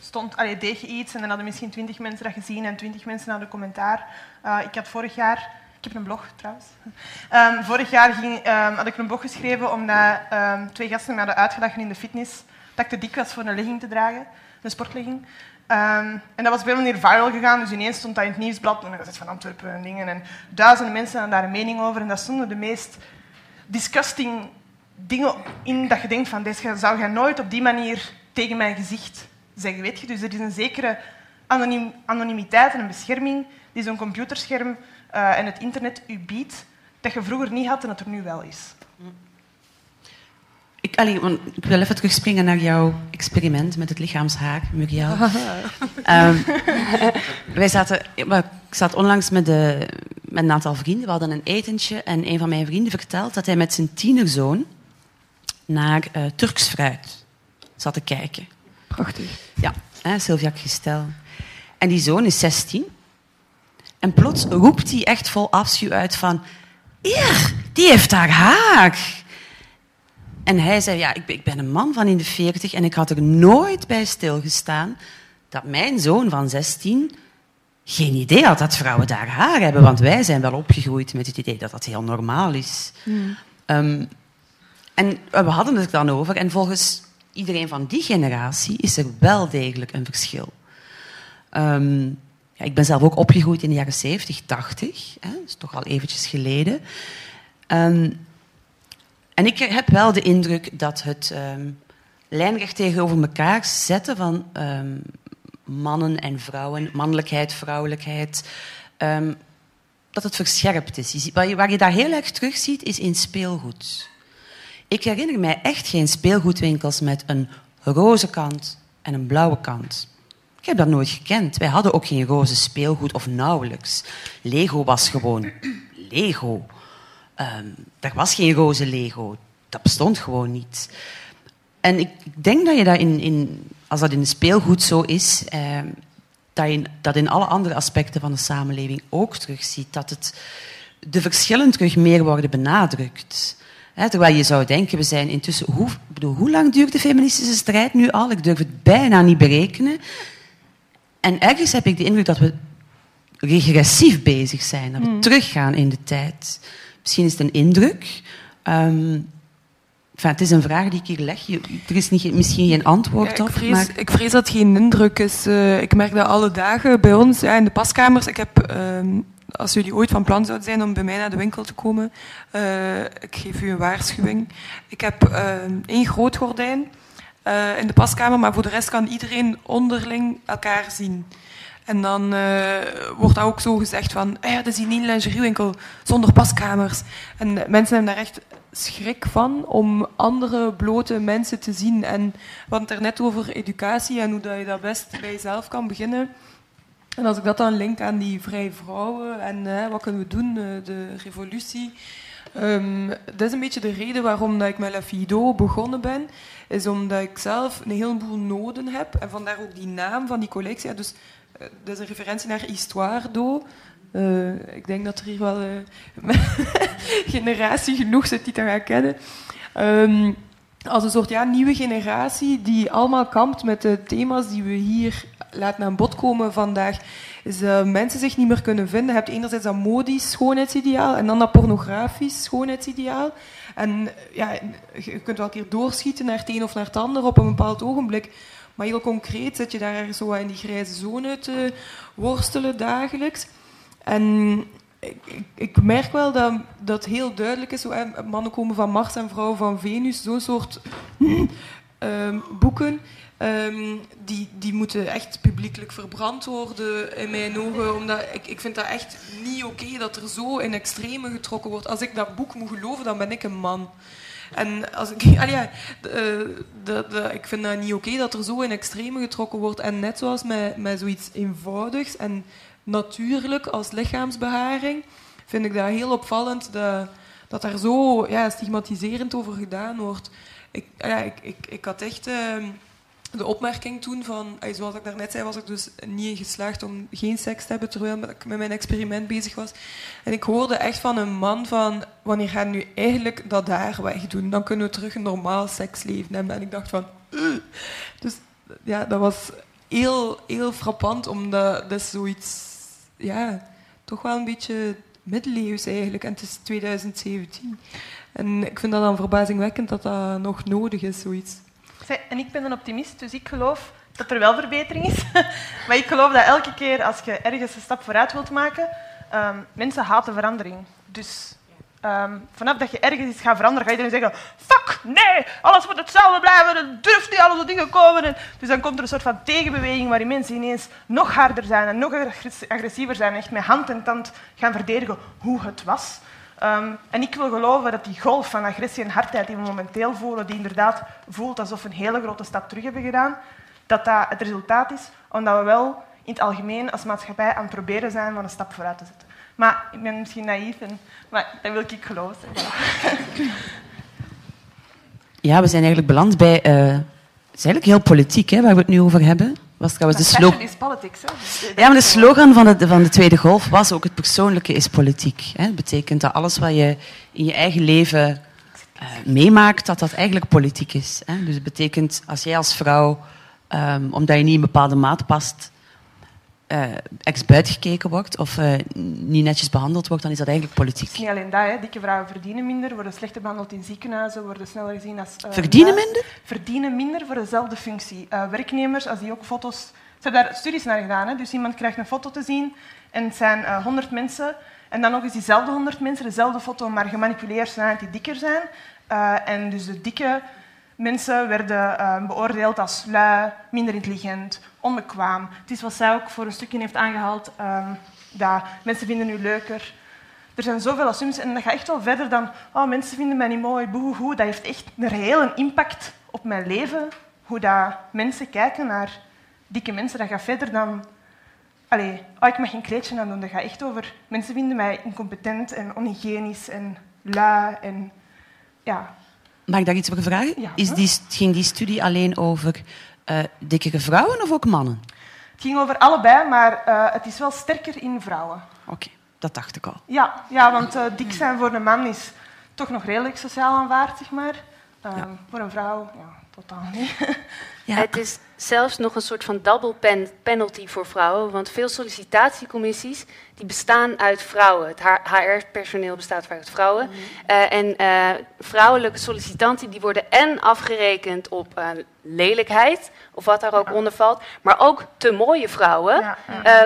stond, allee, deed je iets en dan hadden misschien twintig mensen dat gezien en twintig mensen hadden commentaar. Eh, ik had vorig jaar, ik heb een blog trouwens. Ehm, vorig jaar ging, ehm, had ik een blog geschreven omdat ehm, twee gasten me hadden uitgelachen in de fitness dat ik te dik was voor een legging te dragen, een sportlegging. Ehm, en dat was op een manier viral gegaan, dus ineens stond dat in het nieuwsblad en dat was van Antwerpen en dingen. En duizenden mensen hadden daar een mening over en dat stonden de meest disgusting dingen in dat je denkt van, deze zou jij nooit op die manier tegen mijn gezicht zeggen, weet je. Dus er is een zekere anonimiteit en een bescherming die zo'n computerscherm eh, en het internet u biedt, dat je vroeger niet had en dat er nu wel is. Ik, allee, ik wil even terugspringen naar jouw experiment met het lichaamshaar, Muriel. Ehm, wij zaten, ik zat onlangs met, de, met een aantal vrienden. We hadden een etentje en een van mijn vrienden vertelt dat hij met zijn tienerzoon naar eh, Turks fruit zat te kijken. Prachtig. Ja, hè, Sylvia Christel. En die zoon is 16. En plots roept hij echt vol afschuw uit van... Eer, die heeft haar haar. En hij zei, ja, ik ben, ik ben een man van in de 40 en ik had er nooit bij stilgestaan dat mijn zoon van 16 geen idee had dat vrouwen daar haar hebben. Want wij zijn wel opgegroeid met het idee dat dat heel normaal is. Ehm, en we hadden het dan over. En volgens iedereen van die generatie is er wel degelijk een verschil. Ehm, ja, ik ben zelf ook opgegroeid in de jaren 70, 80. Hè, dat is toch al eventjes geleden. Ehm, en ik heb wel de indruk dat het ehm, lijnrecht tegenover elkaar zetten van ehm, mannen en vrouwen, mannelijkheid, vrouwelijkheid, ehm, dat het verscherpt is. Waar je, waar je daar heel erg terug ziet, is in speelgoed. Ik herinner mij echt geen speelgoedwinkels met een roze kant en een blauwe kant. Ik heb dat nooit gekend. Wij hadden ook geen roze speelgoed of nauwelijks. Lego was gewoon Lego. Ehm er was geen roze Lego. Dat bestond gewoon niet. En ik denk dat je dat in, in als dat in speelgoed zo is, ehm, dat je dat in alle andere aspecten van de samenleving ook terugziet. Dat het, de verschillen terug meer worden benadrukt. terwijl je zou denken, we zijn intussen... Hoe, bedoel, hoe lang duurt de feministische strijd nu al? Ik durf het bijna niet berekenen. En ergens heb ik de indruk dat we regressief bezig zijn. Dat we Hmm. teruggaan in de tijd. Misschien is het een indruk. Enfin, het is een vraag die ik hier leg. Er is niet, misschien geen antwoord Ja, op. ik, vrees, maar... ik vrees dat het geen indruk is. Eh, ik merk dat alle dagen bij ons ja, in de paskamers. Ik heb, ehm, als jullie ooit van plan zouden zijn om bij mij naar de winkel te komen, eh, ik geef u een waarschuwing. Ik heb ehm, één groot gordijn eh, in de paskamer, maar voor de rest kan iedereen onderling elkaar zien. En dan eh, wordt dat ook zo gezegd van, ah ja, dat is die ene lingeriewinkel zonder paskamers. En mensen hebben daar echt schrik van om andere blote mensen te zien. En we hadden het er net over educatie en hoe dat je dat best bij jezelf kan beginnen. En als ik dat dan link aan die vrije vrouwen en eh, wat kunnen we doen, eh, de revolutie. Ehm, dat is een beetje de reden waarom dat ik met La Fido begonnen ben. Is omdat ik zelf een heleboel noden heb. En vandaar ook die naam van die collectie. Dus, dat is een referentie naar Histoire d'eau. Eh, ik denk dat er hier wel eh, generatie genoeg zit die dat gaan kennen. Ehm, als een soort ja, nieuwe generatie die allemaal kampt met de thema's die we hier laten aan bod komen vandaag. Is mensen zich niet meer kunnen vinden. Je hebt enerzijds dat modisch schoonheidsideaal en dan dat pornografisch schoonheidsideaal. En ja, je kunt wel een keer doorschieten naar het een of naar het ander op een bepaald ogenblik. Maar heel concreet zit je daar zo in die grijze zone te worstelen dagelijks. En ik, ik, merk wel dat dat heel duidelijk is. Zo, mannen komen van Mars en vrouwen van Venus. Zo'n soort ehm, boeken. ehm, die, die moeten echt publiekelijk verbrand worden in mijn ogen. Omdat ik, ik vind dat echt niet oké dat er zo in extreme getrokken wordt. Als ik dat boek moet geloven, dan ben ik een man. En als ik, d- eh, dat- dat- ik vind dat niet oké dat er zo in extreme getrokken wordt. En net zoals met, met zoiets eenvoudigs en natuurlijk als lichaamsbeharing, vind ik dat heel opvallend dat, dat daar zo ja, stigmatiserend over gedaan wordt. Ik, ja, ik, ik, ik had echt ehm, de opmerking toen van, zoals ik daarnet zei, was ik dus niet in geslaagd om geen seks te hebben terwijl ik met mijn experiment bezig was. En ik hoorde echt van een man van, wanneer gaan nu eigenlijk dat daar wegdoen? Dan kunnen we terug een normaal seksleven hebben. En ik dacht van, "Ugh." dus ja, dat was heel, heel frappant, omdat dat is zoiets, ja, toch wel een beetje middeleeuws eigenlijk. En het is 2017. En ik vind dat dan verbazingwekkend dat dat nog nodig is, zoiets. En ik ben een optimist, dus ik geloof dat er wel verbetering is. maar ik geloof dat elke keer als je ergens een stap vooruit wilt maken, ehm, mensen haten verandering. Dus ehm, vanaf dat je ergens iets gaat veranderen, ga iedereen zeggen: Fuck, nee, alles moet hetzelfde blijven, er durft niet alle dingen komen. En dus dan komt er een soort van tegenbeweging waarin mensen ineens nog harder zijn en nog agressi- agressiever zijn en echt met hand en tand gaan verdedigen hoe het was. Ehm, en ik wil geloven dat die golf van agressie en hardheid die we momenteel voelen, die inderdaad voelt alsof we een hele grote stap terug hebben gedaan, dat dat het resultaat is omdat we wel in het algemeen als maatschappij aan het proberen zijn van een stap vooruit te zetten. Maar ik ben misschien naïef, maar dat wil ik geloven. Ja, we zijn eigenlijk beland bij... eh, het is eigenlijk heel politiek, hè, waar we het nu over hebben. Was trouwens de slogan... is politics. Hè? Dus, Ja, maar de slogan van de, van de Tweede Golf was ook het persoonlijke is politiek. Hè. Dat betekent dat alles wat je in je eigen leven eh, meemaakt, dat dat eigenlijk politiek is. Hè. Dus het betekent, als jij als vrouw, ehm, omdat je niet in een bepaalde maat past, eh ex buitgekeken wordt of eh, niet netjes behandeld wordt, dan is dat eigenlijk Het politiek. is niet alleen dat, hè. dikke vrouwen verdienen minder, worden slechter behandeld in ziekenhuizen, worden sneller gezien als... eh, Verdienen minder? Verdienen minder voor dezelfde functie. Werknemers, als die ook foto's... Ze hebben daar studies naar gedaan. Hè. Dus iemand krijgt een foto te zien en het zijn 100 mensen. En dan nog eens diezelfde 100 mensen, dezelfde foto, maar gemanipuleerd zodat die dikker zijn. En dus de dikke mensen werden beoordeeld als lui, minder intelligent, onbekwaam. Het is wat zij ook voor een stukje heeft aangehaald, ehm, dat mensen vinden u leuker. Er zijn zoveel assumpties en dat gaat echt wel verder dan oh, mensen vinden mij niet mooi, boehoehoe. Dat heeft echt een reële impact op mijn leven, hoe dat mensen kijken naar dikke mensen. Dat gaat verder dan... Allee, oh, ik mag geen kleedje aan doen. Dat gaat echt over... Mensen vinden mij incompetent en onhygiënisch en lui en... Ja, Mag ik daar iets over vragen? Ja. Is die, ging die studie alleen over eh dikkere vrouwen of ook mannen? het ging over allebei, maar eh, het is wel sterker in vrouwen. Oké, dat dacht ik al. Ja, ja want eh, dik zijn voor een man is toch nog redelijk sociaal aanvaard, zeg maar. Voor een vrouw, ja, totaal niet. Het is zelfs nog een soort van double pen penalty voor vrouwen. Want veel sollicitatiecommissies die bestaan uit vrouwen. Het HR-personeel bestaat vaak uit vrouwen. Eh, en eh, vrouwelijke sollicitanten die worden en afgerekend op eh, lelijkheid, of wat daar ook onder valt. Maar ook te mooie vrouwen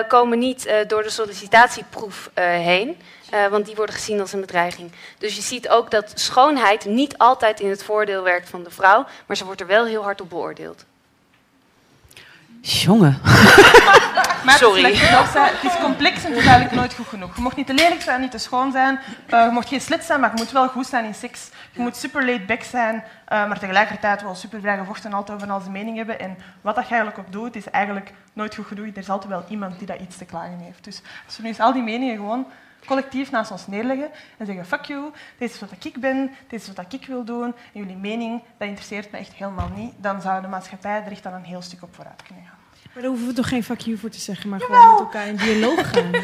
komen niet door de sollicitatieproef heen. want die worden gezien als een bedreiging. Dus je ziet ook dat schoonheid niet altijd in het voordeel werkt van de vrouw. Maar ze wordt er wel heel hard op beoordeeld. Jongen. Maar Sorry. Het is, het complex en het is eigenlijk nooit goed genoeg. Je mocht niet te lelijk zijn, niet te schoon zijn. Eh, je mocht geen slit zijn, maar je moet wel goed zijn in seks. Je moet super laid back zijn, eh, maar tegelijkertijd wel super vrijgevochten en altijd over al zijn mening hebben. En wat dat je eigenlijk ook doet, is eigenlijk nooit goed genoeg. Er is altijd wel iemand die dat iets te klagen heeft. Dus als we nu eens al die meningen gewoon collectief naast ons neerleggen en zeggen fuck you, dit is wat ik ben, dit is wat ik wil doen, en jullie mening, dat interesseert me echt helemaal niet, dan zou de maatschappij er echt al een heel stuk op vooruit kunnen gaan. Maar daar hoeven we toch geen fuck you voor te zeggen, maar gewoon met elkaar in dialoog gaan.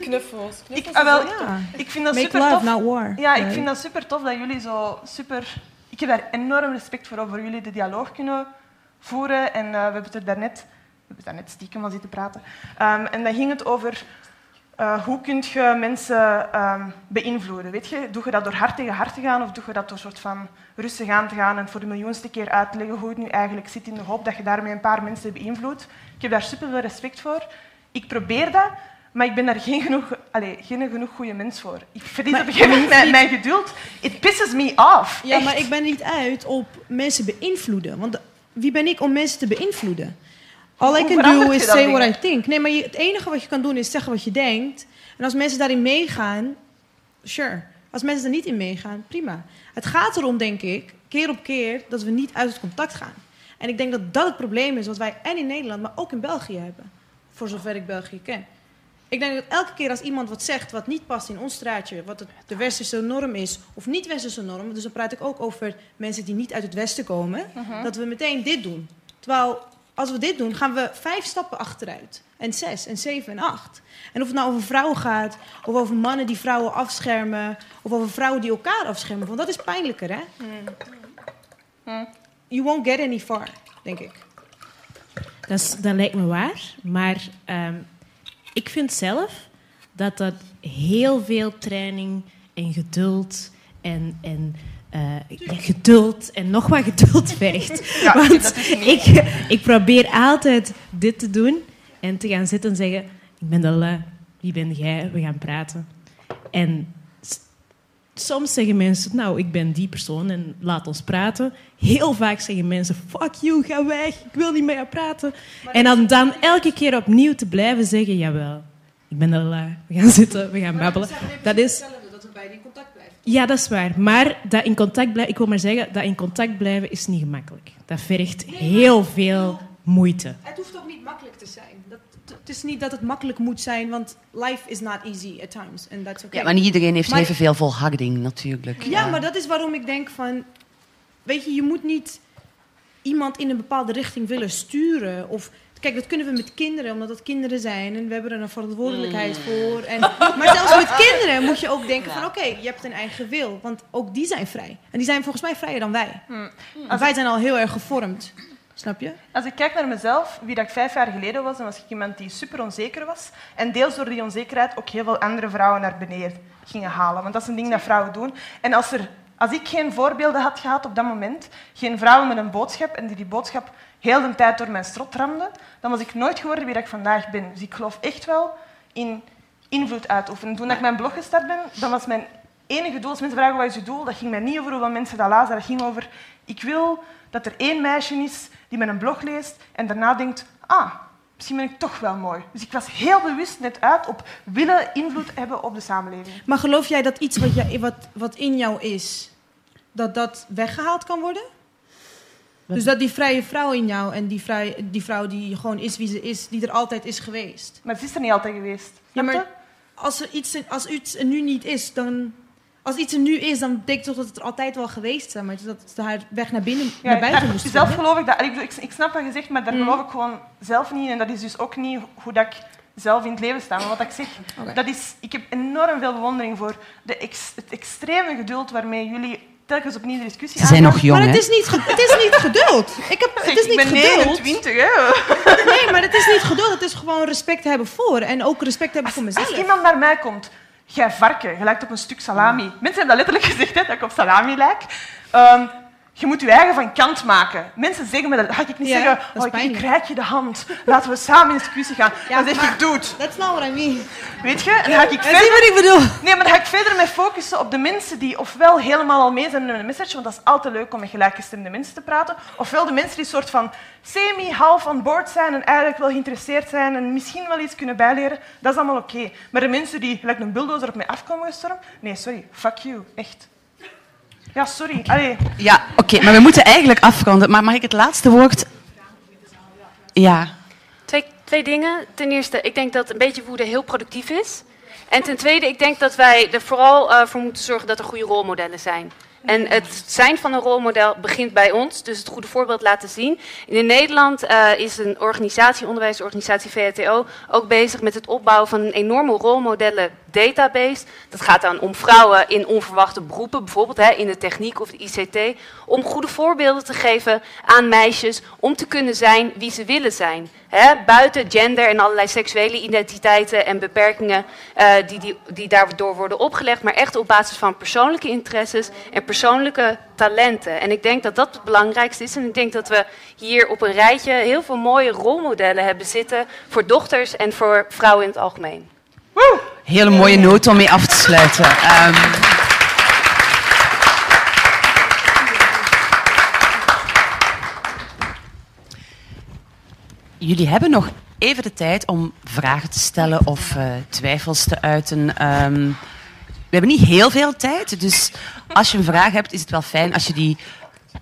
Knuffels. Ik, knuffels ah, wel, Ja. ik vind dat Make super love, tof. not war. Ja, ik vind dat super tof dat jullie zo super. Ik heb daar enorm respect voor, voor jullie de dialoog kunnen voeren. En eh, we hebben het er daarnet, we hebben het daarnet stiekem al zitten praten. Ehm, en dan ging het over eh, hoe kun je mensen ehm, beïnvloeden. Weet je, doe je dat door hard tegen hard te gaan of doe je dat door soort van rustig aan te gaan en voor de miljoenste keer uit te leggen hoe het nu eigenlijk zit in de hoop dat je daarmee een paar mensen beïnvloedt. Ik heb daar super veel respect voor. Ik probeer dat, maar ik ben daar geen genoeg, allez, geen genoeg goede mens voor. Ik verlies Maar- op een gegeven moment mijn, mijn geduld. It pisses me off. Ja, Echt. maar ik ben niet uit op mensen beïnvloeden. Want wie ben ik om mensen te beïnvloeden? All I can do is say what dingen? I think. Nee, maar je, het enige wat je kan doen is zeggen wat je denkt. En als mensen daarin meegaan, sure. Als mensen er niet in meegaan, prima. Het gaat erom, denk ik, keer op keer, dat we niet uit het contact gaan. En ik denk dat dat het probleem is wat wij en in Nederland, maar ook in België hebben. Voor zover ik België ken. Ik denk dat elke keer als iemand wat zegt wat niet past in ons straatje, wat het, de westerse norm is, of niet westerse norm, dus dan praat ik ook over mensen die niet uit het westen komen, Mhm. dat we meteen dit doen. Terwijl als we dit doen, gaan we vijf stappen achteruit. En zes, en zeven, en acht. En of het nou over vrouwen gaat, of over mannen die vrouwen afschermen, of over vrouwen die elkaar afschermen, want dat is pijnlijker, hè? You won't get any far, denk ik. Dat, is- dat lijkt me waar. Maar ehm, ik vind zelf dat dat heel veel training en geduld en, en eh, geduld en nog wat geduld vergt. Ja, Want ik, ik probeer altijd dit te doen en te gaan zitten en zeggen: Ik ben Della, wie ben jij? We gaan praten. En soms zeggen mensen: Nou, ik ben die persoon en laat ons praten. Heel vaak zeggen mensen: Fuck you, ga weg, ik wil niet met jou praten. En dan, dan elke keer opnieuw te blijven zeggen: Jawel, ik ben Della, we gaan zitten, we gaan babbelen. Dat is. dat we beiden in contact. Ja, dat is waar. Maar dat in contact blijven, ik wil maar zeggen, dat in contact blijven is niet gemakkelijk. Dat vergt heel veel moeite. Het hoeft ook niet makkelijk te zijn. Dat, het is niet dat het makkelijk moet zijn, want life is not easy at times. And that's okay. Ja, maar niet iedereen heeft Maar- evenveel volharding, natuurlijk. Ja, maar dat is waarom ik denk van... Weet je, je moet niet iemand in een bepaalde richting willen sturen. Of, kijk, dat kunnen we met kinderen, omdat dat kinderen zijn. En we hebben er een verantwoordelijkheid Mm. voor. En, maar zelfs met kinderen moet je ook denken van... Oké, je hebt een eigen wil. Want ook die zijn vrij. En die zijn volgens mij vrijer dan wij. Want wij zijn al heel erg gevormd. Snap je? Als ik kijk naar mezelf, wie dat ik vijf jaar geleden was, dan was ik iemand die super onzeker was. En deels door die onzekerheid ook heel veel andere vrouwen naar beneden gingen halen. Want dat is een ding dat vrouwen doen. En als, er, als ik geen voorbeelden had gehad op dat moment, geen vrouwen met een boodschap en die die boodschap heel de tijd door mijn strot ramden, dan was ik nooit geworden wie ik vandaag ben. Dus ik geloof echt wel in invloed uitoefenen. Toen ik mijn blog gestart ben, dan was mijn enige doel, als mensen vragen wat is je doel, dat ging mij niet over hoeveel mensen dat lazen. Dat ging over, ik wil dat er één meisje is die mijn blog leest en daarna denkt, ah, misschien ben ik toch wel mooi. Dus ik was heel bewust net uit op willen invloed hebben op de samenleving. Maar geloof jij dat iets wat, wat, wat in jou is, dat dat weggehaald kan worden? Dus dat die vrije vrouw in jou en die, vrij, die vrouw die gewoon is wie ze is, die er altijd is geweest. Maar het is er niet altijd geweest. Ja, maar als er iets, als iets er nu niet is, dan... Als iets er nu is, dan betekent toch dat het er altijd wel geweest is. Maar dat het haar weg naar binnen, naar buiten moest Zelf vinden. geloof ik dat. Ik, bedoel, ik, ik snap wat je zegt, maar daar Mm. geloof ik gewoon zelf niet in. En dat is dus ook niet hoe dat ik zelf in het leven staan. Maar wat ik zeg, dat is, ik heb enorm veel bewondering voor de ex, het extreme geduld waarmee jullie telkens opnieuw de discussie Ze zijn nog jong, Maar het hè? is niet, ge- het is niet geduld. Ik, heb, het is ik niet ben geduld. 29, hè. Nee, maar het is niet geduld. Het is gewoon respect hebben voor. En ook respect hebben voor mezelf. Als iemand naar mij komt, jij varken, je lijkt op een stuk salami. Mensen hebben dat letterlijk gezegd, hè, dat ik op salami lijk. Ehm, je moet je eigen van kant maken. Mensen zeggen me dat. Dan ga ik niet Ja, zeggen, dat oh, ik, reik je de hand. Laten we samen in discussie gaan. dan zeg ik, doe het. That's not what I mean. Weet je? En dan ga ik verder... wat ik bedoel? Nee, maar dan ga ik verder met focussen op de mensen die ofwel helemaal al mee zijn met een message, want dat is altijd leuk om met gelijkgestemde mensen te praten, ofwel de mensen die soort van semi, half on board zijn en eigenlijk wel geïnteresseerd zijn en misschien wel iets kunnen bijleren. Dat is allemaal oké. Maar de mensen die gelijk een bulldozer op mij afkomen gestormd, nee, sorry, fuck you, echt. Ja, sorry. Allee. Ja, oké, maar we moeten eigenlijk afronden. Maar mag ik het laatste woord? Ja. Twee, twee dingen. Ten eerste, ik denk dat een beetje woede heel productief is. En ten tweede, ik denk dat wij er vooral eh, voor moeten zorgen dat er goede rolmodellen zijn. En het zijn van een rolmodel begint bij ons, dus het goede voorbeeld laten zien. In Nederland eh, is een organisatie, onderwijsorganisatie VHTO, ook bezig met het opbouwen van een enorme rolmodellen database. Dat gaat dan om vrouwen in onverwachte beroepen, bijvoorbeeld hè, in de techniek of de ICT, om goede voorbeelden te geven aan meisjes om te kunnen zijn wie ze willen zijn. Hè, buiten gender en allerlei seksuele identiteiten en beperkingen eh, die, die, die daardoor worden opgelegd, maar echt op basis van persoonlijke interesses en persoonlijke talenten. En ik denk dat dat het belangrijkste is. En ik denk dat we hier op een rijtje heel veel mooie rolmodellen hebben zitten voor dochters en voor vrouwen in het algemeen. Hele mooie noot om mee af te sluiten. Ehm, jullie hebben nog even de tijd om vragen te stellen of eh, twijfels te uiten. Ehm, we hebben niet heel veel tijd, dus als je een vraag hebt, is het wel fijn als je die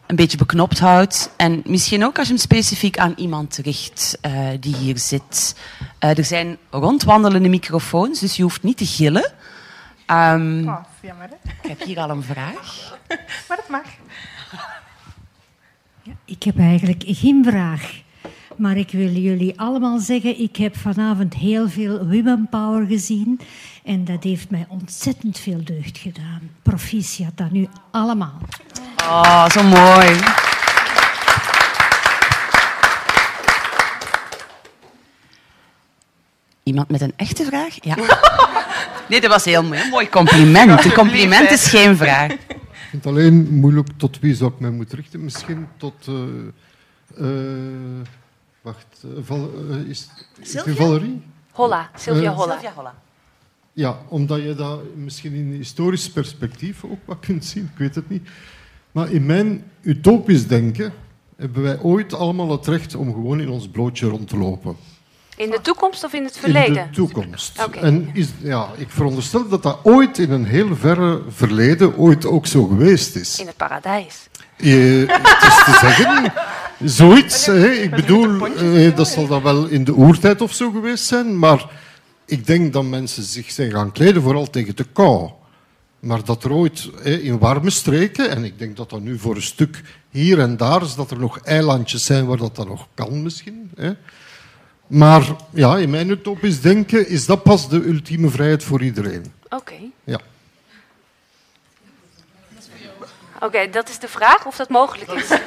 een beetje beknopt houdt. En misschien ook als je hem specifiek aan iemand richt eh, die hier zit. Eh, er zijn rondwandelende microfoons, dus je hoeft niet te gillen. Oh, jammer, hè? ik heb hier al een vraag. Maar dat mag. Ik heb eigenlijk geen vraag. Maar ik wil jullie allemaal zeggen, ik heb vanavond heel veel women power gezien. En dat heeft mij ontzettend veel deugd gedaan. Proficiat aan u allemaal. Oh, zo mooi. Iemand met een echte vraag? Ja. Nee, dat was heel mooi. Een mooi compliment. Een compliment is geen vraag. Ik vind het alleen moeilijk tot wie zou ik mij moeten richten. Misschien tot... eh, eh, wacht, eh, Val, eh, is, is het Sylvia? Valerie? Holla, Sylvia Eh, Holla. Sylvia Holla. Ja, omdat je dat misschien in historisch perspectief ook wat kunt zien, ik weet het niet. Maar in mijn utopisch denken hebben wij ooit allemaal het recht om gewoon in ons blootje rond te lopen. In de toekomst of in het verleden? In de toekomst. En is, ja, ik veronderstel dat dat ooit in een heel verre verleden ooit ook zo geweest is. In het paradijs. Je, het is te zeggen, zoiets. Hè. Ik bedoel, eh, dat zal dan wel in de oertijd of zo geweest zijn, maar ik denk dat mensen zich zijn gaan kleden vooral tegen de kou. Maar dat er ooit hè, in warme streken, en ik denk dat dat nu voor een stuk hier en daar is, dat er nog eilandjes zijn waar dat dan nog kan misschien. Hè. Maar ja, in mijn utopisch denken is dat pas de ultieme vrijheid voor iedereen. Oké. Ja. Oké, dat is de vraag of dat mogelijk is.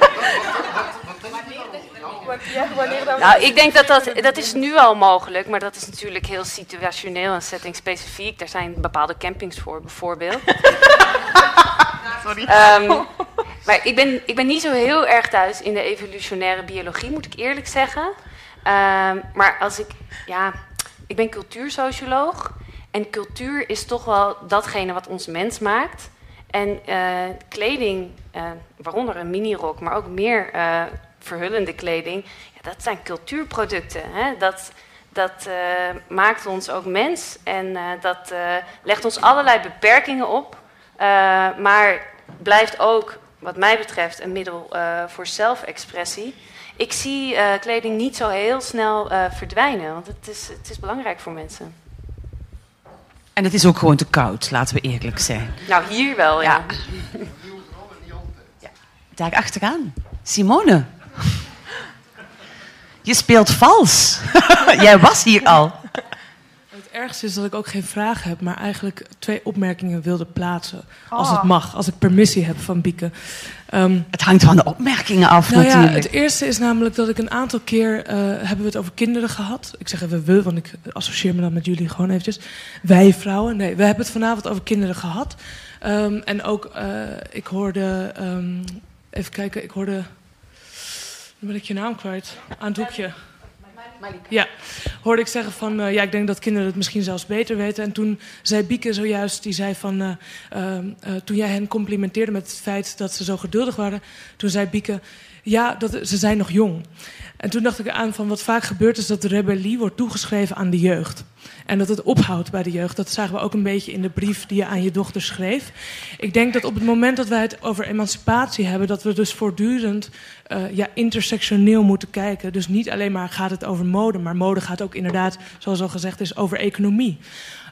Nou, ik denk dat dat, dat is nu al mogelijk, maar dat is natuurlijk heel situationeel en setting-specifiek. Daar zijn bepaalde campings voor, bijvoorbeeld. Sorry. Ehm, maar ik ben, ik ben niet zo heel erg thuis in de evolutionaire biologie, moet ik eerlijk zeggen. Ehm, maar als ik, ja, ik ben cultuursocioloog. En cultuur is toch wel datgene wat ons mens maakt. En eh, kleding, eh, waaronder een minirok, maar ook meer eh, verhullende kleding, ja, dat zijn cultuurproducten. Hè? Dat, dat eh, maakt ons ook mens en eh, dat eh, legt ons allerlei beperkingen op. eh, maar blijft ook, wat mij betreft, een middel eh, voor zelfexpressie. Ik zie eh, kleding niet zo heel snel eh, verdwijnen, want het is, het is belangrijk voor mensen. En het is ook gewoon te koud, laten we eerlijk zijn. Nou, hier wel, ja. Daar achteraan. Simone. Je speelt vals. Jij was hier al. ergste is dat ik ook geen vraag heb, maar eigenlijk twee opmerkingen wilde plaatsen. Als Oh. het mag, als ik permissie heb van Bieke. Ehm, Het hangt van de opmerkingen af nou ja, natuurlijk. het eerste is namelijk dat ik een aantal keer eh, hebben we het over kinderen gehad. Ik zeg even we, want ik associeer me dan met jullie gewoon eventjes. Wij vrouwen. Nee, we hebben het vanavond over kinderen gehad. Ehm, en ook, eh, ik hoorde, ehm, even kijken, ik hoorde, nu ben ik je naam kwijt, aan het hoekje. Ja, hoorde ik zeggen van, eh, ja, ik denk dat kinderen het misschien zelfs beter weten. En toen zei Bieke zojuist, die zei van, eh, ehm, eh, toen jij hen complimenteerde met het feit dat ze zo geduldig waren, toen zei Bieke, ja, dat, ze zijn nog jong. En toen dacht ik aan van wat vaak gebeurt is dat de rebellie wordt toegeschreven aan de jeugd. En dat het ophoudt bij de jeugd. Dat zagen we ook een beetje in de brief die je aan je dochter schreef. Ik denk dat op het moment dat wij het over emancipatie hebben, dat we dus voortdurend eh, ja, intersectioneel moeten kijken. Dus niet alleen maar gaat het over mode, maar mode gaat ook inderdaad, zoals al gezegd is, over economie.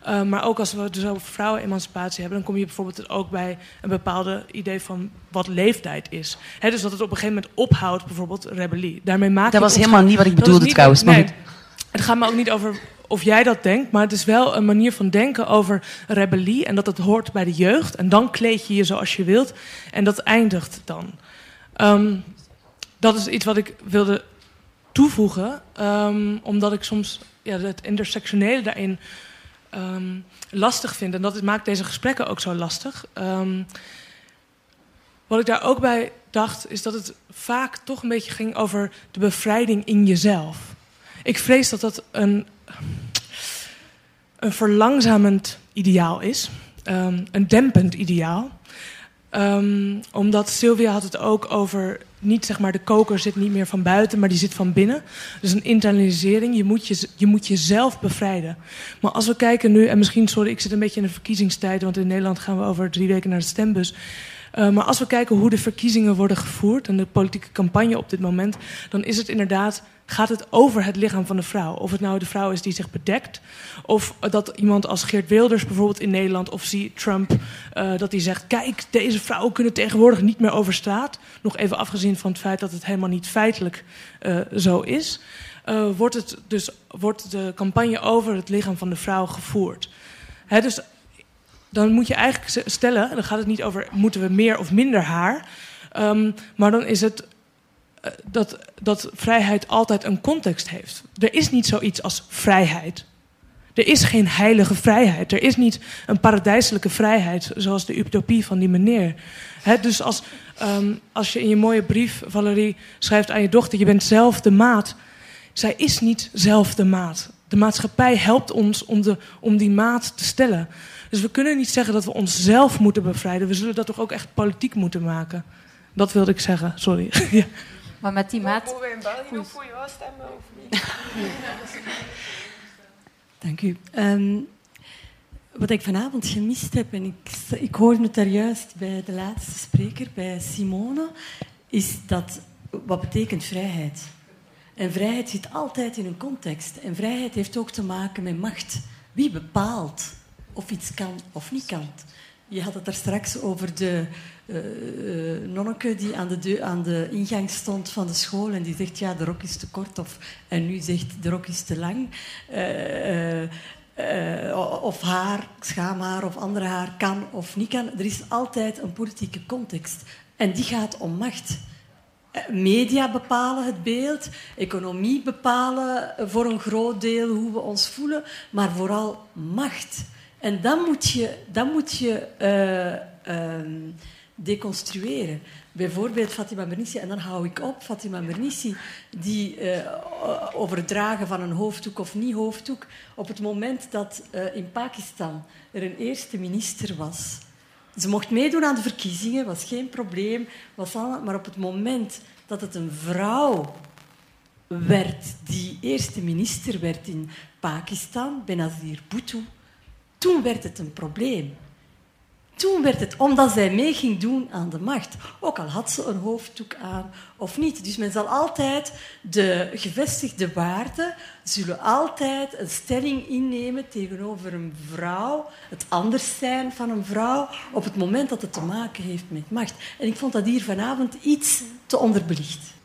Uh, maar ook als we het dus over vrouwenemancipatie hebben, dan kom je bijvoorbeeld ook bij een bepaalde idee van wat leeftijd is. He, dus dat het op een gegeven moment ophoudt, bijvoorbeeld rebellie. Daarmee maak Dat was helemaal niet wat ik bedoelde trouwens, maar nee, het gaat me ook niet over of jij dat denkt, maar het is wel een manier van denken over rebellie en dat het hoort bij de jeugd. En dan kleed je je zoals je wilt en dat eindigt dan. Um, dat is iets wat ik wilde toevoegen, um, omdat ik soms ja, het intersectionele daarin um, lastig vind. En dat maakt deze gesprekken ook zo lastig. Um, wat ik daar ook bij dacht, is dat het vaak toch een beetje ging over de bevrijding in jezelf. Ik vrees dat dat een, een verlangzamend ideaal is, um, een dempend ideaal. Omdat Sylvia had het ook over niet zeg maar de koker zit niet meer van buiten, maar die zit van binnen. Dus een internalisering. Je moet, je, je moet jezelf bevrijden. Maar als we kijken nu, en misschien, sorry, ik zit een beetje in de verkiezingstijd, want in Nederland gaan we over drie weken naar de stembus. Uh, maar als we kijken hoe de verkiezingen worden gevoerd en de politieke campagne op dit moment, dan is het inderdaad, gaat het over het lichaam van de vrouw. Of het nou de vrouw is die zich bedekt, of dat iemand als Geert Wilders bijvoorbeeld in Nederland, of zie Trump, uh, dat hij zegt, kijk, deze vrouwen kunnen tegenwoordig niet meer over straat. Nog even afgezien van het feit dat het helemaal niet feitelijk uh, zo is. Uh, wordt, het dus, wordt de campagne over het lichaam van de vrouw gevoerd. Hè, dus dan moet je eigenlijk stellen, dan gaat het niet over moeten we meer of minder haar, um, maar dan is het dat, dat vrijheid altijd een context heeft. Er is niet zoiets als vrijheid. Er is geen heilige vrijheid. Er is niet een paradijselijke vrijheid zoals de utopie van die meneer. Dus als, um, als je in je mooie brief, Valerie, schrijft aan je dochter: je bent zelf de maat. Zij is niet zelf de maat. De maatschappij helpt ons om, de, om die maat te stellen. Dus we kunnen niet zeggen dat we onszelf moeten bevrijden. We zullen dat toch ook echt politiek moeten maken. Dat wilde ik zeggen, sorry. ja. Maar met die maat... Mogen wij in België ook voor jou stemmen of niet? Dank u. Um, wat ik vanavond gemist heb, en ik, ik hoorde het daar juist bij de laatste spreker, bij Simone, is dat wat betekent vrijheid? En vrijheid zit altijd in een context. En vrijheid heeft ook te maken met macht. Wie bepaalt of iets kan of niet kan? Je had het daar straks over de nonneke die aan de, deur, aan de ingang stond van de school en die zegt ja, de rok is te kort of, en nu zegt de rok is te lang. Uh, of haar, schaamhaar of andere haar kan of niet kan. Er is altijd een politieke context en die gaat om macht. Media bepalen het beeld, economie bepalen voor een groot deel hoe we ons voelen, maar vooral macht. En dan moet je, dan moet je uh, deconstrueren. Bijvoorbeeld Fatima Mernissi, en dan hou ik op, Fatima Mernissi, die uh, over het dragen van een hoofddoek of niet hoofddoek, op het moment dat in Pakistan er een eerste minister was, ze mocht meedoen aan de verkiezingen, was geen probleem, was allemaal, maar op het moment dat het een vrouw werd die eerste minister werd in Pakistan, Benazir Bhutto, toen werd het een probleem. Toen werd het omdat zij mee ging doen aan de macht. Ook al had ze een hoofddoek aan of niet. Dus men zal altijd, de gevestigde waarden zullen altijd een stelling innemen tegenover een vrouw, het anders zijn van een vrouw, op het moment dat het te maken heeft met macht. En ik vond dat hier vanavond iets te onderbelicht.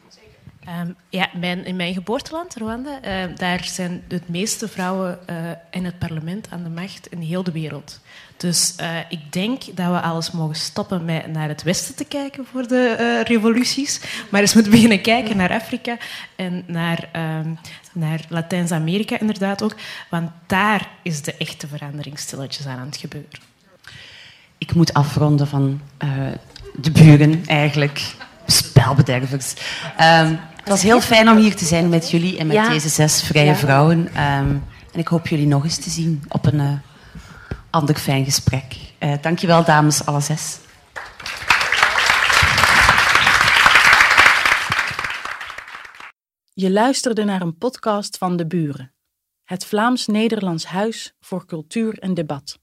Um, ja, mijn, in mijn geboorteland, Rwanda, uh, daar zijn de meeste vrouwen uh, in het parlement aan de macht in heel de wereld. Dus uh, ik denk dat we alles mogen stoppen met naar het westen te kijken voor de revoluties, maar eens moeten beginnen kijken naar Afrika en naar, um, naar Latijns-Amerika inderdaad ook, want daar is de echte verandering stilletjes aan het gebeuren. Ik moet afronden van de buren eigenlijk spelbedervers. Het was heel fijn om hier te zijn met jullie en met ja. deze zes vrije ja. vrouwen. Um, en ik hoop jullie nog eens te zien op een uh, ander fijn gesprek. Uh, dankjewel, dames, alle zes. Je luisterde naar een podcast van De Buren, het Vlaams-Nederlands Huis voor Cultuur en Debat.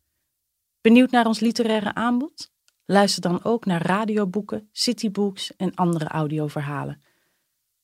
Benieuwd naar ons literaire aanbod? Luister dan ook naar radioboeken, citybooks en andere audioverhalen.